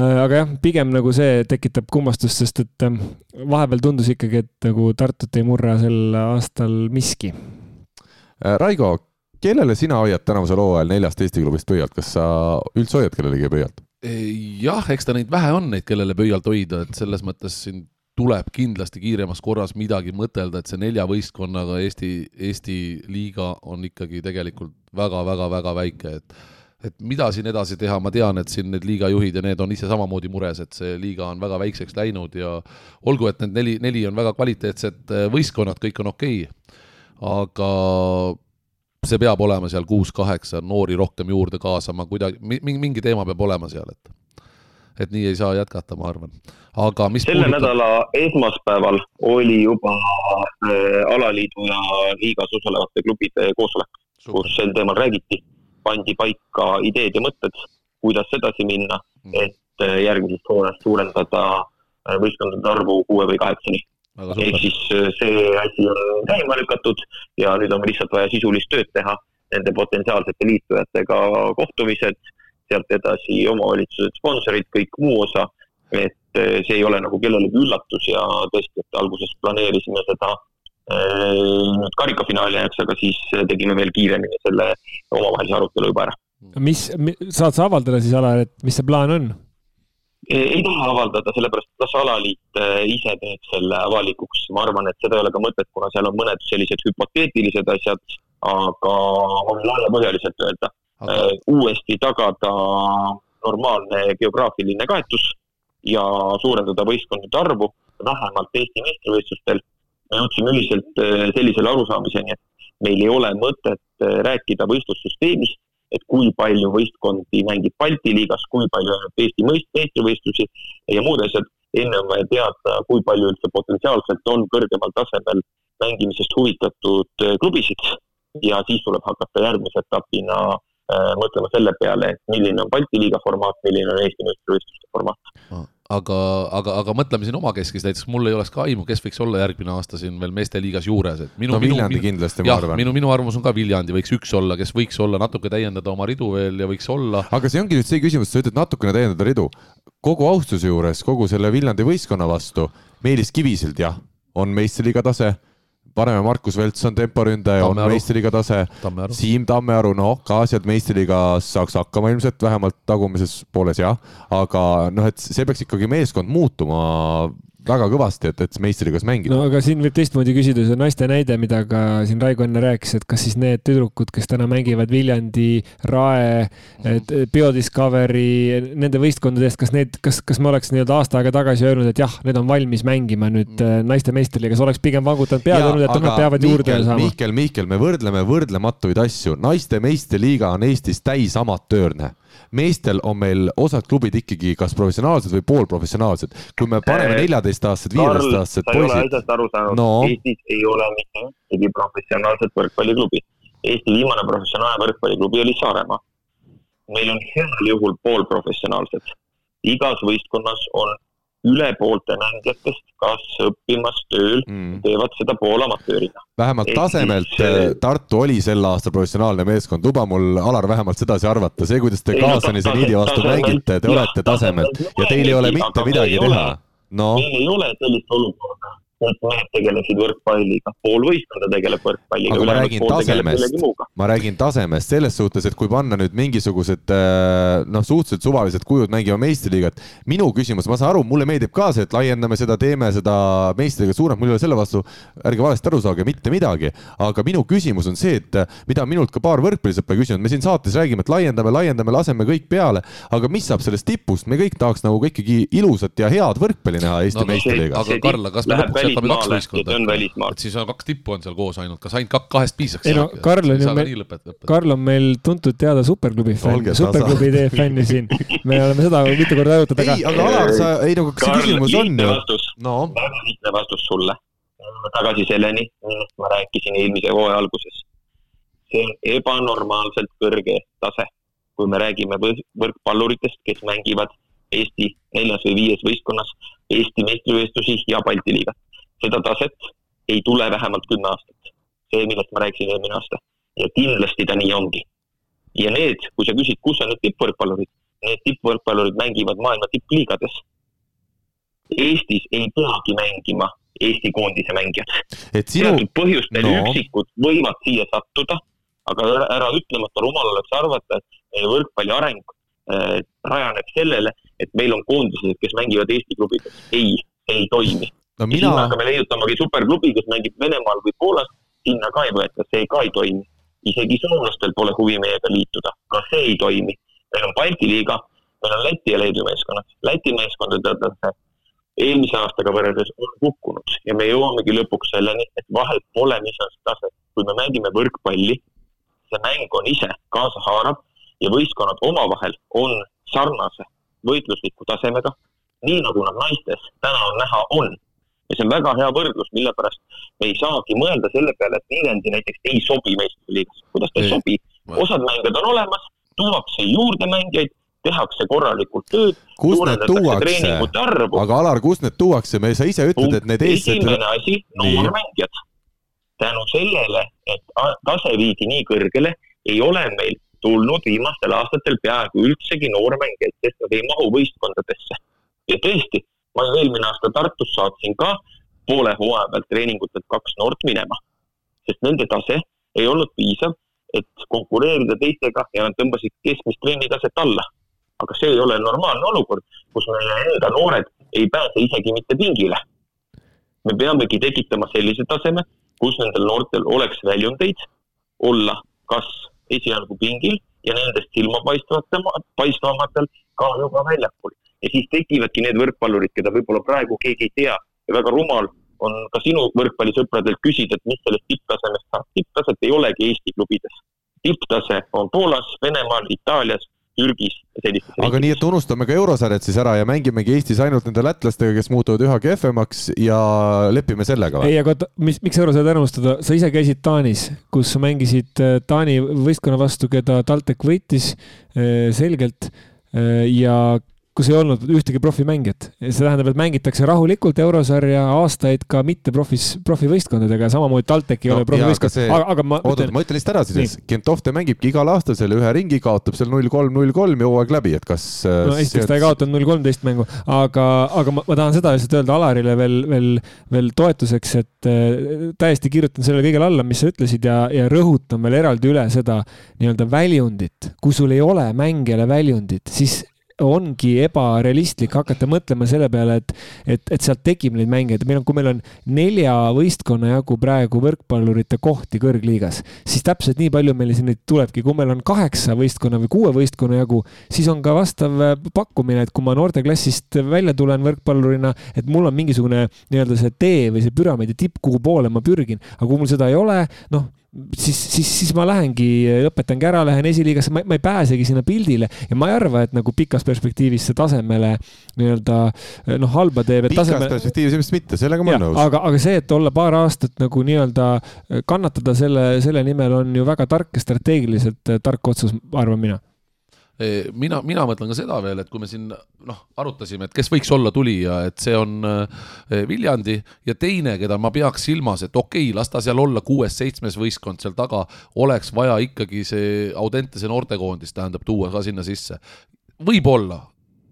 aga jah, pigem nagu see tekitab kummastust, sest et ähm, vahepeal tundus ikkagi, et nagu Tartut ei murra sel aastal miski. Äh, Raigo, kellele sina hoiad tänavusel hooajal neljast Eesti klubist pöialt, kas sa üldse hoiad kellelegi pöialt? jah, eks ta neid vähe on, neid, kellele pöialt hoida, et selles mõttes siin tuleb kindlasti kiiremas korras midagi mõtelda, et see nelja võistkonnaga Eesti, Eesti liiga on ikkagi tegelikult väga-väga-väga väike, et et mida siin edasi teha, ma tean, et siin need liigajuhid ja need on ise samamoodi mures, et see liiga on väga väikseks läinud ja olgu, et need neli, neli on väga kvaliteetsed äh, võistkonnad, kõik on okei okay., aga see peab olema seal kuus-kaheksa, noori rohkem juurde kaasama, kuidagi, mingi, mingi teema peab olema seal, et et nii ei saa jätkata, ma arvan. aga mis selle puudutab... nädala esmaspäeval oli juba äh, alaliidu ja liigas osalevate klubide koosolek, kus sel teemal räägiti pandi paika ideed ja mõtted, kuidas edasi minna, mm. et äh, järgmisest hooajast suurendada äh, võistkondade arvu kuue või kaheksani. ehk siis äh, see asi on käima lükatud ja nüüd on lihtsalt vaja sisulist tööd teha, nende potentsiaalsete liitujatega kohtumised, sealt edasi omavalitsused, sponsorid, kõik muu osa, et see ei ole nagu kellelegi üllatus ja tõesti, et alguses planeerisime seda nüüd karikafinaali ajaks, aga siis tegime veel kiiremini selle omavahelise arutelu juba ära. mis, saad sa avaldada siis, Alar, et mis see plaan on? ei taha avaldada, sellepärast las alaliit äh, ise teeb selle avalikuks, ma arvan, et seda ei ole ka mõtet, kuna seal on mõned sellised hüpoteetilised asjad, aga laiapõhjaliselt öelda aga... Äh, uuesti tagada normaalne geograafiline kaetus ja suurendada võistkondade arvu vähemalt Eesti meistrivõistlustel me jõudsime ühiselt äh, sellisele arusaamiseni, et meil ei ole mõtet äh, rääkida võistlussüsteemist, et kui palju võistkondi mängib Balti liigas, kui palju on Eesti meistrivõistlusi ja muud asjad. enne on vaja teada, kui palju üldse potentsiaalselt on kõrgemal tasemel mängimisest huvitatud äh, klubisid. Ja siis tuleb hakata järgmise etapina mõtlema selle peale, et milline on Balti liiga formaat, milline on Eesti meistrivõistluste formaat aga, aga, aga mõtleme siin omakeskis, näiteks mul ei oleks ka aimu, kes võiks olla järgmine aasta siin veel meeste liigas juures, et minu no Viljandi minu, kindlasti, ma arvan. minu, minu arvamus on ka Viljandi võiks üks olla, kes võiks olla, natuke täiendada oma ridu veel ja võiks olla. aga see ongi nüüd see küsimus, sa ütled natukene täiendada ridu. kogu austuse juures, kogu selle Viljandi võistkonna vastu, Meelis Kivisild jah, on meistriliiga tase paneme Markus Velts on temporündaja, on meistriliiga tase. Siim Tammearu, noh, ka sealt meistriliigas saaks hakkama ilmselt vähemalt tagumises pooles jah, aga noh, et see peaks ikkagi meeskond muutuma väga kõvasti, et, et meistriliigas mängida. no aga siin võib teistmoodi küsida, see naiste näide, mida ka siin Raigo enne rääkis, et kas siis need tüdrukud, kes täna mängivad Viljandi, Rae, Biodiscovery, nende võistkondade eest, kas need, kas, kas me oleks nii-öelda aasta aega tagasi öelnud, et jah, need on valmis mängima nüüd mm. naiste meistriliigas, oleks pigem vangutanud pead olnud, et nad peavad Mihkel, juurde saama? Mihkel, Mihkel, me võrdleme võrdlematuid asju, naiste meistriliiga on Eestis täis amatöörne meestel on meil osad klubid ikkagi kas professionaalsed või poolprofessionaalsed. kui me paneme neljateistaastased, viieteistaastased poisid. sa ei ole asjast aru saanud no., Eestis ei ole mitte ühtegi professionaalset võrkpalliklubi. Eesti viimane professionaalne võrkpalliklubi oli Saaremaa. meil on heal juhul poolprofessionaalsed. igas võistkonnas on üle poolte mängijatest kas õppimas tööl mm., teevad seda poolamatöörina. vähemalt Ehk tasemelt siis... Äh, Tartu oli sel aastal professionaalne meeskond, luba mul, Alar, vähemalt sedasi arvata, see, kuidas te Kaasani seniidi vastu mängite, te olete tasemelt ja teil ei ole mitte midagi teha. no meil ei ole sellist olukorda kõik mehed tegelesid võrkpalliga, pool võistkonda tegeleb võrkpalliga. aga ma räägin tasemest, ma räägin tasemest selles suhtes, et kui panna nüüd mingisugused äh, noh, suhteliselt suvalised kujud mängima meistriliigat. minu küsimus, ma saan aru, mulle meeldib ka see, et laiendame seda, teeme seda meistriliiga suuremaks, mul ei ole selle vastu, ärge valesti aru saage, mitte midagi. aga minu küsimus on see, et mida minult ka paar võrkpallisõpra küsinud, me siin saates räägime, et laiendame, laiendame, laseme kõik peale, aga mis saab sellest tipust, me kõik tahaks nagu ikkagi ilusat ja head võrkpalli näha Eesti no, meistriliigas. aga Karl, kas me lõpuks jätame kaks võistkonda. et siis on kaks tippu on seal koos ainult, kas ainult kahest piisaks? ei no Karl on ju meil, Karl on meil tuntud-teada superklubi fänn, superklubi idee fänn siin. me oleme seda mitu korda arutanud, aga. ei, aga Alar, sa, ei no kas see küsimus on ju? no väga lihtne vastus sulle. tagasi selleni, millest ma rääkisin eelmise hooaja alguses. see on ebanormaalselt kõrge tase, kui me räägime võrkpalluritest, kes mängivad Eesti neljas või viies võistkonnas Eesti meistrivõistlusi ja Balti liigat seda taset ei tule vähemalt kümme aastat. see, millest ma rääkisin eelmine aasta. ja kindlasti ta nii ongi. ja need, kui sa küsid, kus on need tippvõrkpallurid, need tippvõrkpallurid mängivad maailma tippliigades. Eestis ei peagi mängima Eesti koondise mängijad. Sinu... teatud põhjustel no. üksikud võivad siia sattuda, aga ära, ära ütlemata rumal oleks arvata, et meie võrkpalli areng äh, rajaneb sellele, et meil on koondised, kes mängivad Eesti klubides. ei, see ei toimi no mina. me hakkame leiutamagi superklubi, kes mängib Venemaal või Poolas, sinna ka ei võeta, see ka ei toimi. isegi soomlastel pole huvi meiega liituda, ka see ei toimi. meil on Balti liiga, meil on Läti ja Leedu meeskonnad, Läti meeskondade eelmise aastaga võrreldes on kukkunud ja me jõuamegi lõpuks selleni, et vahet pole, mis on see tase. kui me mängime võrkpalli, see mäng on ise kaasahaarav ja võistkonnad omavahel on sarnase võitlusliku tasemega, nii nagu nad naistes täna on näha, on ja see on väga hea võrdlus, mille pärast me ei saagi mõelda selle peale, et Viljandi näiteks ei sobi meistriliigasse. kuidas ta ei sobi? osad mängijad on olemas, tuuakse juurde mängijaid, tehakse korralikult tööd. kust need tuuakse? aga Alar, kust need tuuakse, me, sa ise ütled, et need eestlased. esimene asi, noormängijad. tänu sellele, et tase viidi nii kõrgele, ei ole meil tulnud viimastel aastatel peaaegu üldsegi noormängijaid, sest nad ei mahu võistkondadesse. ja tõesti, ma ju eelmine aasta Tartus saatsin ka poole hooaja pealt treeningutelt kaks noort minema, sest nende tase ei olnud piisav, et konkureerida teistega ja nad tõmbasid keskmist trennitaset alla. aga see ei ole normaalne olukord, kus meie enda noored ei pääse isegi mitte pingile. me peamegi tekitama sellise taseme, kus nendel noortel oleks väljundeid olla kas esialgu pingil ja nendest silmapaistvamatel ka juba väljakul ja siis tekivadki need võrkpallurid, keda võib-olla praegu keegi ei tea ja väga rumal on ka sinu võrkpallisõpradelt küsida, et mis sellest tipptasemest saab. tipptaset ei olegi Eesti klubides. tipptase on Poolas, Venemaal, Itaalias, Türgis sellistes aga nii, et unustame ka eurosarjad siis ära ja mängimegi Eestis ainult nende lätlastega, kes muutuvad üha kehvemaks ja lepime sellega või? ei, aga mis, miks eurosarjad ära unustada, sa ise käisid Taanis, kus sa mängisid äh, Taani võistkonna vastu, keda TalTech võitis äh, selgelt äh, ja kus ei olnud ühtegi profimängijat. see tähendab, et mängitakse rahulikult eurosarja aastaid ka mitte profis, profivõistkondadega, samamoodi TalTech ei no, ole profivõistkond, aga, aga ma oota ütlen..., ma ütlen lihtsalt ära siis, Gentovte mängibki igal aastal selle ühe ringi, kaotab seal null kolm, null kolm ja hooaeg läbi, et kas äh, no esiteks see... ta ei kaotanud null kolmteist mängu, aga, aga ma, ma tahan seda lihtsalt öelda Alarile veel, veel, veel toetuseks, et äh, täiesti kirjutan sellele kõigele alla, mis sa ütlesid ja, ja rõhutan veel eraldi üle seda nii-öelda väljundit. kui sul ei ole mängijale väljundit, siis ongi ebarealistlik hakata mõtlema selle peale, et, et, et sealt tekib neid mängijaid. meil on, kui meil on nelja võistkonna jagu praegu võrkpallurite kohti kõrgliigas, siis täpselt nii palju meil neid tulebki. kui meil on kaheksa võistkonna või kuue võistkonna jagu, siis on ka vastav äh, pakkumine, et kui ma noorteklassist välja tulen võrkpallurina, et mul on mingisugune nii-öelda see tee või see püramiidi tipp, kuhu poole ma pürgin, aga kui mul seda ei ole, noh siis, siis, siis ma lähengi, õpetangi ära, lähen esiliigasse, ma, ma ei pääsegi sinna pildile ja ma ei arva, et nagu pikas perspektiivis see tasemele nii-öelda noh, halba teeb. pikas tasemele... perspektiivis ilmselt mitte, sellega ma olen nõus. aga, aga see, et olla paar aastat nagu nii-öelda kannatada selle, selle nimel on ju väga tark ja strateegiliselt tark otsus, arvan mina mina, mina mõtlen ka seda veel, et kui me siin noh, arutasime, et kes võiks olla tulija, et see on äh, Viljandi ja teine, keda ma peaks silmas, et okei okay,, las ta seal olla kuues-seitsmes võistkond seal taga, oleks vaja ikkagi see Audentese noortekoondis, tähendab, tuua ka sinna sisse. võib-olla,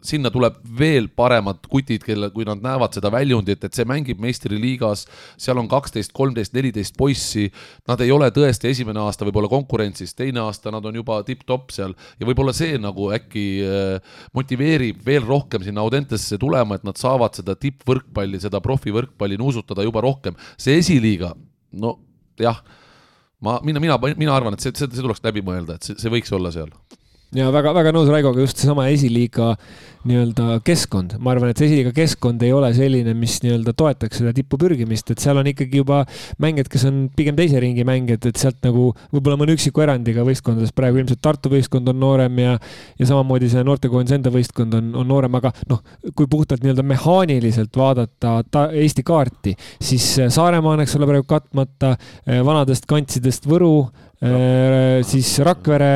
sinna tuleb veel paremad kutid, kelle, kui nad näevad seda väljundit, et see mängib meistriliigas, seal on kaksteist, kolmteist, neliteist poissi, nad ei ole tõesti esimene aasta võib-olla konkurentsis, teine aasta nad on juba tipp-topp seal ja võib-olla see nagu äkki äh, motiveerib veel rohkem sinna Audentesse tulema, et nad saavad seda tippvõrkpalli, seda profivõrkpalli nuusutada juba rohkem. see esiliiga, no jah, ma, mina, mina, mina arvan, et see, see, see tuleks läbi mõelda, et see, see võiks olla seal ja väga-väga nõus Raigoga, just seesama esiliiga nii-öelda keskkond, ma arvan, et see esiliiga keskkond ei ole selline, mis nii-öelda toetaks seda tippu pürgimist, et seal on ikkagi juba mängijad, kes on pigem teise ringi mängijad, et sealt nagu võib-olla mõne üksiku erandiga võistkondades praegu ilmselt Tartu võistkond on noorem ja ja samamoodi see noortekoondise enda võistkond on, on noorem, aga noh, kui puhtalt nii-öelda mehaaniliselt vaadata ta, Eesti kaarti, siis Saaremaa on, eks ole, praegu katmata, vanadest kantsidest Võru siis Rakvere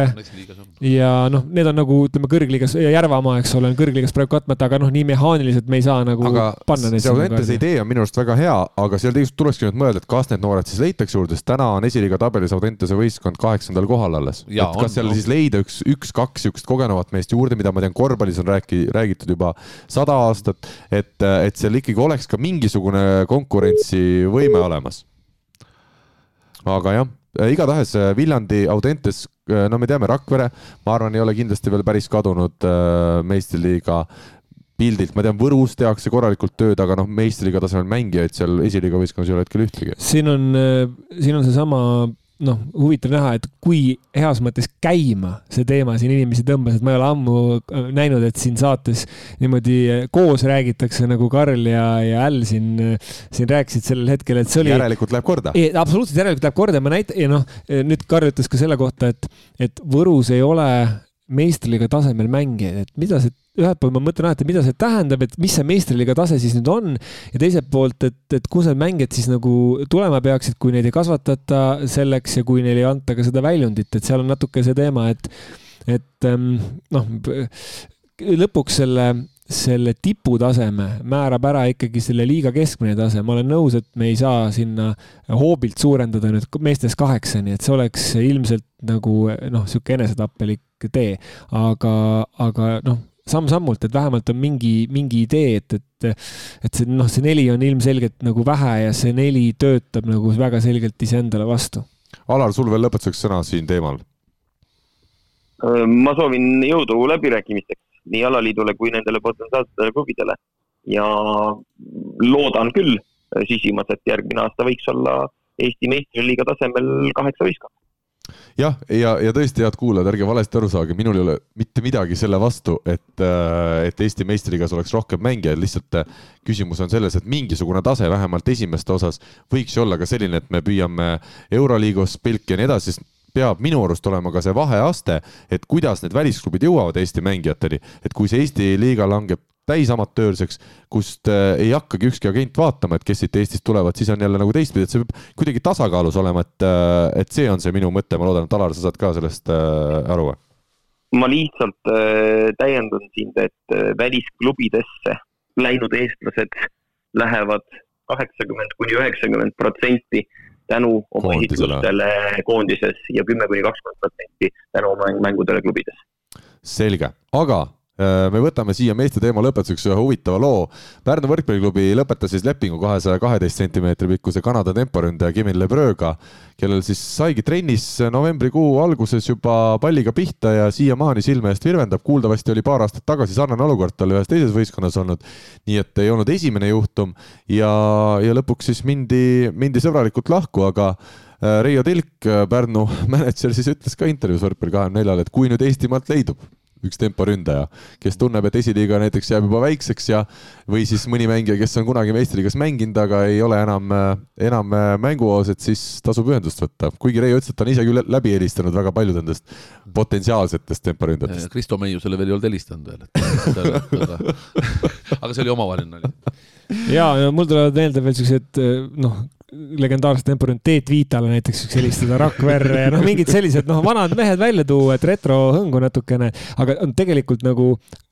ja noh, need on nagu ütleme kõrgliigas ja Järvamaa, eks ole, on kõrgliigas praegu katmata, aga noh, nii mehaaniliselt me ei saa nagu aga panna neid. see Audentese idee on minu arust väga hea, aga seal tegelikult tulekski nüüd mõelda, et kas need noored siis leitakse juurde, sest täna on esiliiga tabelis Audentese võistkond kaheksandal kohal alles. et kas on, seal on. siis leida üks, üks-kaks niisugust kogenuvat meest juurde, mida ma tean, korvpallis on rääki-, räägitud juba sada aastat, et, et seal ikkagi oleks ka mingisugune konkurentsivõime olemas. aga jah igatahes äh, Viljandi Audentes, äh, no me teame, Rakvere, ma arvan, ei ole kindlasti veel päris kadunud meistriliiga pildilt, ma tean, Võrus tehakse korralikult tööd, aga noh, meistriliiga tasemel mängijaid seal esiliiga võistkonnas ei ole hetkel ühtegi. siin on, siin on seesama noh, huvitav näha, et kui heas mõttes käima see teema siin inimesi tõmbas, et ma ei ole ammu äh, näinud, et siin saates niimoodi äh, koos räägitakse nagu Karl ja, ja Äll siin, äh, siin rääkisid sellel hetkel, et see oli. järelikult läheb korda. absoluutselt, järelikult läheb korda ma näitan ja noh, nüüd Karl ütles ka selle kohta, et, et Võrus ei ole meistriliiga tasemel mängijaid, et mida see, ühelt poolt ma mõtlen alati, mida see tähendab, et mis see meistriliiga tase siis nüüd on ja teiselt poolt, et, et kus need mängijad siis nagu tulema peaksid, kui neid ei kasvatata selleks ja kui neile ei anta ka seda väljundit, et seal on natuke see teema, et, et ähm, noh, lõpuks selle selle tiputaseme määrab ära ikkagi selle liiga keskmine tase, ma olen nõus, et me ei saa sinna hoobilt suurendada nüüd meestes kaheksani, et see oleks ilmselt nagu noh, niisugune enesetappelik tee, aga, aga noh, samm-sammult, et vähemalt on mingi, mingi idee, et, et, et see noh, see neli on ilmselgelt nagu vähe ja see neli töötab nagu väga selgelt iseendale vastu. Alar, sul veel lõpetuseks sõna siin teemal? ma soovin jõudu läbirääkimisteks nii alaliidule kui nendele potentsiaalsetele klubidele. Ja loodan küll sisimas, et järgmine aasta võiks olla Eesti meistriliiga tasemel kaheksa võistkonda jah, ja, ja tõesti, head kuulajad, ärge valesti aru saage, minul ei ole mitte midagi selle vastu, et, äh, et Eesti meistriliigas oleks rohkem mängijaid, lihtsalt äh, küsimus on selles, et mingisugune tase vähemalt esimeste osas võiks ju olla ka selline, et me püüame Euroliigos pilki ja nii edasi, sest peab minu arust olema ka see vaheaste, et kuidas need välisklubid jõuavad Eesti mängijateni, et kui see Eesti liiga langeb täisamatöörseks, kust äh, ei hakkagi ükski agent vaatama, et kes siit Eestist tulevad, siis on jälle nagu teistpidi, et see peab kuidagi tasakaalus olema, et, äh, et see on see minu mõte, ma loodan, et Alar, sa saad ka sellest äh, aru. ma lihtsalt täiendan sind, et välisklubidesse läinud eestlased lähevad kaheksakümmend kuni üheksakümmend protsenti tänu oma esitustele koondises ja kümme kuni kakskümmend protsenti tänu oma mängudele klubides. selge, aga me võtame siia meeste teema lõpetuseks ühe huvitava loo. Pärnu võrkpalliklubi lõpetas siis lepingu kahesaja kaheteist sentimeetri pikkuse Kanada temporündaja Kevin Lebreuga, kellel siis saigi trennis novembrikuu alguses juba palliga pihta ja siiamaani silme eest virvendab. kuuldavasti oli paar aastat tagasi sarnane olukord tal ühes teises võistkonnas olnud. nii et ei olnud esimene juhtum ja, ja lõpuks siis mindi, mindi sõbralikult lahku, aga äh, Reio Tilk, Pärnu mänedžer, siis ütles ka intervjuus Võrkpalli kahekümne neljal, et kui nüüd Eestimaalt leidub üks temporündaja, kes tunneb, et esiliiga näiteks jääb juba väikseks ja, või siis mõni mängija, kes on kunagi meistriliigas mänginud, aga ei ole enam, enam mänguoos, et siis tasub ühendust võtta. kuigi Reio ütles, et ta on ise küll läbi helistanud väga paljud nendest potentsiaalsetest temporündajatest. Kristo Meiusele veel ei olnud helistanud veel, et aga, aga see oli omavaheline nali. ja, ja mul tulevad meelde veel siuksed noh, legendaarset temporünd Teet Viitale näiteks võiks helistada, Rakverre ja noh, mingid sellised noh, vanad mehed välja tuua, et retrohõngu natukene, aga on tegelikult nagu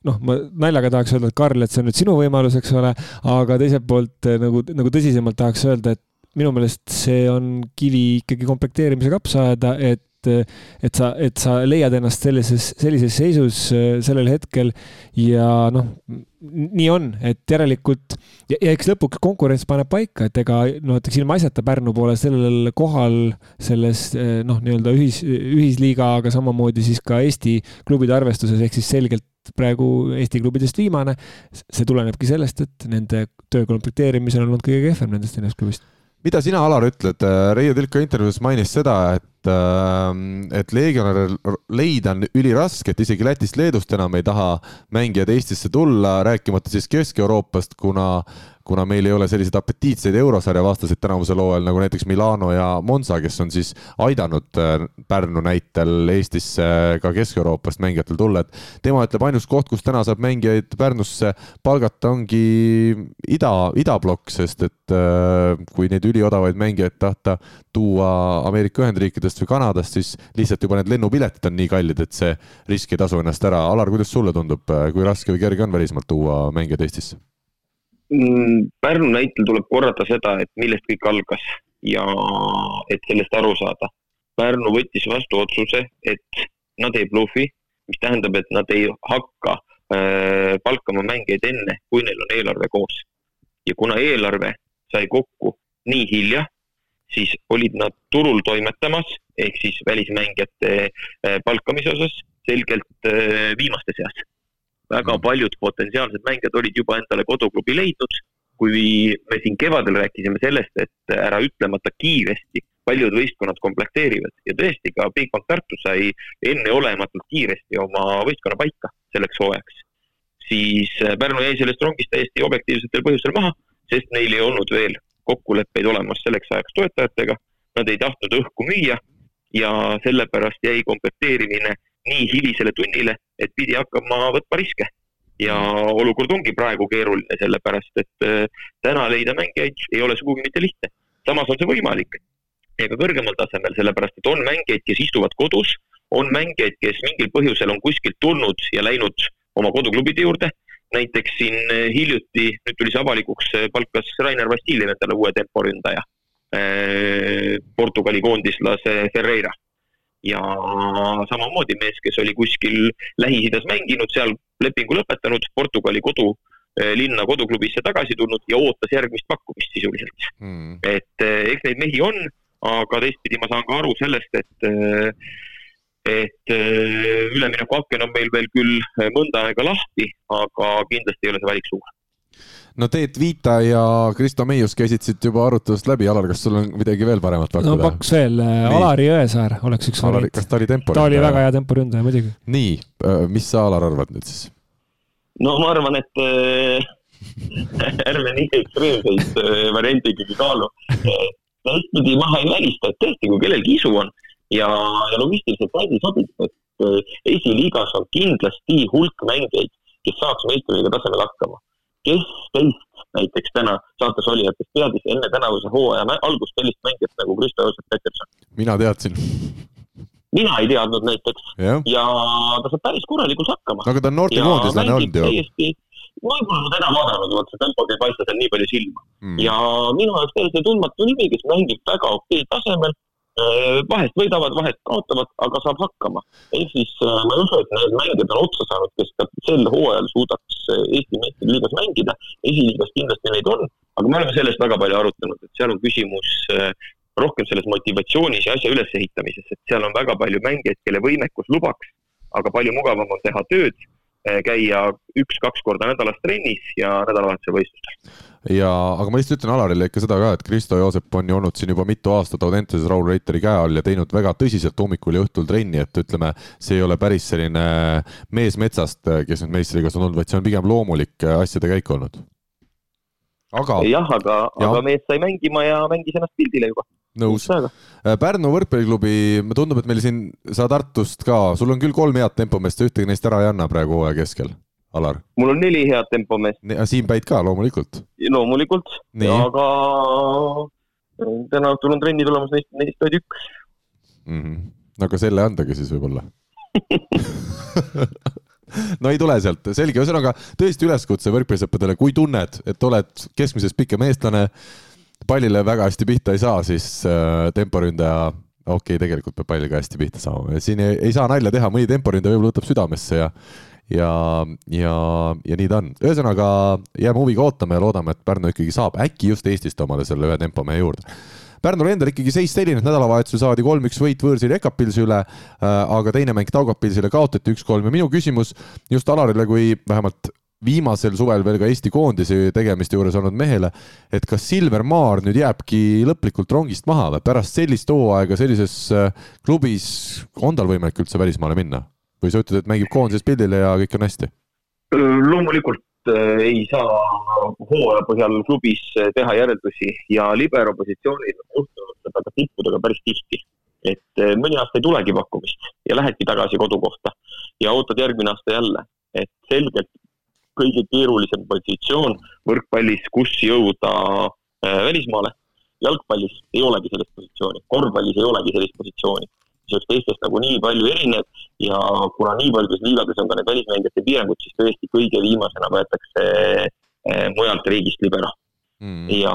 noh, ma naljaga tahaks öelda, et Karl, et see on nüüd sinu võimalus, eks ole, aga teiselt poolt eh, nagu, nagu tõsisemalt tahaks öelda, et minu meelest see on kivi ikkagi komplekteerimise kapsaaeda, et et sa, et sa leiad ennast sellises, sellises seisus eh, sellel hetkel ja noh, nii on, et järelikult ja, ja eks lõpuks konkurents paneb paika, et ega no näiteks ilmaasjata Pärnu poole sellel kohal selles eh, noh, nii-öelda ühis, ühisliiga, aga samamoodi siis ka Eesti klubide arvestuses ehk siis selgelt praegu Eesti klubidest viimane. see tulenebki sellest, et nende töö komplekteerimisel on olnud kõige kehvem nendest neljast klubist mida sina, Alar, ütled? Reio Tilk ka intervjuus mainis seda, et et, et legionäre leida on üliraske, et isegi Lätist, Leedust enam ei taha mängijad Eestisse tulla, rääkimata siis Kesk-Euroopast, kuna kuna meil ei ole selliseid apetiitseid eurosarja vastaseid tänavusel hooajal nagu näiteks Milano ja Monza, kes on siis aidanud äh, Pärnu näitel Eestisse ka Kesk-Euroopast mängijatel tulla, et tema ütleb, ainus koht, kus täna saab mängijaid Pärnusse palgata, ongi ida, idablokk, sest et äh, kui neid üliodavaid mängijaid tahta tuua Ameerika Ühendriikidest või Kanadast, siis lihtsalt juba need lennupiletid on nii kallid, et see risk ei tasu ennast ära. Alar, kuidas sulle tundub, kui raske või kerge on välismaalt tuua mängijaid Eestisse? Mm, Pärnu näitel tuleb korrata seda, et millest kõik algas ja et sellest aru saada. Pärnu võttis vastu otsuse, et nad ei blufi, mis tähendab, et nad ei hakka äh, palkama mängijaid enne, kui neil on eelarve koos. ja kuna eelarve sai kokku nii hilja, siis olid nad turul toimetamas, ehk siis välismängijate äh, palkamise osas selgelt äh, viimaste seas väga mm. paljud potentsiaalsed mängijad olid juba endale koduklubi leidnud. kui me siin kevadel rääkisime sellest, et ära ütlemata kiiresti paljud võistkonnad komplekteerivad ja tõesti ka Bigbank Tartu sai enneolematult kiiresti oma võistkonna paika selleks hooajaks, siis Pärnu jäi sellest rongist täiesti objektiivsetel põhjustel maha, sest neil ei olnud veel kokkuleppeid olemas selleks ajaks toetajatega, nad ei tahtnud õhku müüa ja sellepärast jäi komplekteerimine nii hilisele tunnile, et pidi hakkama võtma riske. ja olukord ongi praegu keeruline, sellepärast et äh, täna leida mängijaid ei ole sugugi mitte lihtne. samas on see võimalik ja ka kõrgemal tasemel, sellepärast et on mängijaid, kes istuvad kodus, on mängijaid, kes mingil põhjusel on kuskilt tulnud ja läinud oma koduklubide juurde. näiteks siin äh, hiljuti, nüüd tuli see avalikuks, äh, palkas Rainer Vassiljev endale uue temporündaja. Portugali koondislase Ferreira ja samamoodi mees, kes oli kuskil Lähis-Idas mänginud, seal lepingu lõpetanud, Portugali kodulinna eh, koduklubisse tagasi tulnud ja ootas järgmist pakkumist sisuliselt. Mm.. et eh, eks neid mehi on, aga teistpidi ma saan ka aru sellest, et eh, et üleminekuaken on meil veel küll mõnda aega lahti, aga kindlasti ei ole see valik suur no Teet Viita ja Kristo Meius käisid siit juba arutelust läbi, Alar, kas sul on midagi veel paremat pakkuda? no pakkus veel, äh, Alari Jõesaar oleks üks variant. kas ta oli temporündaja? ta oli väga hea temporündaja, muidugi. nii, äh, mis sa, Alar, arvad nüüd siis? no ma arvan, et äh, ärme nii ekstreemseid äh, variante ikkagi kaalu. teistpidi maha ei välista, et tõesti, kui kellelgi isu on, ja, ja logistiliselt hästi sobib, et äh, esiliigas on kindlasti hulk mängijaid, kes saaks meistriliiga tasemel hakkama. Kes teist näiteks täna saates olijatest teadis enne tänavuse hooaja algust sellist mängijat nagu Kristo Joosep Peterson? mina teadsin mina ei teadnud näiteks ja, ja ta saab päris korralikult hakkama. aga ta on noortekoondislane olnud ju. täiesti, ma pole teda vaadanud, vot see tempo ei paista seal nii palju silma mm.. ja minu jaoks täiesti tundmatu nimi, kes mängib väga okei tasemel, vahest võidavad, vahest kaotavad, aga saab hakkama. ehk siis äh, ma ei usu, et need mängijad on otsa saanud, kes sel hooajal suudaks äh, Eesti meistriliigas mängida. esiliigas kindlasti neid on, aga me oleme sellest väga palju arutanud, et seal on küsimus rohkem selles motivatsioonis ja asja ülesehitamises, et seal on väga palju mängijaid, kelle võimekus lubaks, aga palju mugavam on teha tööd, käia üks-kaks korda nädalas trennis ja nädalavahetusel võistlustel. ja, aga ma lihtsalt ütlen Alarile ikka seda ka, et Kristo Joosep on ju olnud siin juba mitu aastat Audenteses Raul Reiteri käe all ja teinud väga tõsiselt hommikul ja õhtul trenni, et ütleme, see ei ole päris selline mees metsast, kes nüüd meistriga on olnud, vaid see on pigem loomulik asjade käik olnud aga. jah, aga aga mees sai mängima ja mängis ennast pildile juba nõus. Äh, Pärnu võrkpalliklubi, tundub, et meil siin, sa Tartust ka, sul on küll kolm head tempomeest, ühtegi neist ära ei anna praegu hooaja keskel, Alar? mul on neli head tempomeest. Siim Päit ka loomulikult? loomulikult, aga täna õhtul on trenni tulemas, neist, neist vaid üks mm. -hmm. no aga selle andagi siis võib-olla no ei tule sealt, selge, ühesõnaga tõesti üleskutse võrkpallisõppedele, kui tunned, et oled keskmisest pikem eestlane pallile väga hästi pihta ei saa, siis äh, temporündaja, okei okay,, tegelikult peab pall ka hästi pihta saama, siin ei, ei saa nalja teha, mõni temporündaja võib-olla võtab südamesse ja ja, ja, ja nii ta on. ühesõnaga jääme huviga ootama ja loodame, et Pärnu ikkagi saab äkki just Eestist omale selle ühe tempomehe juurde. Pärnul endal ikkagi seis selline, et nädalavahetusel saadi kolm-üks võit võõrsil Ekapilsi üle äh,, aga teine mäng Taugapilsile kaotati üks-kolm ja minu küsimus just Alarile kui vähemalt viimasel suvel veel ka Eesti koondise tegemiste juures olnud mehele, et kas Silver Maar nüüd jääbki lõplikult rongist maha või pärast sellist hooaega sellises äh, klubis on tal võimalik üldse välismaale minna? või sa ütled, et mängib koondises pildile ja kõik on hästi? loomulikult äh, ei saa hooaja põhjal klubis äh, teha järeldusi ja libero positsioonil on juhtunud seda ka tippudega päris tihti. et mõni aasta ei tulegi pakkumist ja lähedki tagasi kodukohta ja ootad järgmine aasta jälle, et selgelt kõige keerulisem positsioon võrkpallis, kus jõuda äh, välismaale. jalgpallis ei olegi sellist positsiooni, korvpallis ei olegi sellist positsiooni. see oleks teistest nagu nii palju erinev ja kuna nii paljudes liigades on ka need välismängijate piirangud, siis tõesti kõige viimasena võetakse äh, mujalt riigist libero mm.. ja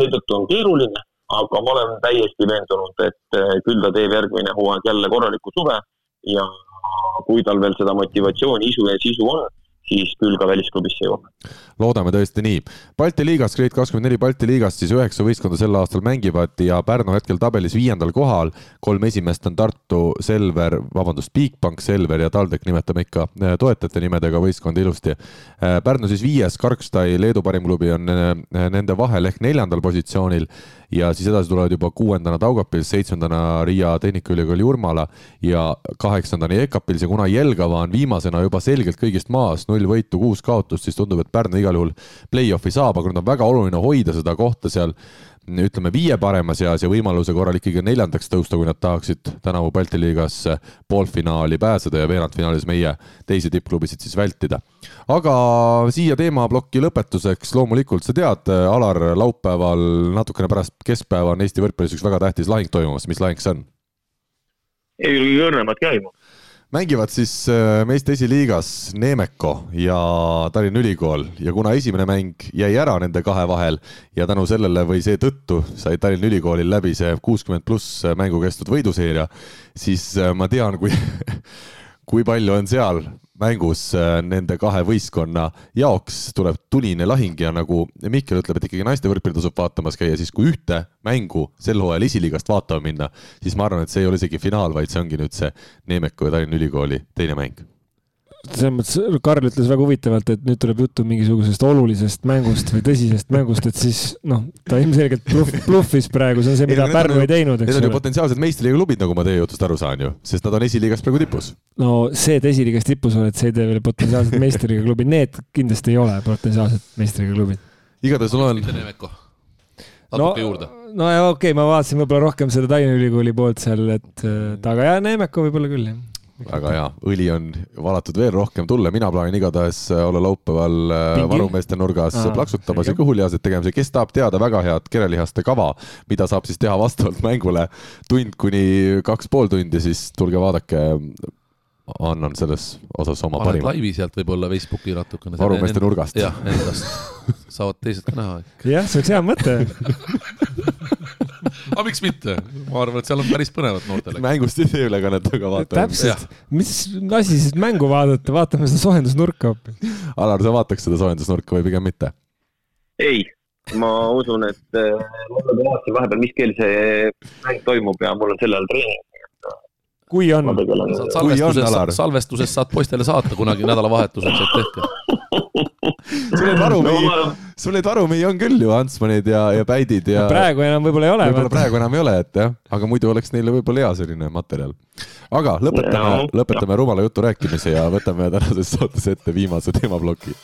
seetõttu on keeruline, aga ma olen täiesti veendunud, et äh, küll ta teeb järgmine hooaeg jälle korraliku suve ja kui tal veel seda motivatsiooni, isu ja sisu on, siis küll ka välisklubisse jõuame. loodame tõesti nii. Balti liigas, Grade kakskümmend neli Balti liigast siis üheksa võistkonda sel aastal mängivad ja Pärnu hetkel tabelis viiendal kohal. kolm esimest on Tartu, Selver, vabandust, Bigbank, Selver ja TalTech nimetame ikka äh, toetajate nimedega võistkondi ilusti. Äh, Pärnu siis viies, Karkstai, Leedu parim klubi on äh, nende vahel ehk neljandal positsioonil ja siis edasi tulevad juba kuuendana Taugapils, seitsmendana Riia Tehnikaülikooli Jurmala ja kaheksandani Ekapils ja kuna Jelgava on viimasena juba selgelt kõigist maas, null võitu, kuus kaotust, siis tundub, et Pärnu igal juhul play-off'i saab, aga nüüd on väga oluline hoida seda kohta seal ütleme viie parema seas ja võimaluse korral ikkagi neljandaks tõusta, kui nad tahaksid tänavu Balti liigas poolfinaali pääseda ja veerandfinaalis meie teisi tippklubisid siis vältida. aga siia teemaplokki lõpetuseks loomulikult sa tead, Alar, laupäeval natukene pärast keskpäeva on Eesti võrkpallis üks väga tähtis lahing toimumas, mis lahing see on? ei õrnemat aimu mängivad siis äh, meeste esiliigas Neemeko ja Tallinna Ülikool. Ja kuna esimene mäng jäi ära nende kahe vahel ja tänu sellele või seetõttu sai Tallinna Ülikoolil läbi see kuuskümmend pluss mängu kestnud võiduseeria, siis äh, ma tean, kui kui palju on seal mängus äh, nende kahe võistkonna jaoks tuleb tuline lahing ja nagu Mihkel ütleb, et ikkagi naiste võrkpalli tasub vaatamas käia, siis kui ühte mängu sel hooajal esiliigast vaatama minna, siis ma arvan, et see ei ole isegi finaal, vaid see ongi nüüd see Neemeku ja Tallinna Ülikooli teine mäng selles mõttes Karl ütles väga huvitavalt, et nüüd tuleb juttu mingisugusest olulisest mängust või tõsisest mängust, et siis noh, ta ilmselgelt bluff, bluffis praegu, see on see, mida ei, Pärnu ei teinud, eks ole. Need on ju potentsiaalsed meistriliiga klubid, nagu ma teie jutust aru saan ju, sest nad on esiliigas praegu tipus. no see, et esiliigas tipus oled, see ei tee veel potentsiaalsed meistriliiga klubid, need kindlasti ei ole potentsiaalsed meistriliiga klubid. igatahes on natuke no, juurde. no ja okei okay,, ma vaatasin võib-olla rohkem seda Tallinna Ülikooli poolt seal, et aga jaa, Neemeko võib-olla küll, jah väga hea, õli on valatud veel rohkem tulle, mina plaanin igatahes olla laupäeval Pingi? varumeeste nurgas Aa, plaksutamas ja kõhulihaseid tegemas ja kes tahab teada väga head kerelihaste kava, mida saab siis teha vastavalt mängule tund kuni kaks pool tundi, siis tulge vaadake annan selles osas oma Paned parima. laivi sealt võib-olla Facebooki natukene. varumeeste nurgast. jah, endast. saavad teised ka näha. jah, see oleks hea mõte aga miks mitte? ma arvan, et seal on päris põnevat noortele. mängust videoülekannet aga vaatame. täpselt, mis asi siis mängu vaadata, vaatame seda soojendusnurka hoopis. Alar, sa vaataks seda soojendusnurka või pigem mitte? ei, ma usun, et äh, ma vaatasin vahepeal, mis kell see mäng toimub ja mul on sel ajal treening kui on. salvestuses, salvestuses saad poistele saata kunagi nädalavahetuseks, et tehke sul neid varumehi no,, sul neid varumehi on küll ju, Antsmanid ja, ja Päidid ja. praegu enam võib-olla ei ole. võib-olla praegu enam ei ole, et jah, aga muidu oleks neile võib-olla hea selline materjal. aga lõpetame, lõpetame rumala jutu rääkimise ja võtame tänases saates ette viimase teemaploki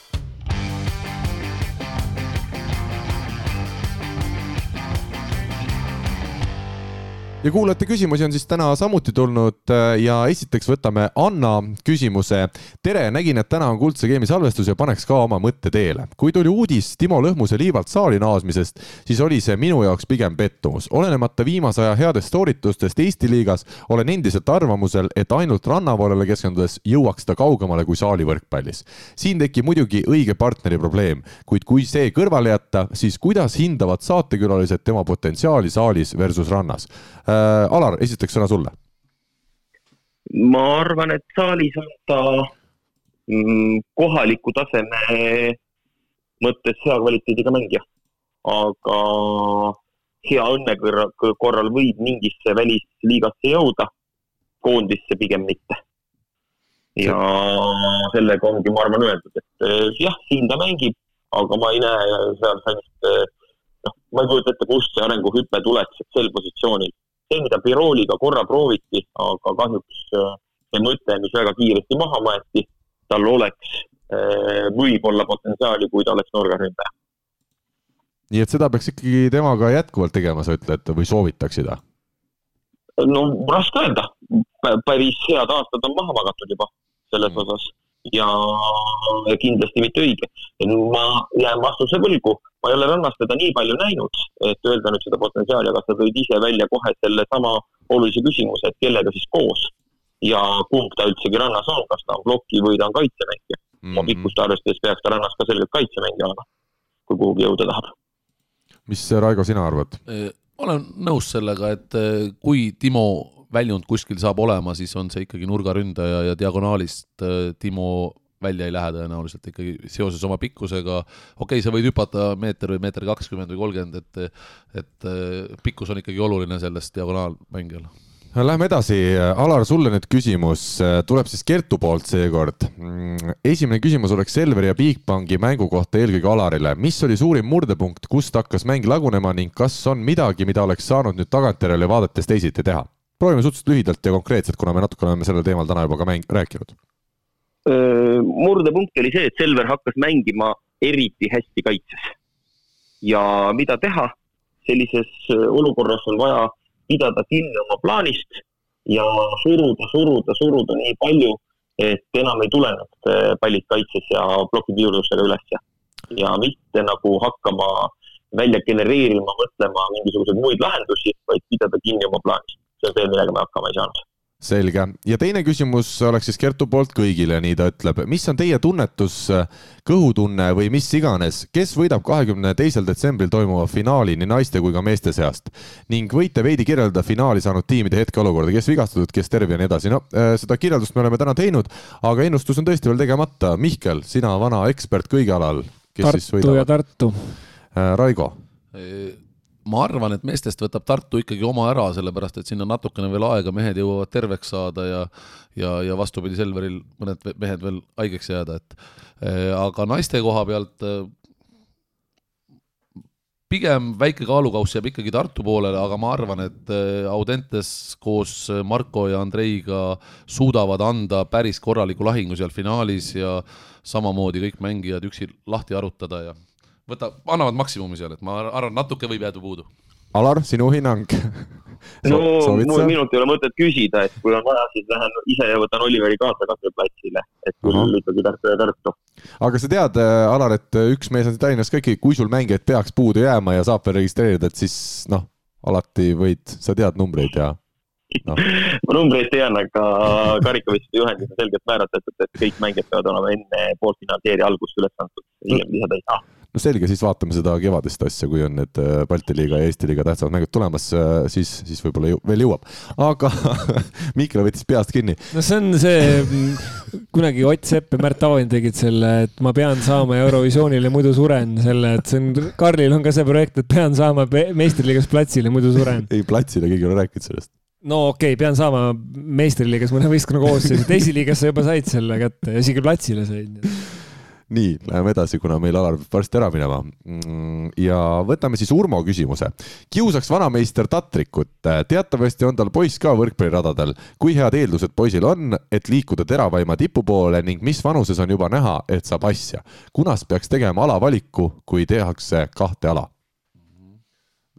ja kuulajate küsimusi on siis täna samuti tulnud äh, ja esiteks võtame Anna küsimuse. tere, nägin, et täna on Kuldse Game'i salvestus ja paneks ka oma mõtte teele. kui tuli uudis Timo Lõhmuse liivalt saali naasmisest, siis oli see minu jaoks pigem pettumus. olenemata viimase aja headest sooritustest Eesti liigas, olen endiselt arvamusel, et ainult rannavoolele keskendudes jõuaks ta kaugemale kui saali võrkpallis. siin tekib muidugi õige partneri probleem, kuid kui see kõrvale jätta, siis kuidas hindavad saatekülalised tema potentsiaali saalis versus rannas? Äh,. Alar, esiteks sõna sulle. ma arvan, et saalis on ta mm, kohaliku taseme mõttes hea kvaliteediga mängija, aga hea õnne korral võib mingisse välisliigasse jõuda, koondisse pigem mitte. ja sellega ongi, ma arvan, öeldud, et eh, jah, siin ta mängib, aga ma ei näe seal sellist, eh, noh, ma ei kujuta ette, kust see arenguhüpe tuleks, et sel positsioonil see, mida Birooliga korra prooviti, aga kahjuks äh, see mõte, mis väga kiiresti maha maeti, tal oleks äh, võib-olla potentsiaali, kui ta oleks nurgaründaja. nii et seda peaks ikkagi temaga jätkuvalt tegema, sa ütled, või soovitaksid? no raske öelda, päris head aastad on maha magatud juba selles mm. osas ja kindlasti mitte õige. ma jään vastuse võlgu, ma ei ole rannas teda nii palju näinud, et öelda nüüd seda potentsiaali, aga sa tõid ise välja kohe sellesama olulise küsimuse, et kellega siis koos ja kumb ta üldsegi rannas on, kas ta on ploki või ta on kaitsemängija mm. -hmm. oma pikkust arvestades peaks ta rannas ka selgelt kaitsemängija olema, kui kuhugi jõuda tahab. mis, Raigo, sina arvad? olen nõus sellega, et kui Timo väljund kuskil saab olema, siis on see ikkagi nurgaründaja ja diagonaalist äh, Timo välja ei lähe tõenäoliselt ikkagi seoses oma pikkusega. okei okay,, sa võid hüpata meeter või meeter kakskümmend või kolmkümmend, et, et äh, pikkus on ikkagi oluline selles diagonaalmängijal Lähme edasi, Alar, sulle nüüd küsimus, tuleb siis Kertu poolt seekord. Esimene küsimus oleks Selveri ja Bigbanki mängu kohta eelkõige Alarile. mis oli suurim murdepunkt, kust hakkas mäng lagunema ning kas on midagi, mida oleks saanud nüüd tagantjärele vaadates teisiti teha? Proovime suhteliselt lühidalt ja konkreetselt, kuna me natuke oleme sellel teemal täna juba ka mäng-, rääkinud. murdepunkt oli see, et Selver hakkas mängima eriti hästi kaitses. ja mida teha, sellises olukorras on vaja pidada kinni oma plaanist ja suruda, suruda, suruda nii palju, et enam ei tule need pallid kaitses ja plokipiirustega ülesse. ja mitte nagu hakkama välja genereerima, mõtlema mingisuguseid muid lahendusi, vaid pidada kinni oma plaanist see on see, millega me hakkama ei saanud selge ja teine küsimus oleks siis Kertu poolt kõigile, nii ta ütleb. mis on teie tunnetus, kõhutunne või mis iganes, kes võidab kahekümne teisel detsembril toimuva finaali nii naiste kui ka meeste seast ning võite veidi kirjeldada finaali saanud tiimide hetkeolukorda, kes vigastatud, kes terve ja nii edasi. no äh, seda kirjeldust me oleme täna teinud, aga ennustus on tõesti veel tegemata. Mihkel, sina vana ekspert kõige alal, kes Tartu siis võidab? Tartu ja Tartu. Äh, Raigo ma arvan, et meestest võtab Tartu ikkagi oma ära, sellepärast et siin on natukene veel aega, mehed jõuavad terveks saada ja ja, ja vastupidi, Selveril mõned mehed veel haigeks jääda, et eh, aga naiste koha pealt eh, pigem väike kaalukauss jääb ikkagi Tartu poolele, aga ma arvan, et eh, Audentes koos Marko ja Andreiga suudavad anda päris korraliku lahingu seal finaalis ja samamoodi kõik mängijad üksi lahti arutada ja võta, annavad maksimumi seal, et ma arvan, natuke võib jääda puudu. Alar, sinu hinnang no mul minult ei ole mõtet küsida, et kui on vaja, siis lähen ise ja võtan Oliveri kaasa katseplatsile, et küll Aha. ikkagi Tartu ja Tartu. aga sa tead, äh, Alar, et äh, üks mees on Tallinnas ka ikkagi, kui sul mängijaid peaks puudu jääma ja saab veel registreerida, et siis noh, alati võid, sa tead numbreid ja no. ma numbreid tean, aga karikavõistluste juhendis on selgelt määratletud, et kõik mängijad peavad olema enne poolfinaalseeria algust üles antud, hiljem lisada ei saa no selge, siis vaatame seda kevadist asja, kui on need äh, Balti liiga ja Eesti liiga tähtsamad mängud tulemas, äh, siis, siis võib-olla jõu, veel jõuab. aga Mihkel võttis peast kinni. no see on see, mm, kunagi Ott Sepp ja Märt Aavin tegid selle, et ma pean saama Eurovisioonile, muidu suren, selle, et see on, Karlil on ka see projekt, et pean saama meistriliigas platsile, muidu suren. ei, platsile keegi ei ole rääkinud sellest no okei okay,, pean saama meistriliigas mõne võistkonna koosseisu, teisiliigas sa juba said selle kätte ja isegi platsile said nii, läheme edasi, kuna meil Alar peab varsti ära minema. Mm, ja võtame siis Urmo küsimuse. kiusaks vanameister Tatrikut. teatavasti on tal poiss ka võrkpalliradadel. kui head eeldused poisil on, et liikuda teravaima tipu poole ning mis vanuses on juba näha, et saab asja? kunas peaks tegema alavaliku, kui tehakse kahte ala?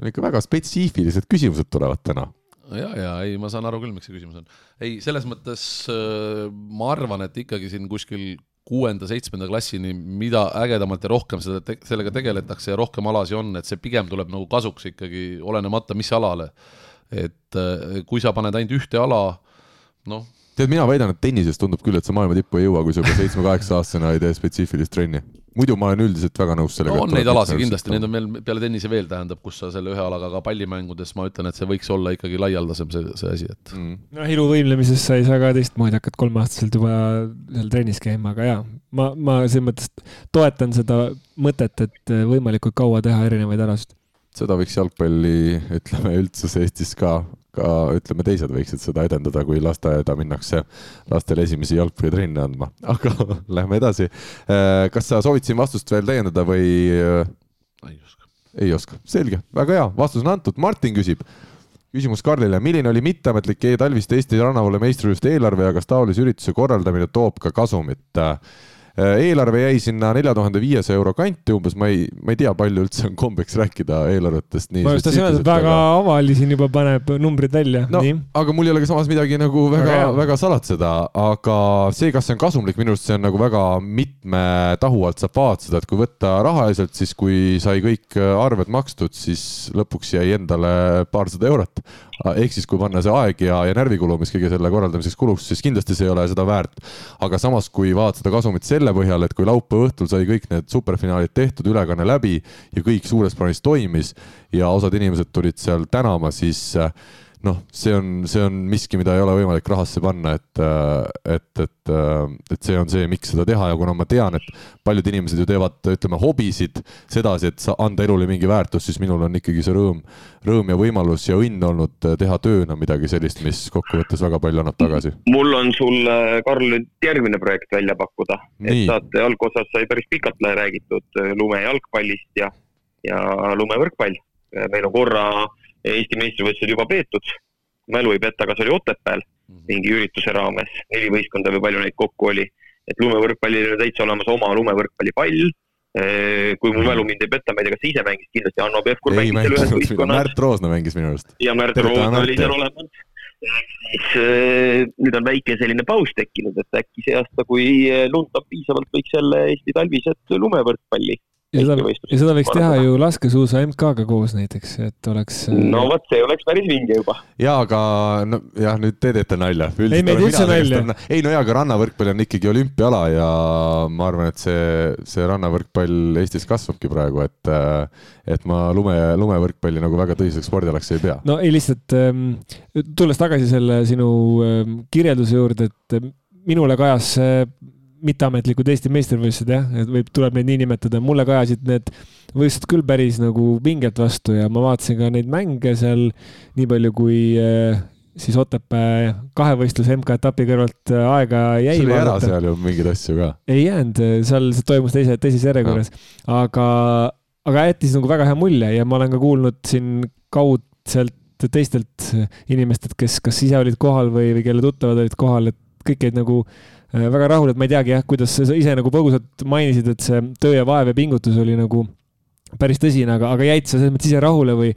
ikka väga spetsiifilised küsimused tulevad täna ja, ja ei, ma saan aru küll, miks see küsimus on. ei, selles mõttes äh, ma arvan, et ikkagi siin kuskil kuuenda-seitsmenda klassini, mida ägedamalt ja rohkem seda te-, sellega tegeletakse ja rohkem alasi on, et see pigem tuleb nagu kasuks ikkagi, olenemata mis alale. et äh, kui sa paned ainult ühte ala, noh. tead, mina väidan, et tennises tundub küll, et sa maailma tippu ei jõua, kui sa juba seitsme-kaheksa aastasena ei tee spetsiifilist trenni muidu ma olen üldiselt väga nõus sellega. on neid alasid kindlasti, neid on veel peale tennise veel, tähendab, kus sa selle ühe alaga, aga pallimängudes ma ütlen, et see võiks olla ikkagi laialdasem, see, see asi, et mm.. noh, iluvõimlemises sa ei saa ka teistmoodi, hakkad kolmeaastaselt juba seal trennis käima, aga jaa, ma, ma selles mõttes toetan seda mõtet, et võimalikult kaua teha erinevaid alasid. seda võiks jalgpalli, ütleme üldsus Eestis ka ka ütleme, teised võiksid seda edendada, kui lasteaeda minnakse lastele esimesi jalgpallitrenne andma, aga lähme edasi. Äh, kas sa soovid siin vastust veel täiendada või? Äh, ei oska. ei oska, selge, väga hea, vastus on antud, Martin küsib küsimus Karlile, milline oli mitteametlik e-talviste Eesti rannavalla meistrivõistluste eelarve ja kas taolise ürituse korraldamine toob ka kasumit? Äh, eelarve jäi sinna nelja tuhande viiesaja euro kanti umbes, ma ei, ma ei tea, palju üldse on kombeks rääkida eelarvetest nii. ma just tahtsin öelda, et väga avali siin juba paneb numbrid välja no,. aga mul ei ole ka samas midagi nagu väga, väga salatseda, aga see, kas see on kasumlik, minu arust see on nagu väga mitme tahu alt saab vaatada, et kui võtta rahaliselt, siis kui sai kõik arved makstud, siis lõpuks jäi endale paarsada eurot. Ehk siis, kui panna see aeg ja, ja närvikulu, mis kõige selle korraldamiseks kuluks, siis kindlasti see ei ole seda väärt. aga samas, kui vaadata seda kasumit selle põhjal, et kui laupäeva õhtul sai kõik need superfinaalid tehtud, ülekanne läbi ja kõik suures plaanis toimis ja osad inimesed tulid seal tänama, siis äh, noh, see on, see on miski, mida ei ole võimalik rahasse panna, et, et, et, et see on see, miks seda teha ja kuna ma tean, et paljud inimesed ju teevad, ütleme, hobisid sedasi, et anda elule mingi väärtus, siis minul on ikkagi see rõõm, rõõm ja võimalus ja õnn olnud teha tööna midagi sellist, mis kokkuvõttes väga palju annab tagasi. mul on sulle, Karl, nüüd järgmine projekt välja pakkuda, et saate algosas sai päris pikalt räägitud lumejalgpallist ja, ja lumevõrkpall. meil on korra äh, Eesti meistrivõistlused juba peetud, mälu ei peta, kas oli Otepääl mhm. mingi ürituse raames, neli võistkonda või palju neid kokku oli, et lumevõrkpallil oli täitsa olemas oma lumevõrkpallipall, kui mu mhm. mälu mind ei peta, ma ei tea, kas sa ise mängisid, kindlasti Hanno Pevkur mängis seal ühes võistkonnas. Märt Roosna mängis minu arust. ja Märt Roosna oli seal olemas. siis nüüd on väike selline paus tekkinud, et äkki see aasta, kui lund on piisavalt, võiks jälle Eesti talvised lumevõrkpalli ja seda, ja seda võiks teha ju laskesuusa MK-ga koos näiteks, et oleks. Äh, no vot, see oleks päris vinge juba. ja, aga no jah, nüüd te teete nalja. ei, me ei tee üldse nalja. ei no jaa, aga rannavõrkpall on ikkagi olümpiaala ja ma arvan, et see, see rannavõrkpall Eestis kasvabki praegu, et, äh, et ma lume, lumevõrkpalli nagu väga tõsiseks spordialaks ei pea. no ei, lihtsalt ähm, tulles tagasi selle sinu ähm, kirjelduse juurde, et minule kajas mitteametlikud Eesti meistrivõistlused jah, et võib, tuleb neid nii nimetada, mulle kajasid need võistlused küll päris nagu pinget vastu ja ma vaatasin ka neid mänge seal nii palju, kui äh, siis Otepää kahevõistluse MK-etapi kõrvalt äh, aega jäi. sul jäi ära seal ju mingeid asju ka? ei jäänud, seal see toimus teise, teises järjekorras, aga, aga jättis nagu väga hea mulje ja ma olen ka kuulnud siin kaudselt teistelt inimestelt, kes kas ise olid kohal või, või kelle tuttavad olid kohal, et kõik jäid nagu äh, Äh, väga rahul, et ma ei teagi jah, kuidas sa ise nagu põgusalt mainisid, et see töö ja vaev ja pingutus oli nagu päris tõsine, aga, aga jäid sa selles mõttes ise rahule või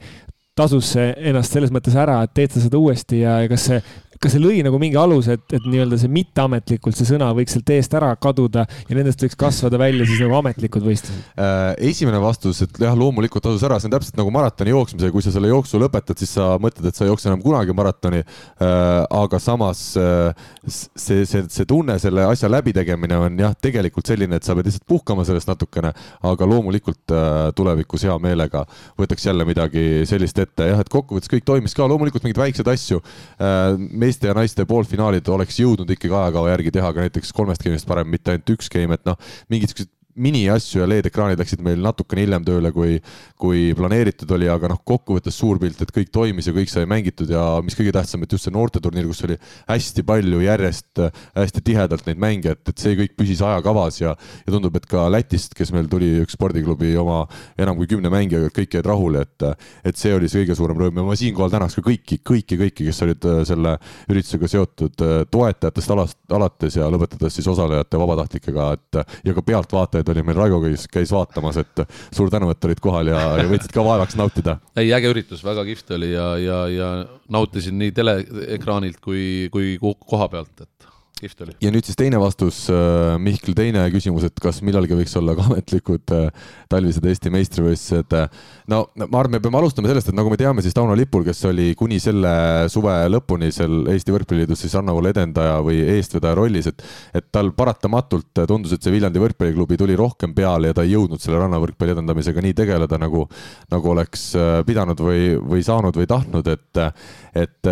tasus see ennast selles mõttes ära, et teed sa seda uuesti ja kas see kas see lõi nagu mingi aluse, et, et nii-öelda see mitteametlikult see sõna võiks sealt eest ära kaduda ja nendest võiks kasvada välja siis nagu ametlikud võistlused? Äh, esimene vastus, et jah, loomulikult tasus ära, see on täpselt nagu maratoni jooksmise, kui sa selle jooksu lõpetad, siis sa mõtled, et sa ei jookse enam kunagi maratoni. Äh, aga samas äh, see, see, see tunne, selle asja läbitegemine on jah, tegelikult selline, et sa pead lihtsalt puhkama sellest natukene, aga loomulikult tulevikus hea meelega võtaks jälle midagi sellist ette, jah, et kokkuvõttes kõik toimis ka, loomulikult mingeid väikseid asju. me meeste ja naiste poolfinaalid oleks jõudnud ikkagi ajakava järgi teha ka näiteks kolmest game'ist parem, mitte ainult üks game, et noh, mingid siuksed miniasju ja LED-ekraanid läksid meil natukene hiljem tööle, kui, kui planeeritud oli, aga noh, kokkuvõttes suur pilt, et kõik toimis ja kõik sai mängitud ja mis kõige tähtsam, et just see noorteturniir, kus oli hästi palju järjest hästi tihedalt neid mänge, et, et see kõik püsis ajakavas ja, ja tundub, et ka Lätist, kes meil tuli üks spordiklubi oma enam kui kümne mängijaga, kõik jäid rahule, et, et see oli see kõige suurem rõõm ja ma siinkohal tänaks ka kõiki, kõiki, kõiki, kes olid äh, selle üritusega seotud äh, toetajatest alast, alates ja lõpetades siis osalejate vabatahtlikega, et ja ka pealtvaatajaid oli meil Raigo, kes käis vaatamas, et suur tänu, et olid kohal ja, ja võtsid ka vaevaks nautida. ei, äge üritus, väga kihvt oli ja, ja, ja nautisin nii teleekraanilt kui, kui koha pealt, et kihvt oli. ja nüüd siis teine vastus, äh, Mihkel, teine küsimus, et kas millalgi võiks olla ka ametlikud äh, talvised Eesti meistrivõistlused. no ma arvan, me peame alustama sellest, et nagu me teame, siis Tauno Lipul, kes oli kuni selle suve lõpuni seal Eesti Võrkpalliliidus siis rannavoolu edendaja või eestvedaja rollis, et, et tal paratamatult tundus, et see Viljandi võrkpalliklubi tuli rohkem peale ja ta ei jõudnud selle rannavõrkpalli edendamisega nii tegeleda, nagu, nagu oleks äh, pidanud või, või saanud või tahtnud, et, et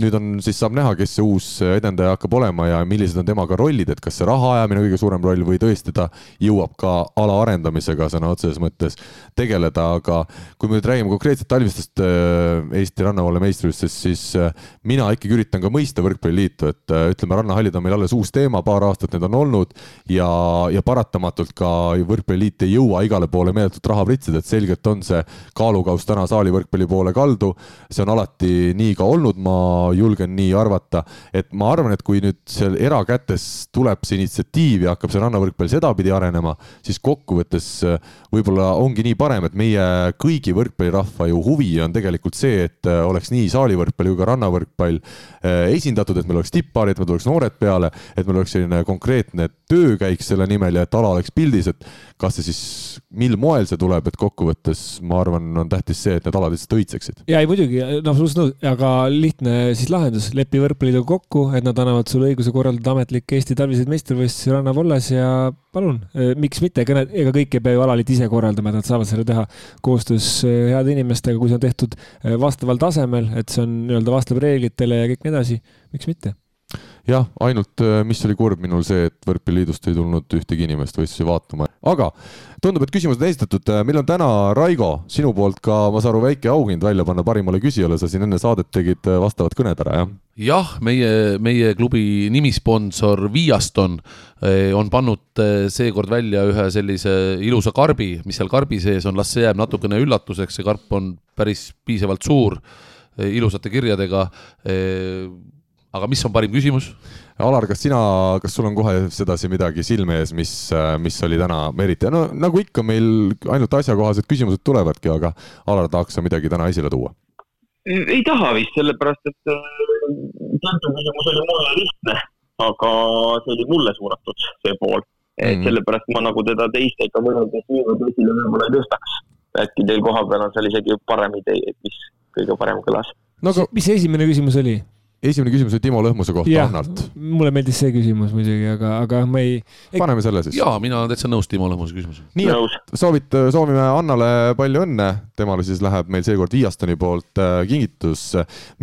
nüüd on, siis saab näha, kes see uus edendaja hakkab olema ja millised on temaga rollid, et kas see raha ajamine kõige suurem roll või tõesti ta jõuab ka ala arendamisega sõna otseses mõttes tegeleda, aga kui me nüüd räägime konkreetselt talvistest äh, Eesti rannavalve meistrivõistlustest, siis äh, mina ikkagi üritan ka mõista Võrkpalliliitu, et äh, ütleme, rannahallid on meil alles uus teema, paar aastat need on olnud ja, ja paratamatult ka Võrkpalliliit ei jõua igale poole meeletult raha pritsida, et selgelt on see kaalukauss täna saali võrkpalli poole kaldu. see on alati nii ka olnud, ma julgen nii arvata, et ma arvan, et kui nüüd seal erakätes tuleb see initsiatiiv ja hakkab see rannavõrkpall sedapidi arenema, siis kokkuvõttes äh, võib-olla ongi nii parem, et meie kõigi võrkpallirahva ju huvi on tegelikult see, et äh, oleks nii saalivõrkpall kui ka rannavõrkpall äh, esindatud, et meil oleks tipppaarid, et meil tuleks noored peale, et meil oleks selline konkreetne töökäik selle nimel ja et ala oleks pildis, et kas see siis, mil moel see tuleb, et kokkuvõttes ma arvan, on tähtis see, et need alad lihtsalt õitseksid. ja ei muidugi, no absoluutselt nõus, aga lihtne siis lahendus, lepi võrkpalliliiduga kokku, et nad annavad sulle õiguse korraldada ametlik Eesti talviseid meistrivõistlusi rannavallas ja palun, eh, miks mitte, ega need, ega kõik ei pea ju alaliit ise korraldama, et nad saavad selle teha koostöös eh, heade inimestega, kui see on tehtud eh, vastaval tasemel, et see on nii-öelda vastab reeglitele ja kõik nii edasi, miks mitte jah, ainult mis oli kurb minul see, et Võrkpalliliidust ei tulnud ühtegi inimest võistlusi vaatama, aga tundub, et küsimused on esitatud. meil on täna, Raigo, sinu poolt ka, ma saan aru, väike auhind välja panna parimale küsijale, sa siin enne saadet tegid vastavad kõned ära, jah? jah, meie, meie klubi nimisponsor Viaston on pannud seekord välja ühe sellise ilusa karbi, mis seal karbi sees on, las see jääb natukene üllatuseks, see karp on päris piisavalt suur, ilusate kirjadega. Aga mis on parim küsimus? Alar, kas sina, kas sul on kohe sedasi midagi silme ees, mis, mis oli täna eriti, no nagu ikka meil ainult asjakohased küsimused tulevadki, aga Alar tahaks sa midagi täna esile tuua? ei taha vist, sellepärast et teatud küsimus oli mulle lihtne, aga see oli mulle suunatud, see pool. et mm -hmm. sellepärast ma nagu teda teistega võrreldes niivõrd esile võib-olla ei tõstaks. äkki teil kohapeal on seal isegi parem idee, et mis kõige parem kõlas no aga mis see esimene küsimus oli? Esimene küsimus oli Timo Lõhmuse kohta ja, Annalt. mulle meeldis see küsimus muidugi, aga, aga ma ei Ek.... paneme selle siis. jaa, mina olen täitsa nõus Timo Lõhmuse küsimusega. nii et soovit-, soovime Annale palju õnne, temale siis läheb meil seekord Viastoni poolt äh, kingitus.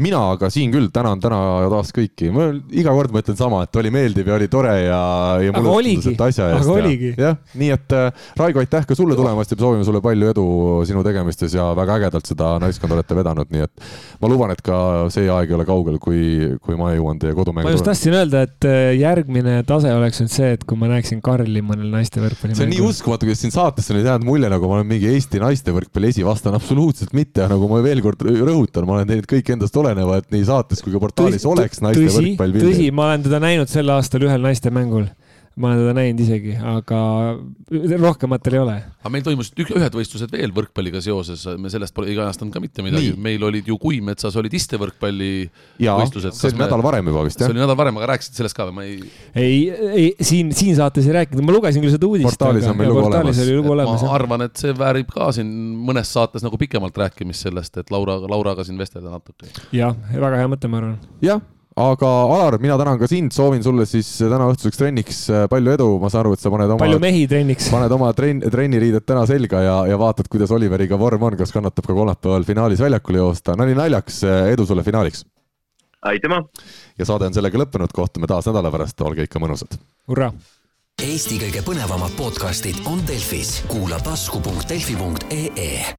mina aga siin küll tänan täna taas kõiki, ma iga kord mõtlen sama, et oli meeldiv ja oli tore ja, ja mulle tundus, et asja eest. jah, nii et äh, Raigo, aitäh ka sulle tulemast ja soovime sulle palju edu sinu tegemistes ja väga ägedalt seda naiskonda olete vedanud, nii et ma luban, et ka see aeg ei ole kaugel, kui, kui ma jõuan teie kodumängu. ma just tahtsin öelda, et äh, järgmine tase oleks nüüd see, et kui ma näeksin Karli mõnel naiste võrkpalli. see on nii uskumatu, kuidas siin saates on jäänud mulje, nagu ma olen mingi Eesti naiste võrkpalli esivastane, absoluutselt mitte, nagu ma veel kord rõhutan, ma olen teinud kõik endast oleneva, et nii saates kui ka portaalis tõsi, oleks naiste tõsi, võrkpall pildil. tõsi, ma olen teda näinud sel aastal ühel naiste mängul ma olen teda näinud isegi, aga rohkematel ei ole. aga meil toimusid ühed võistlused veel võrkpalliga seoses, me sellest pole igastanud ka mitte midagi, meil olid ju Kuimetsas olid istevõrkpalli võistlused. see oli nädal varem juba vist jah? see oli nädal varem, aga rääkisid sellest ka või ma ei? ei, ei siin, siin saates ei rääkinud, ma lugesin küll seda uudist. portaalis on meil lugu olemas. olemas. ma arvan, et see väärib ka siin mõnes saates nagu pikemalt rääkimist sellest, et Laura, Lauraga siin vestelda natuke. jah, väga hea mõte, ma arvan. jah aga Alar, mina tänan ka sind, soovin sulle siis täna õhtuseks trenniks äh, palju edu, ma saan aru, et sa paned oma. palju mehi trenniks. paned oma trenn, trenniriided täna selga ja, ja vaatad, kuidas Oliveriga vorm on, kas kannatab ka kolmapäeval finaalis väljakule joosta. nali naljaks, äh, edu sulle finaaliks. aitüma. ja saade on sellega lõppenud, kohtume taas nädala pärast, olge ikka mõnusad. hurraa. Eesti kõige põnevamad podcastid on Delfis, kuula tasku.delfi.ee